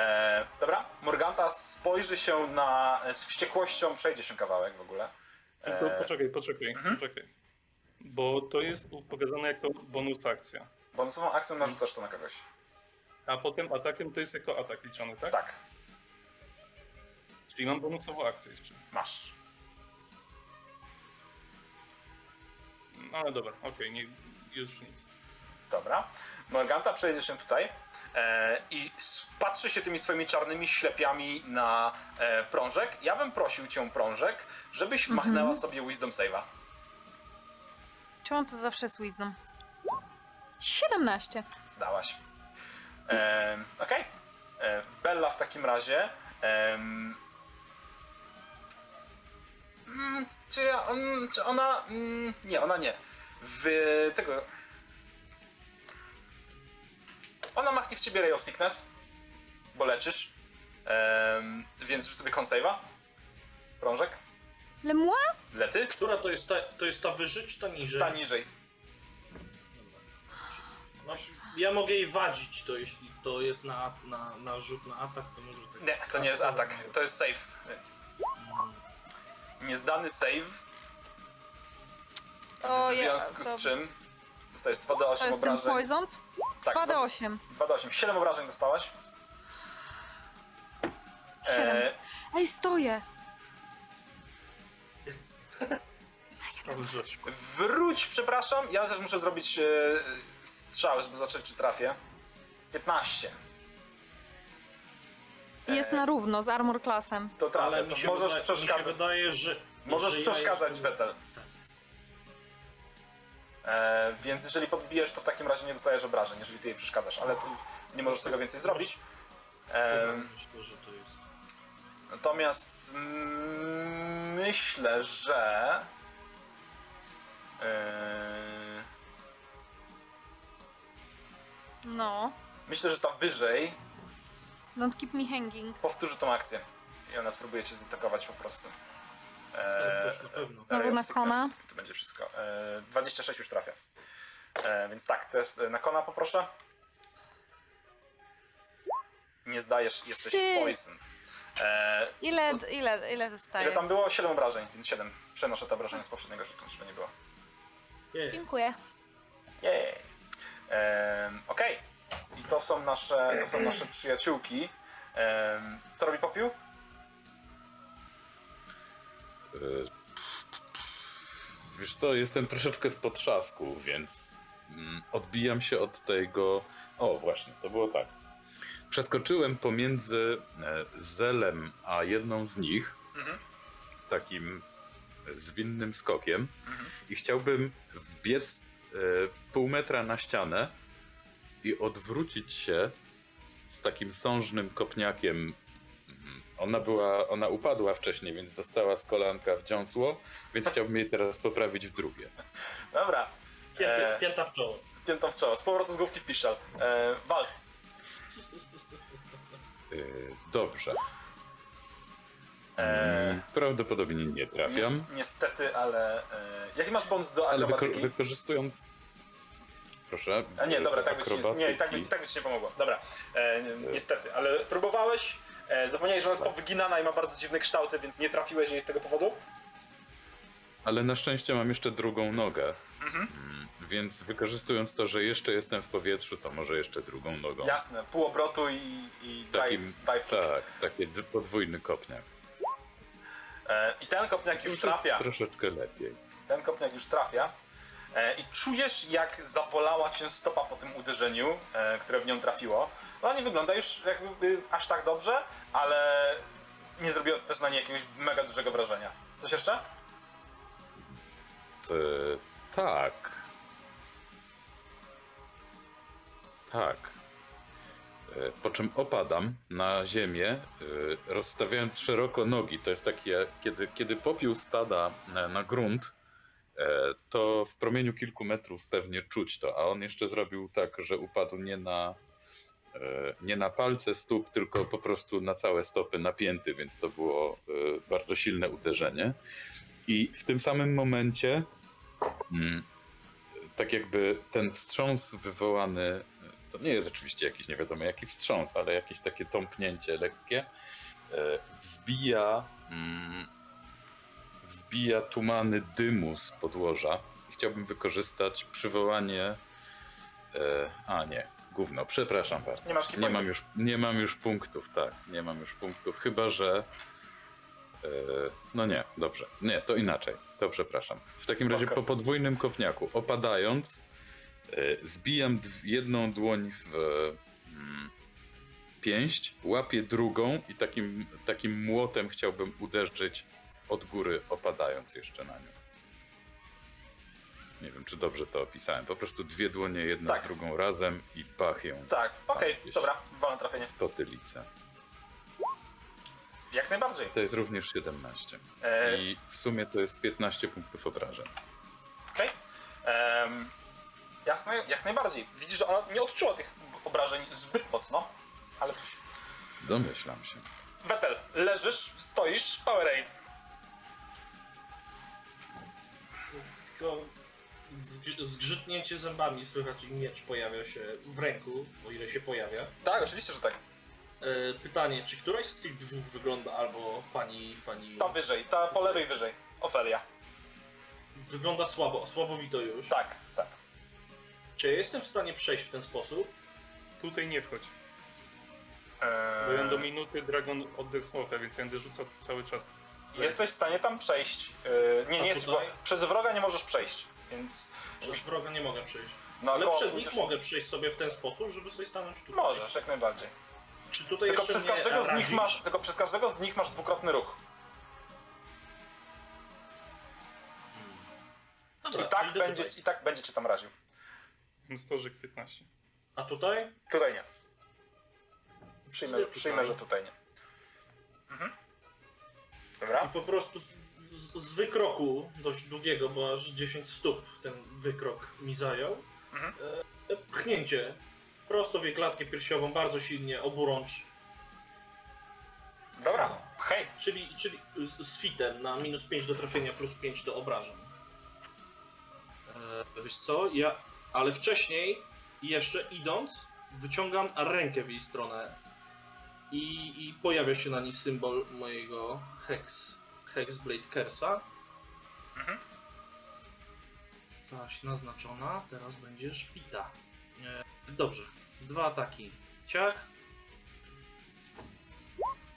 E, Dobra, Morganta spojrzy się na... z wściekłością, przejdzie się kawałek w ogóle. Tylko E, poczekaj, poczekaj, mhm. poczekaj. Bo to jest pokazane jako bonus akcja. bonusową akcją narzucasz to na kogoś. A potem atakiem to jest jako atak liczony, tak? Tak, Czyli mam bonusową akcję jeszcze. masz. No ale dobra, okej, nie, już nic. Dobra. Morganta przejdzie się tutaj e, i s- patrzy się tymi swoimi czarnymi ślepiami na e, prążek. Ja bym prosił cię, prążek, żebyś Mhm. machnęła sobie Wisdom Save'a. Czemu to zawsze jest wisdom? 17. Zdałaś. E, Okej. E, Bella w takim razie. em, mm, czy, ja, on, czy ona. Mm, nie, ona nie. W tego. Ona machnie w ciebie Ray of Sickness, bo leczysz. Więc rzuć sobie con save'a. Prążek. Le moi? Lety. Która to jest ta, to jest ta wyżej czy ta niżej? Ta niżej. No, ja mogę jej wadzić to, jeśli to jest na, na, na rzut na atak, to może tak. Nie, to nie jest atak, to jest save. Niezdany save. O, w ja- związku to- z czym dostajesz 2d8 To jest ten obrażeń. poisoned? Tak, 2d8. 2d8. 7 obrażeń dostałaś. 7. E, Ej, stoję! Jest. Dobrze. wróć, przepraszam. Ja też muszę zrobić e, strzały, żeby zobaczyć, czy trafię. 15. Jest na równo z armor klasem. To trafię. Ale mi To się, możesz wydaje, mi się przeszkadzać. wydaje, że. Możesz że ja przeszkadzać, jestem- Wetel. E, więc jeżeli podbijesz, to w takim razie nie dostajesz obrażeń, jeżeli ty jej przeszkadzasz, ale ty nie możesz tego więcej zrobić. E, Myślę, że to jest. Natomiast mm, myślę, że. Yy, No. myślę, że ta wyżej Don't keep me hanging. powtórzy tą akcję. I ona spróbuje cię zaatakować po prostu. To na pewno. Zero Znowu na kona? To będzie wszystko. E, 26 już trafia. E, więc tak, test na kona poproszę. Nie zdajesz, jesteś Trzy. poison. E, Ile, ile, ile dostaję? ile tam było? 7 obrażeń, więc 7. Przenoszę te obrażenia z poprzedniego rzutu, żeby nie było. Dziękuję. Jej. Ehm, Okej. I to są nasze, to są nasze przyjaciółki. Co robi popiół? E, Wiesz co, jestem troszeczkę w potrzasku, więc mm, odbijam się od tego. O, właśnie, to było tak. Przeskoczyłem pomiędzy e, Zelem a jedną z nich Mhm. takim zwinnym skokiem Mhm. i chciałbym wbiec e, pół metra na ścianę i odwrócić się z takim sążnym kopniakiem. Ona była, ona upadła wcześniej, więc dostała z kolanka w dziąsło, więc chciałbym jej teraz poprawić w drugie. Dobra. Pięty, E, Pięta w czoło. piętą w czoło. Z powrotu z główki w piszczel. E, wal. E, Dobrze. E, Mm, Prawdopodobnie nie trafiam, Nies- niestety, ale... E, jaki masz bonus do ale wyko- akrobatyki? wykorzystując proszę. A nie, dobra, tak by ci, nie, tak by, tak by ci nie pomogło. Dobra, e, ni- niestety, ale próbowałeś, e, zapomniałeś, że ona jest powyginana i ma bardzo dziwne kształty, więc nie trafiłeś jej z tego powodu? Ale na szczęście mam jeszcze drugą nogę. Mhm. Mm, Więc wykorzystując to, że jeszcze jestem w powietrzu, to może jeszcze drugą nogą. Jasne, pół obrotu i, i Takim, dive, dive kick. tak, taki d- podwójny kopniak. E, I ten kopniak już trafia. Troszeczkę lepiej. Ten kopniak już trafia. E, I czujesz, jak zapolała cię stopa po tym uderzeniu, e, które w nią trafiło. Ona nie wygląda już jakby aż tak dobrze, ale nie zrobiło to też na niej jakiegoś mega dużego wrażenia. Coś jeszcze? Tak. Tak. E, Po czym opadam na ziemię, e, rozstawiając szeroko nogi. To jest takie, kiedy, kiedy popiół spada na, na grunt, e, to w promieniu kilku metrów pewnie czuć to, a on jeszcze zrobił tak, że upadł nie na, nie na palce stóp, tylko po prostu na całe stopy napięty, więc to było e, bardzo silne uderzenie. I w tym samym momencie Mm, tak jakby ten wstrząs wywołany, to nie jest oczywiście jakiś nie wiadomo jaki wstrząs, ale jakieś takie tąpnięcie lekkie, e, wzbija, mm, wzbija tumany dymu z podłoża. Chciałbym wykorzystać przywołanie. e, A nie, gówno, przepraszam bardzo. Nie masz key Nie mam, już, nie mam już punktów, tak. Nie mam już punktów, chyba że. e, No nie, dobrze. Nie, to inaczej. To przepraszam. W takim Spoko. razie po podwójnym kopniaku, opadając, e, zbijam jedną dłoń w mm, pięść, łapię drugą i takim, takim młotem chciałbym uderzyć od góry, opadając jeszcze na nią. Nie wiem, czy dobrze to opisałem. Po prostu dwie dłonie, jedna Tak. z drugą razem i pach ją Tak, okej, gdzieś. dobra, wolne trafienie. w potylicę. Jak najbardziej. To jest również 17. E, I w sumie to jest 15 punktów obrażeń. Okej. Jak, naj, jak najbardziej. Widzisz, że ona nie odczuła tych obrażeń zbyt mocno, ale cóż. Domyślam się. Wetel, leżysz, stoisz, Powerade. Tylko zg- zgrzytnięcie zębami słychać i miecz pojawia się w ręku, o ile się pojawia. Tak, oczywiście, że tak. E, pytanie, czy któraś z tych dwóch wygląda albo pani, pani Ta wyżej, ta po lewej wyżej. Ofelia. wygląda słabo, słabowito już. Tak, tak. Czy ja jestem w stanie przejść w ten sposób? Tutaj nie wchodź. Eee, Bo ja do minuty Dragon oddech smoka, więc ja będę rzucał cały czas. jesteś w stanie tam przejść. Eee, nie, A nie bo tutaj? przez wroga nie możesz przejść, więc... Przez wroga nie mogę przejść. No, Ale koło- przez nich mogę przejść sobie w ten sposób, żeby sobie stanąć tutaj. Możesz, jak najbardziej. Czy tutaj Tylko jeszcze przez mnie każdego z nich masz, tylko przez każdego z nich masz dwukrotny ruch. Dobra, I to tak, idę będzie, tutaj. I tak będzie cię tam raził. Storzyk 15. A tutaj? Tutaj nie. Przyjmę, Idę tutaj. przyjmę że tutaj nie. Mhm. I Dobra. po prostu w, z wykroku dość długiego, bo aż 10 stóp ten wykrok mi zajął. Mhm. E, pchnięcie. Prosto w jej klatkę piersiową, bardzo silnie, oburącz. Dobra. Hej. Czyli, czyli z, fitem na minus 5 do trafienia, plus 5 do obrażeń. E, wiesz co, ja... Ale wcześniej, jeszcze idąc, wyciągam rękę w jej stronę i, i pojawia się na niej symbol mojego Hex, Hexblade Curse'a. Mhm. Taś naznaczona, teraz będzie szpita. E, dobrze, dwa ataki. Ciach.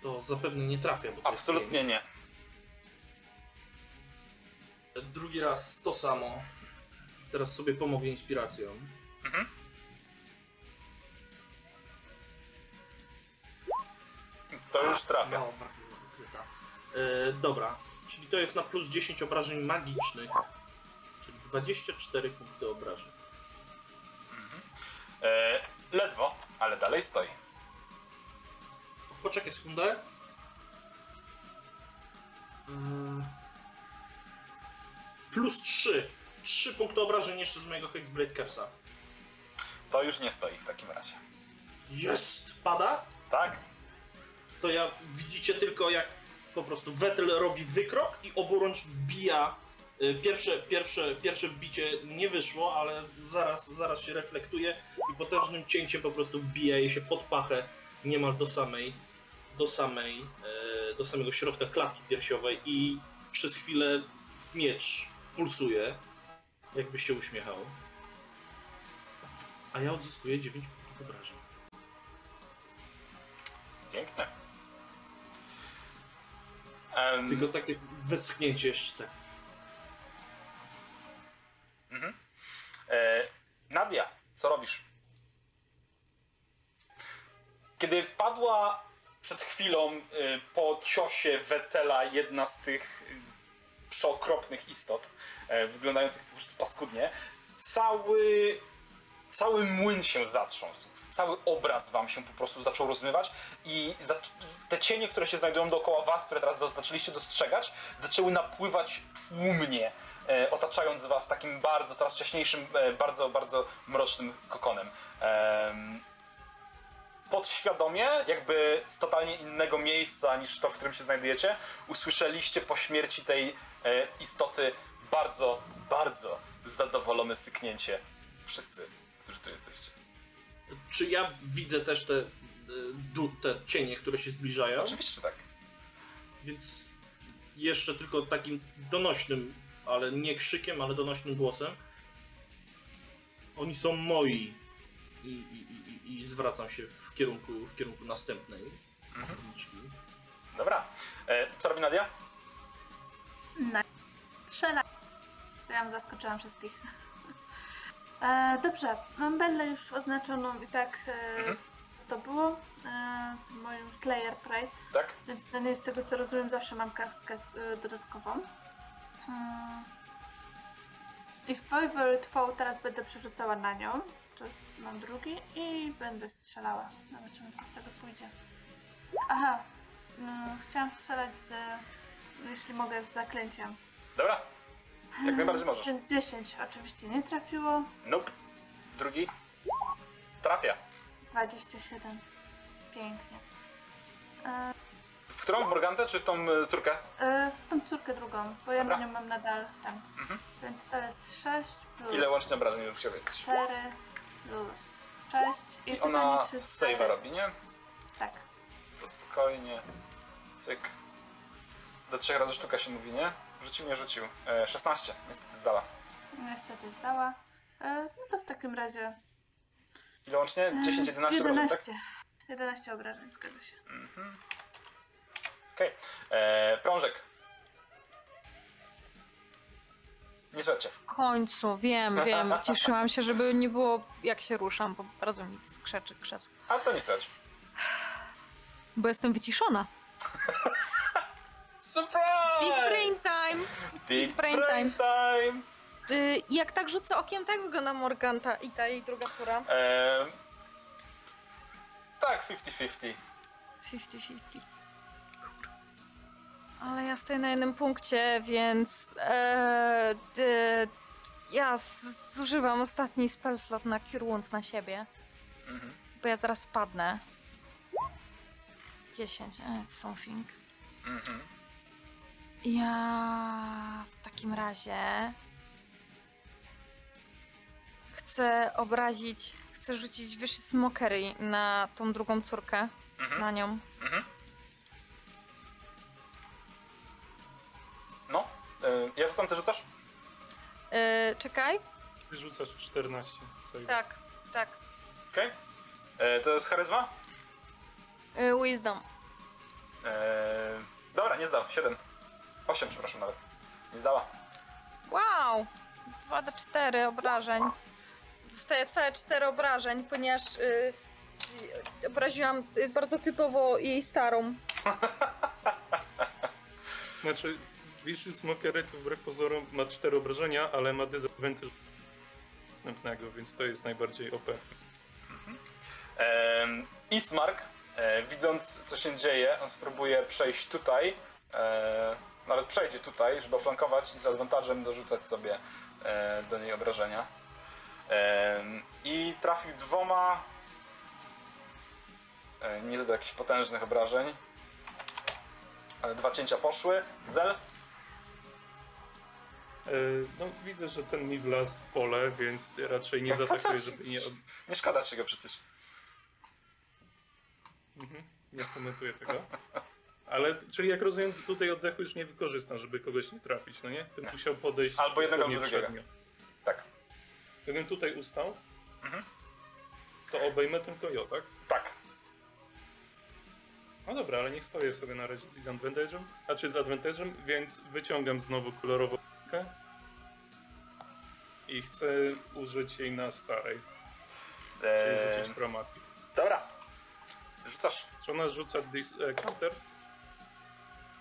To zapewne nie trafia, bo to Absolutnie nie. Drugi raz to samo. Teraz sobie pomogę inspiracją. Mhm. To już trafia. Wykryta. E, dobra, czyli to jest na plus 10 obrażeń magicznych. Czyli 24 punkty obrażeń. E, ledwo, ale dalej stoi. Poczekaj sekundę. Mm. Plus 3. 3 punkty obrażeń jeszcze z mojego Hexblade Curse'a. To już nie stoi w takim razie. Jest! Pada? Tak? To ja widzicie tylko jak po prostu Vettel robi wykrok i oburącz wbija Y, Pierwsze, pierwsze, pierwsze wbicie nie wyszło, ale zaraz, zaraz się reflektuje i potężnym cięciem po prostu wbija jej się pod pachę niemal do samej, do samej, e, do samego środka klatki piersiowej i przez chwilę miecz pulsuje, jakby się uśmiechał. A ja odzyskuję 9 punktów obrażeń. Piękne. Em, Tylko takie westchnięcie jeszcze tak. Mhm. E, Nadia, co robisz? Kiedy padła przed chwilą y, po ciosie Wetela jedna z tych y, przeokropnych istot, e, wyglądających po prostu paskudnie, cały, cały młyn się zatrząsł. Cały obraz wam się po prostu zaczął rozmywać i te cienie, które się znajdują dookoła was, które teraz zaczęliście dostrzegać, zaczęły napływać tłumnie e, otaczając was takim bardzo, coraz wcześniejszym, e, bardzo, bardzo mrocznym kokonem. Em, podświadomie, jakby z totalnie innego miejsca niż to, w którym się znajdujecie, usłyszeliście po śmierci tej e, istoty bardzo, bardzo zadowolone syknięcie. Wszyscy, którzy tu jesteście. Czy ja widzę też te, e, te cienie, które się zbliżają? Oczywiście, że tak. Więc jeszcze tylko takim donośnym, ale nie krzykiem, ale donośnym głosem. Oni są moi. I, i, i, i zwracam się w kierunku, w kierunku następnej. uliczki. Dobra. E, co robi Nadia? Na strzelaj. Ja zaskoczyłam wszystkich. E, dobrze, mam Bellę już oznaczoną i tak e, Mhm. to było. E, to moją Slayer Pride, Tak? więc na niej z tego co rozumiem zawsze mam kaskę e, dodatkową. Hmm. I Favorite Foe teraz będę przerzucała na nią. To mam drugi i będę strzelała. Zobaczymy co z tego pójdzie. Aha, mm, chciałam strzelać z, jeśli mogę, z zaklęciem. Dobra. Jak najbardziej możesz. Więc 10 oczywiście nie trafiło. Nope. Drugi. Trafia. 27. Pięknie. E, W którą? W Morgantę czy w tą e, córkę? e, w tą córkę drugą, bo ja Dobra. na nią mam nadal tam. Mhm. Więc to jest 6 plus Ile łącznie obrażeń już chciał wiedzieć? 4 plus 6. I, I pytanie, ona czy save'a robi, nie? Tak. To spokojnie. Cyk. Do trzech razy sztuka się mówi, nie? Rzucił, nie rzucił. E, 16, niestety zdała. Niestety zdała. E, no to w takim razie. Ile łącznie? e, 10, 11 obrażeń, tak? 11. 11 obrażeń, zgadza się. Mhm. Okej. E, Prążek. Nie słuchajcie. W końcu, wiem, wiem. Cieszyłam się, żeby nie było jak się ruszam, bo bardzo mi skrzeczy krzesło. A to nie słuchać. Bo jestem wyciszona. Surprise! Big brain time! Big brain brain time! Y, jak tak rzucę okiem, tak wygląda Morganta i ta jej druga córa. E, tak, 50-50. 50-50. Ale ja stoję na jednym punkcie, więc e, d, ja zużywam ostatni spell slot na Cure Wounds na siebie, Mhm. bo ja zaraz spadnę. 10, e, something. Mhm. Ja w takim razie chcę obrazić, chcę rzucić Vicious Mockery na tą drugą córkę, Mhm. na nią. Mhm. No, e, ja rzucam, ty rzucasz? Yy, czekaj. Ty rzucasz 14. save. Tak, tak. Okej. E, To jest charyzma? Yy, wisdom. Dobra, nie zdał. 7. 8, przepraszam nawet. Nie zdała. Wow! 2 do 4 obrażeń. Dostaję całe 4 obrażeń, ponieważ yy, yy, obraziłam yy, bardzo typowo jej starą. Znaczy, Vicious Mockery to wbrew pozorom ma 4 obrażenia, ale ma disadvantage następnego, więc to jest najbardziej OP. Em, Ismark, e, widząc co się dzieje, on spróbuje przejść tutaj, e, nawet przejdzie tutaj, żeby oflankować i z advantażem dorzucać sobie e, do niej obrażenia. Em, I trafił dwoma. E, nie do jakichś potężnych obrażeń. Ale dwa cięcia poszły. Zel. E, No, widzę, że ten mi wlazł w pole, więc raczej nie zaatakuję, żeby nie... Od... Nie szkoda się go przecież. Mhm, nie skomentuję tego. Ale, czyli jak rozumiem, tutaj oddechu już nie wykorzystam, żeby kogoś nie trafić, no nie? Bym Nie. musiał podejść Albo jednego, albo drugiego. Tak. Gdybym tutaj ustał, Mhm. to obejmę tylko ją, tak? Tak. No dobra, ale niech stoję sobie na razie z disadvantage'em, znaczy z advantage'em, więc wyciągam znowu kolorową i chcę użyć jej na starej, czyli Eee, rzucić chromatic. dobra. Rzucasz. Czy ona rzuca dis- e, counter?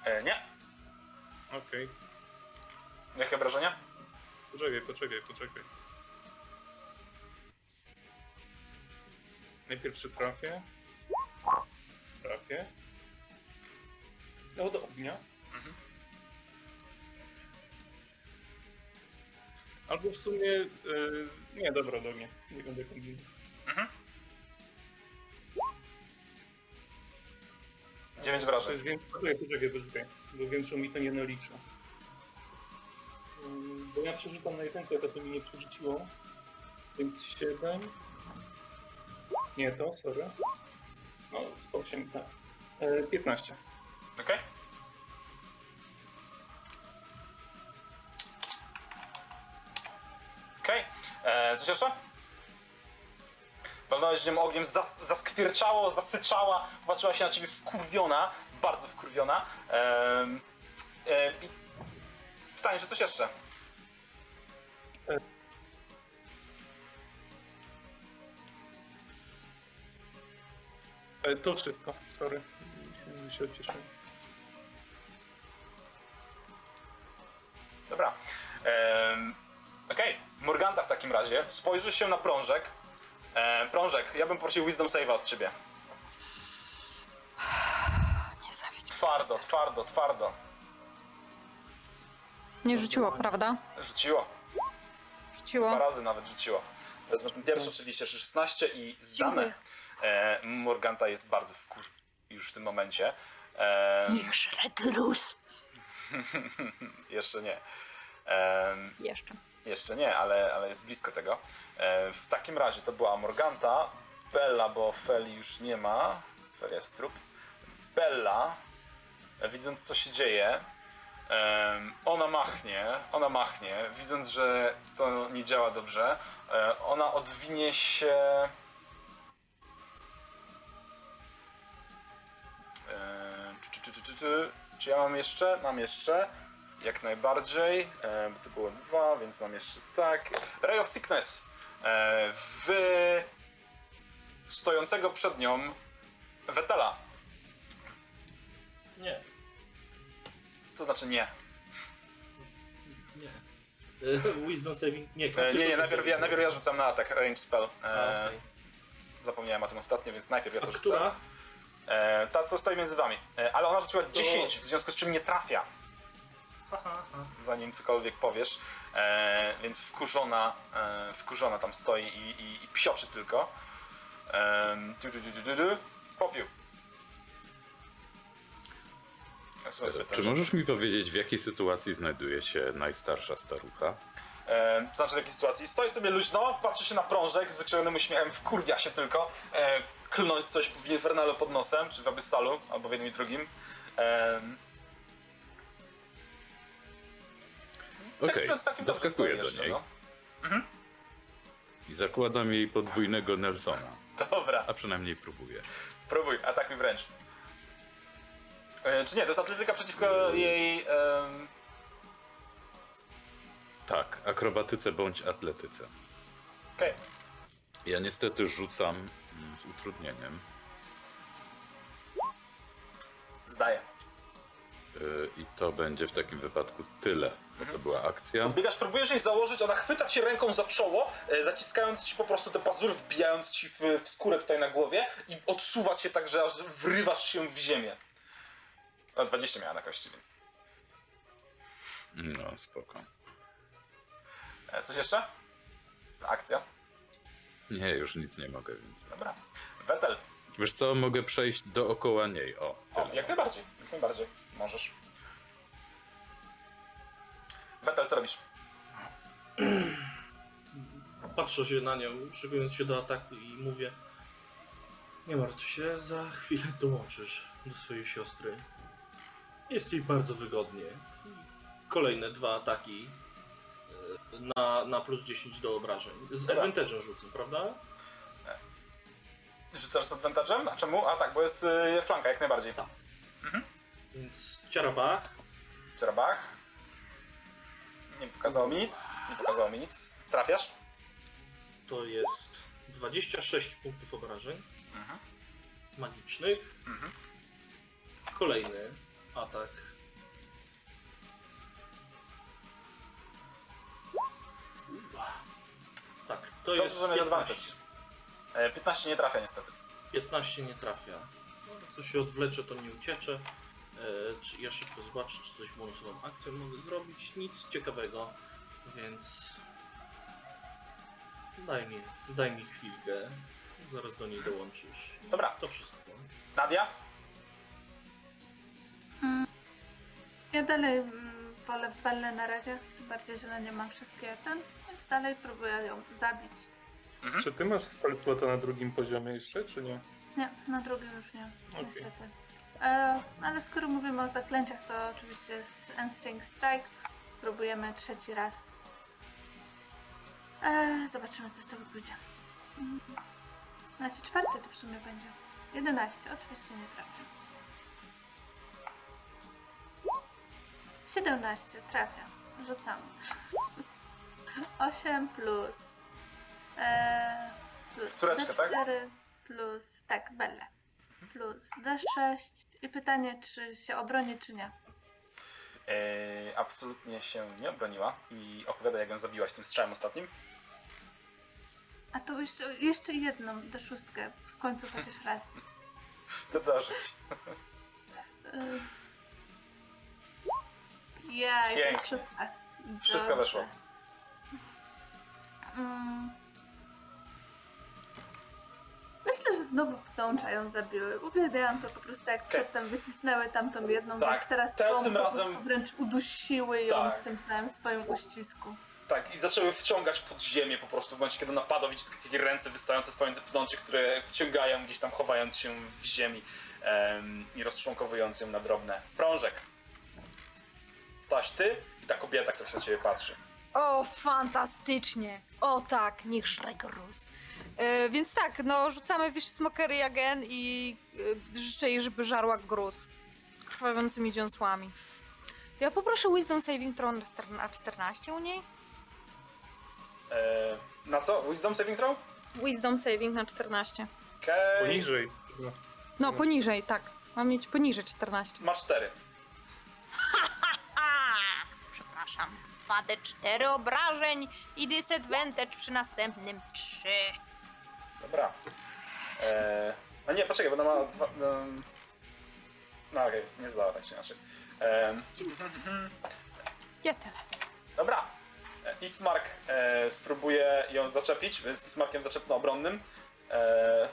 E, nie. Okej, Jakie obrażenia? poczekaj, poczekaj, poczekaj. Najpierw czy trafię? Trafię. No do ognia. Mhm. Albo w sumie... y, nie, dobra, do ognia. Nie będę kombinował. Mhm. Dziewięć To wrażeń. jest więcej. Poczekaj, poczekaj. Bo wiem, że mi to nie nalicza. Ym, Bo ja przeczytam na jedynkę, to, to mi nie przerzuciło. Więc 7. Nie to, sorry. No, 8, tak. E, 15. Okej. Okej. Okay. Coś jeszcze? Walnąłeś nią ogniem, zas zaskwierczało, zasyczała, patrzyła się na ciebie wkurwiona, bardzo wkurwiona. Ehm, e, i pytanie, czy coś jeszcze? E, to wszystko, sorry. Się. Dobra. Ehm, Okej, Morganta w takim razie spojrzy się na prążek. Ehm, prążek, ja bym prosił Wisdom Save od ciebie. Nie zawiedź. mnie, Twardo, twardo, twardo. Nie rzuciło, prawda? Rzuciło. Rzuciło. Dwa razy nawet rzuciło. Wezmę ten pierwszy oczywiście 16 i zdane. Dziękuję. E, Morganta jest bardzo wkur... już w tym momencie. E, Niech żre gruz. jeszcze nie. E, Jeszcze. Jeszcze nie, ale, ale jest blisko tego. E, w takim razie to była Morganta. Bella, bo Feli już nie ma. Feli jest trup. Bella, e, widząc co się dzieje, ona machnie, ona machnie, widząc, że to nie działa dobrze, e, ona odwinie się... E, czy, czy, czy, czy ja mam jeszcze? Mam jeszcze. Jak najbardziej. E, bo to było dwa, więc mam jeszcze tak. Ray of Sickness. E, w stojącego przed nią Wetela. Nie, To znaczy nie. nie. E, Wisdom saving, nie. E, nie, nie, najpierw ja, najpierw ja rzucam na atak, range spell. A, okej. Zapomniałem o tym ostatnio, więc najpierw ja A to rzucę. która? E, ta, co stoi między wami. E, ale ona rzuciła 10, w związku z czym nie trafia. Zanim cokolwiek powiesz. E, więc wkurzona, e, wkurzona tam stoi i, i, i psioczy tylko. E, du, du, du, du, sobie spytam, Czy możesz mi powiedzieć, w jakiej sytuacji znajduje się najstarsza starucha? E, to znaczy w jakiej sytuacji? Stoi sobie luźno, patrzy się na prążek z wykrzywionym uśmiechem, wkurwia się tylko, e, klnąć coś w Infernalu pod nosem, czy w Abyssalu, albo w jednym i drugim. E, Okej, dobrze doskakuję do niej no. i zakładam jej podwójnego Nelsona. Dobra, A przynajmniej próbuję. próbuj, atakuj wręcz. E, czy nie, to jest atletyka przeciwko jej... em, Tak, akrobatyce bądź atletyce. Okej, Ja niestety rzucam mm, z utrudnieniem. zdaję. Yy, I to będzie w takim wypadku tyle. Bo to była akcja. Biegasz, próbujesz jej założyć, ona chwyta cię ręką za czoło, e, zaciskając ci po prostu te pazury, wbijając ci w, w skórę tutaj na głowie i odsuwa cię tak, że aż wrywasz się w ziemię. A 20 miała na kości, więc... No, spoko. E, Coś jeszcze? Akcja. Nie, już nic nie mogę, więc. Dobra. Wetel. Wiesz co, mogę przejść dookoła niej. O, O, jak najbardziej. Jak najbardziej. Możesz. Wetel, co robisz? Patrzę się na nią, szykując się do ataku i mówię Nie martw się, za chwilę dołączysz do swojej siostry. Jest jej bardzo wygodnie. Kolejne dwa ataki e, na, na plus 10 do obrażeń. Z Dobra. advantage'em rzucę, prawda? Rzucasz z advantage'em? A czemu? A tak, bo jest y, flanka jak najbardziej. Tak. Więc ciarabach, Cerabach. Nie pokazało mi nic. Nie pokazało mi nic. Trafiasz? to jest 26 punktów obrażeń Mhm. magicznych. Mhm. Kolejny atak. Tak, to To jest jest 15. 15. advantage. E, 15 nie trafia niestety. 15 nie trafia. No, co się odwlecze, to nie uciecze. E, czy ja szybko zobaczę, czy coś bonusową akcją mogę zrobić. Nic ciekawego, więc daj mi, daj mi chwilkę. Zaraz do niej dołączysz. Dobra. To wszystko. Nadia? Mm. Ja dalej mm, wolę w Belle na razie, tym bardziej, że na nie mam wszystkie ten, więc dalej próbuję ją zabić. Czy ty masz spellplota na drugim poziomie jeszcze, czy nie? Nie, na drugim już nie, Okej. niestety. E, ale skoro mówimy o zaklęciach, to oczywiście jest Endstring Strike. Próbujemy trzeci raz. E, zobaczymy, co z tego pójdzie. Mm. Znaczy czwarty to w sumie będzie. 11, oczywiście nie trafię. 17, trafia. Rzucamy. 8 plus... E, plus tak? D4 plus... Tak, Belle. Plus D6 i pytanie, czy się obroni, czy nie. E, absolutnie się nie obroniła i opowiada jak ją zabiłaś tym strzałem ostatnim. A to jeszcze, jeszcze jedną D6 w końcu chociaż raz. To. Y, Pięknie. jest szóstka. Wszystko Dobrze. weszło. Mm. Myślę, że znowu ptącza ją zabiły. Uwielbiałam to po prostu jak przedtem wycisnęły tamtą jedną, Tak, więc teraz te- tą tym po razem- prostu wręcz udusiły ją Tak. w tym całym swoim uścisku. Tak, i zaczęły wciągać pod ziemię po prostu w momencie, kiedy napadał, widzicie takie, ręce wystające z pomiędzy pnączy, które wciągają gdzieś tam, chowając się w ziemi em, i rozczłonkowując ją na drobne. Prążek. Staś ty i ta kobieta, która się na ciebie patrzy. O, fantastycznie! O tak, niech żre gruz. E, więc tak, no rzucamy Wish Smokery again i e, życzę jej, żeby żarła gruz. Krwawiącymi dziąsłami. To ja poproszę Wisdom Saving Throw na 14 u niej? E, na co? Wisdom saving throw? Wisdom Saving na 14. Okej. Poniżej. No. Poniżej, tak. Mam mieć poniżej 14. Ma 4. A, przepraszam. 2d4 obrażeń i disadvantage przy następnym 3. Dobra. E, no nie, poczekaj, bo ona ma dwa... No, no okej, nie zdała tak czy inaczej. E, Ja tyle. dobra. E, Ismark e, spróbuje ją zaczepić, więc Ismarkiem zaczepno obronnym. E,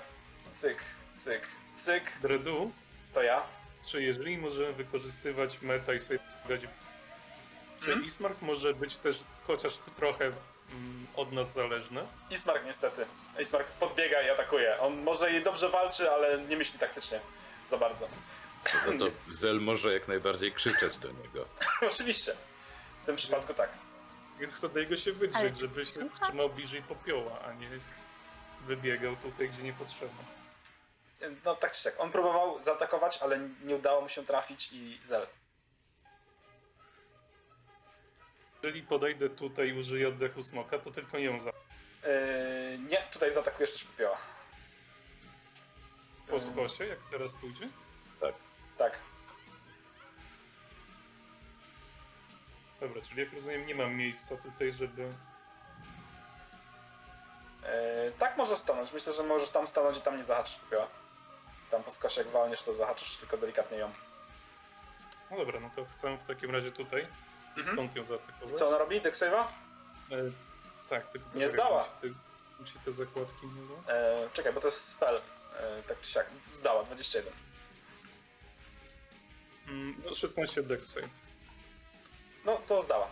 cyk, cyk, cyk. Dredu, To ja. czy jeżeli możemy wykorzystywać meta i sobie. Czy Mhm. Ismark może być też chociaż trochę od nas zależny? Ismark niestety. Ismark podbiega i atakuje. On może i dobrze walczy, ale nie myśli taktycznie za bardzo. To, to Zel może jak najbardziej krzyczeć do niego. Oczywiście. W tym przypadku tak. Więc chcę do niego się wydrzeć, Ale- żeby się trzymał bliżej popioła, a nie wybiegał tutaj, gdzie nie potrzeba. No tak czy siak. On próbował zaatakować, ale nie udało mu się trafić i zel. Jeżeli podejdę tutaj i użyję oddechu smoka, to tylko ją za... Yy, nie, tutaj zaatakujesz też popioła. po skosie, jak teraz pójdzie. Tak. Tak. Dobra, czyli jak rozumiem, nie mam miejsca tutaj, żeby... Yy, tak możesz stanąć. Myślę, że możesz tam stanąć i tam nie zahaczysz popioła. Tam po skosie jak walniesz, to zahaczysz tylko delikatnie ją. No dobra, no to chcę w takim razie tutaj i Mhm. stąd ją zaatakować. co ona robi? Deck save'a? E, tak, tylko Nie poczekaj, zdała. Musi te, zakładki nie było. Yy, czekaj, bo to jest spell. Yy, tak czy siak. Zdała, 21. Mm, no 16 deck save. No, to zdała.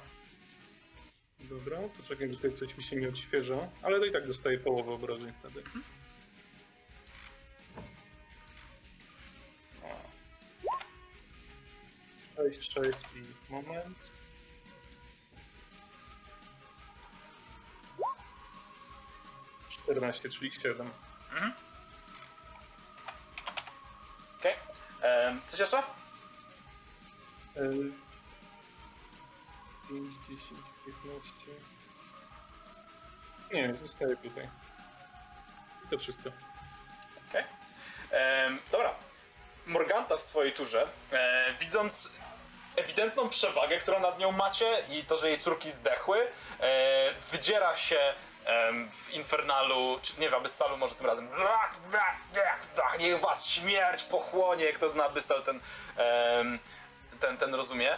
Dobra, poczekaj, tutaj coś mi się nie odświeża, ale to i tak dostaję połowę obrażeń wtedy. O. Sześć, sześć i moment. Czternaście, czyli siedem. Okej. Em, Coś jeszcze? Y, 5, 10, 15. Nie, zostaję tutaj. I to wszystko. Okej. Em, Dobra. Morganta w swojej turze, e, widząc ewidentną przewagę, którą nad nią macie i to, że jej córki zdechły, e, wydziera się w Infernalu, czy nie w Abyssalu może tym razem. Niech was śmierć pochłonie, kto zna Abyssal ten, ten, ten rozumie.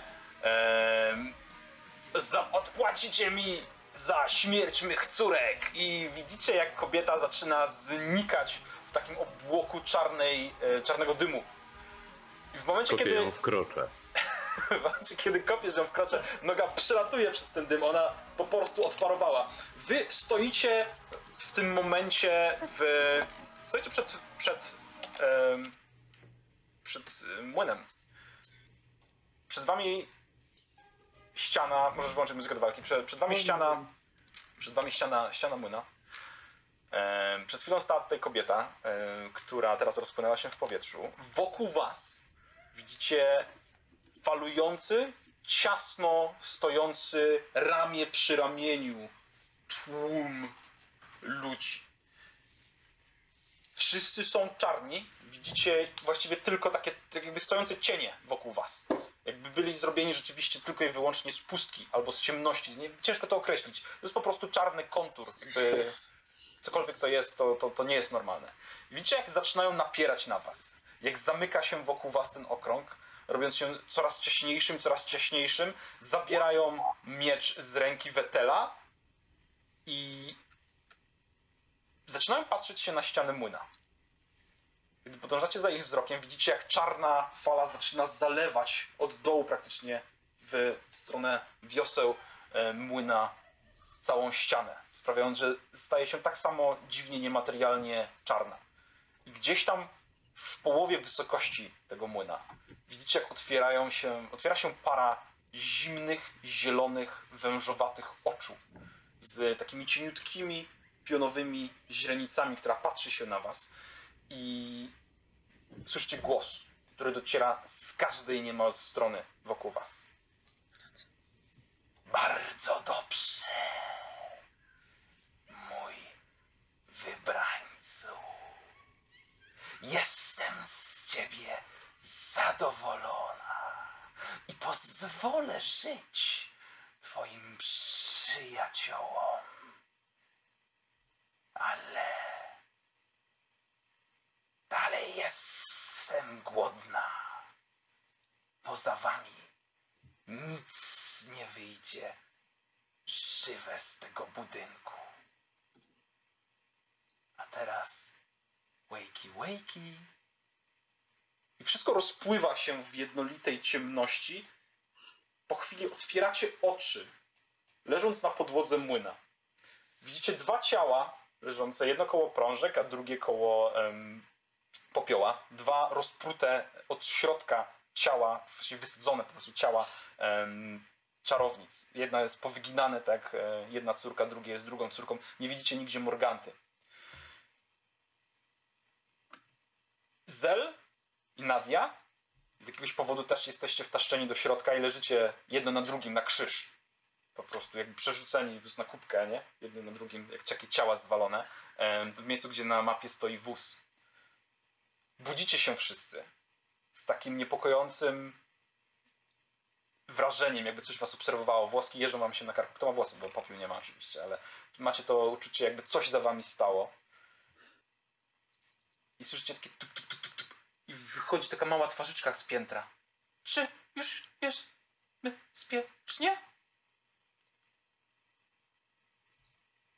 Za, odpłacicie mi za śmierć mych córek. I widzicie, jak kobieta zaczyna znikać w takim obłoku czarnej, e, czarnego dymu. I w momencie, Kopię kiedy, ją w krocze. w momencie, kiedy kopiesz ją w krocze, noga przelatuje przez ten dym, ona po prostu odparowała. Wy stoicie w tym momencie w... Stoicie przed... przed... em, przed młynem. Przed wami ściana, możesz włączyć muzykę do walki, przed, przed wami ściana, przed wami ściana, ściana młyna. Przed chwilą stała tutaj kobieta, która teraz rozpłynęła się w powietrzu. Wokół was widzicie falujący, ciasno stojący ramię przy ramieniu tłum ludzi. Wszyscy są czarni. Widzicie właściwie tylko takie tak jakby stojące cienie wokół was. Jakby byli zrobieni rzeczywiście tylko i wyłącznie z pustki albo z ciemności. Nie, ciężko to określić. To jest po prostu czarny kontur. Jakby cokolwiek to jest, to, to, to nie jest normalne. Widzicie, jak zaczynają napierać na was. Jak zamyka się wokół was ten okrąg, robiąc się coraz ciaśniejszym, coraz ciaśniejszym. Zabierają miecz z ręki Wetela i zaczynają patrzeć się na ściany młyna. Gdy podążacie za ich wzrokiem, widzicie jak czarna fala zaczyna zalewać od dołu praktycznie w stronę wioseł e, młyna całą ścianę, sprawiając, że staje się tak samo dziwnie niematerialnie czarna. I gdzieś tam w połowie wysokości tego młyna widzicie jak otwierają się, otwiera się para zimnych, zielonych, wężowatych oczu z takimi cieniutkimi, pionowymi źrenicami, która patrzy się na was i słyszycie głos, który dociera z każdej niemal strony wokół was. Bardzo dobrze, mój wybrańcu. Jestem z ciebie zadowolona i pozwolę żyć twoim przyjaciołom. Ale dalej jestem głodna. Poza wami nic nie wyjdzie żywe z tego budynku. A teraz wakey wakey. I wszystko rozpływa się w jednolitej ciemności. Po chwili otwieracie oczy, leżąc na podłodze młyna. Widzicie dwa ciała leżące, jedno koło prążek, a drugie koło em, popioła. Dwa rozprute od środka ciała, właściwie wysadzone po prostu ciała em, czarownic. Jedna jest powyginane, tak, e, jedna córka, drugie jest drugą córką. Nie widzicie nigdzie Morganty. Zel i Nadia z jakiegoś powodu też jesteście wtaszczeni do środka i leżycie jedno na drugim na krzyż. Po prostu jakby przerzuceni na kubkę, nie? Jedno na drugim, jak takie ciała zwalone. W miejscu, gdzie na mapie stoi wóz. Budzicie się wszyscy z takim niepokojącym wrażeniem, jakby coś was obserwowało. Włoski jeżdżą wam się na karku. Kto ma włosy, bo popiół nie ma oczywiście, ale macie to uczucie, jakby coś za wami stało. I słyszycie takie tup, tup, tup. I wychodzi taka mała twarzyczka z piętra. Czy już jest bezpiecznie?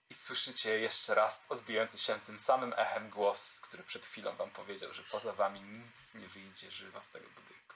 I słyszycie jeszcze raz odbijający się tym samym echem głos, który przed chwilą wam powiedział, że poza wami nic nie wyjdzie żywa z tego budynku.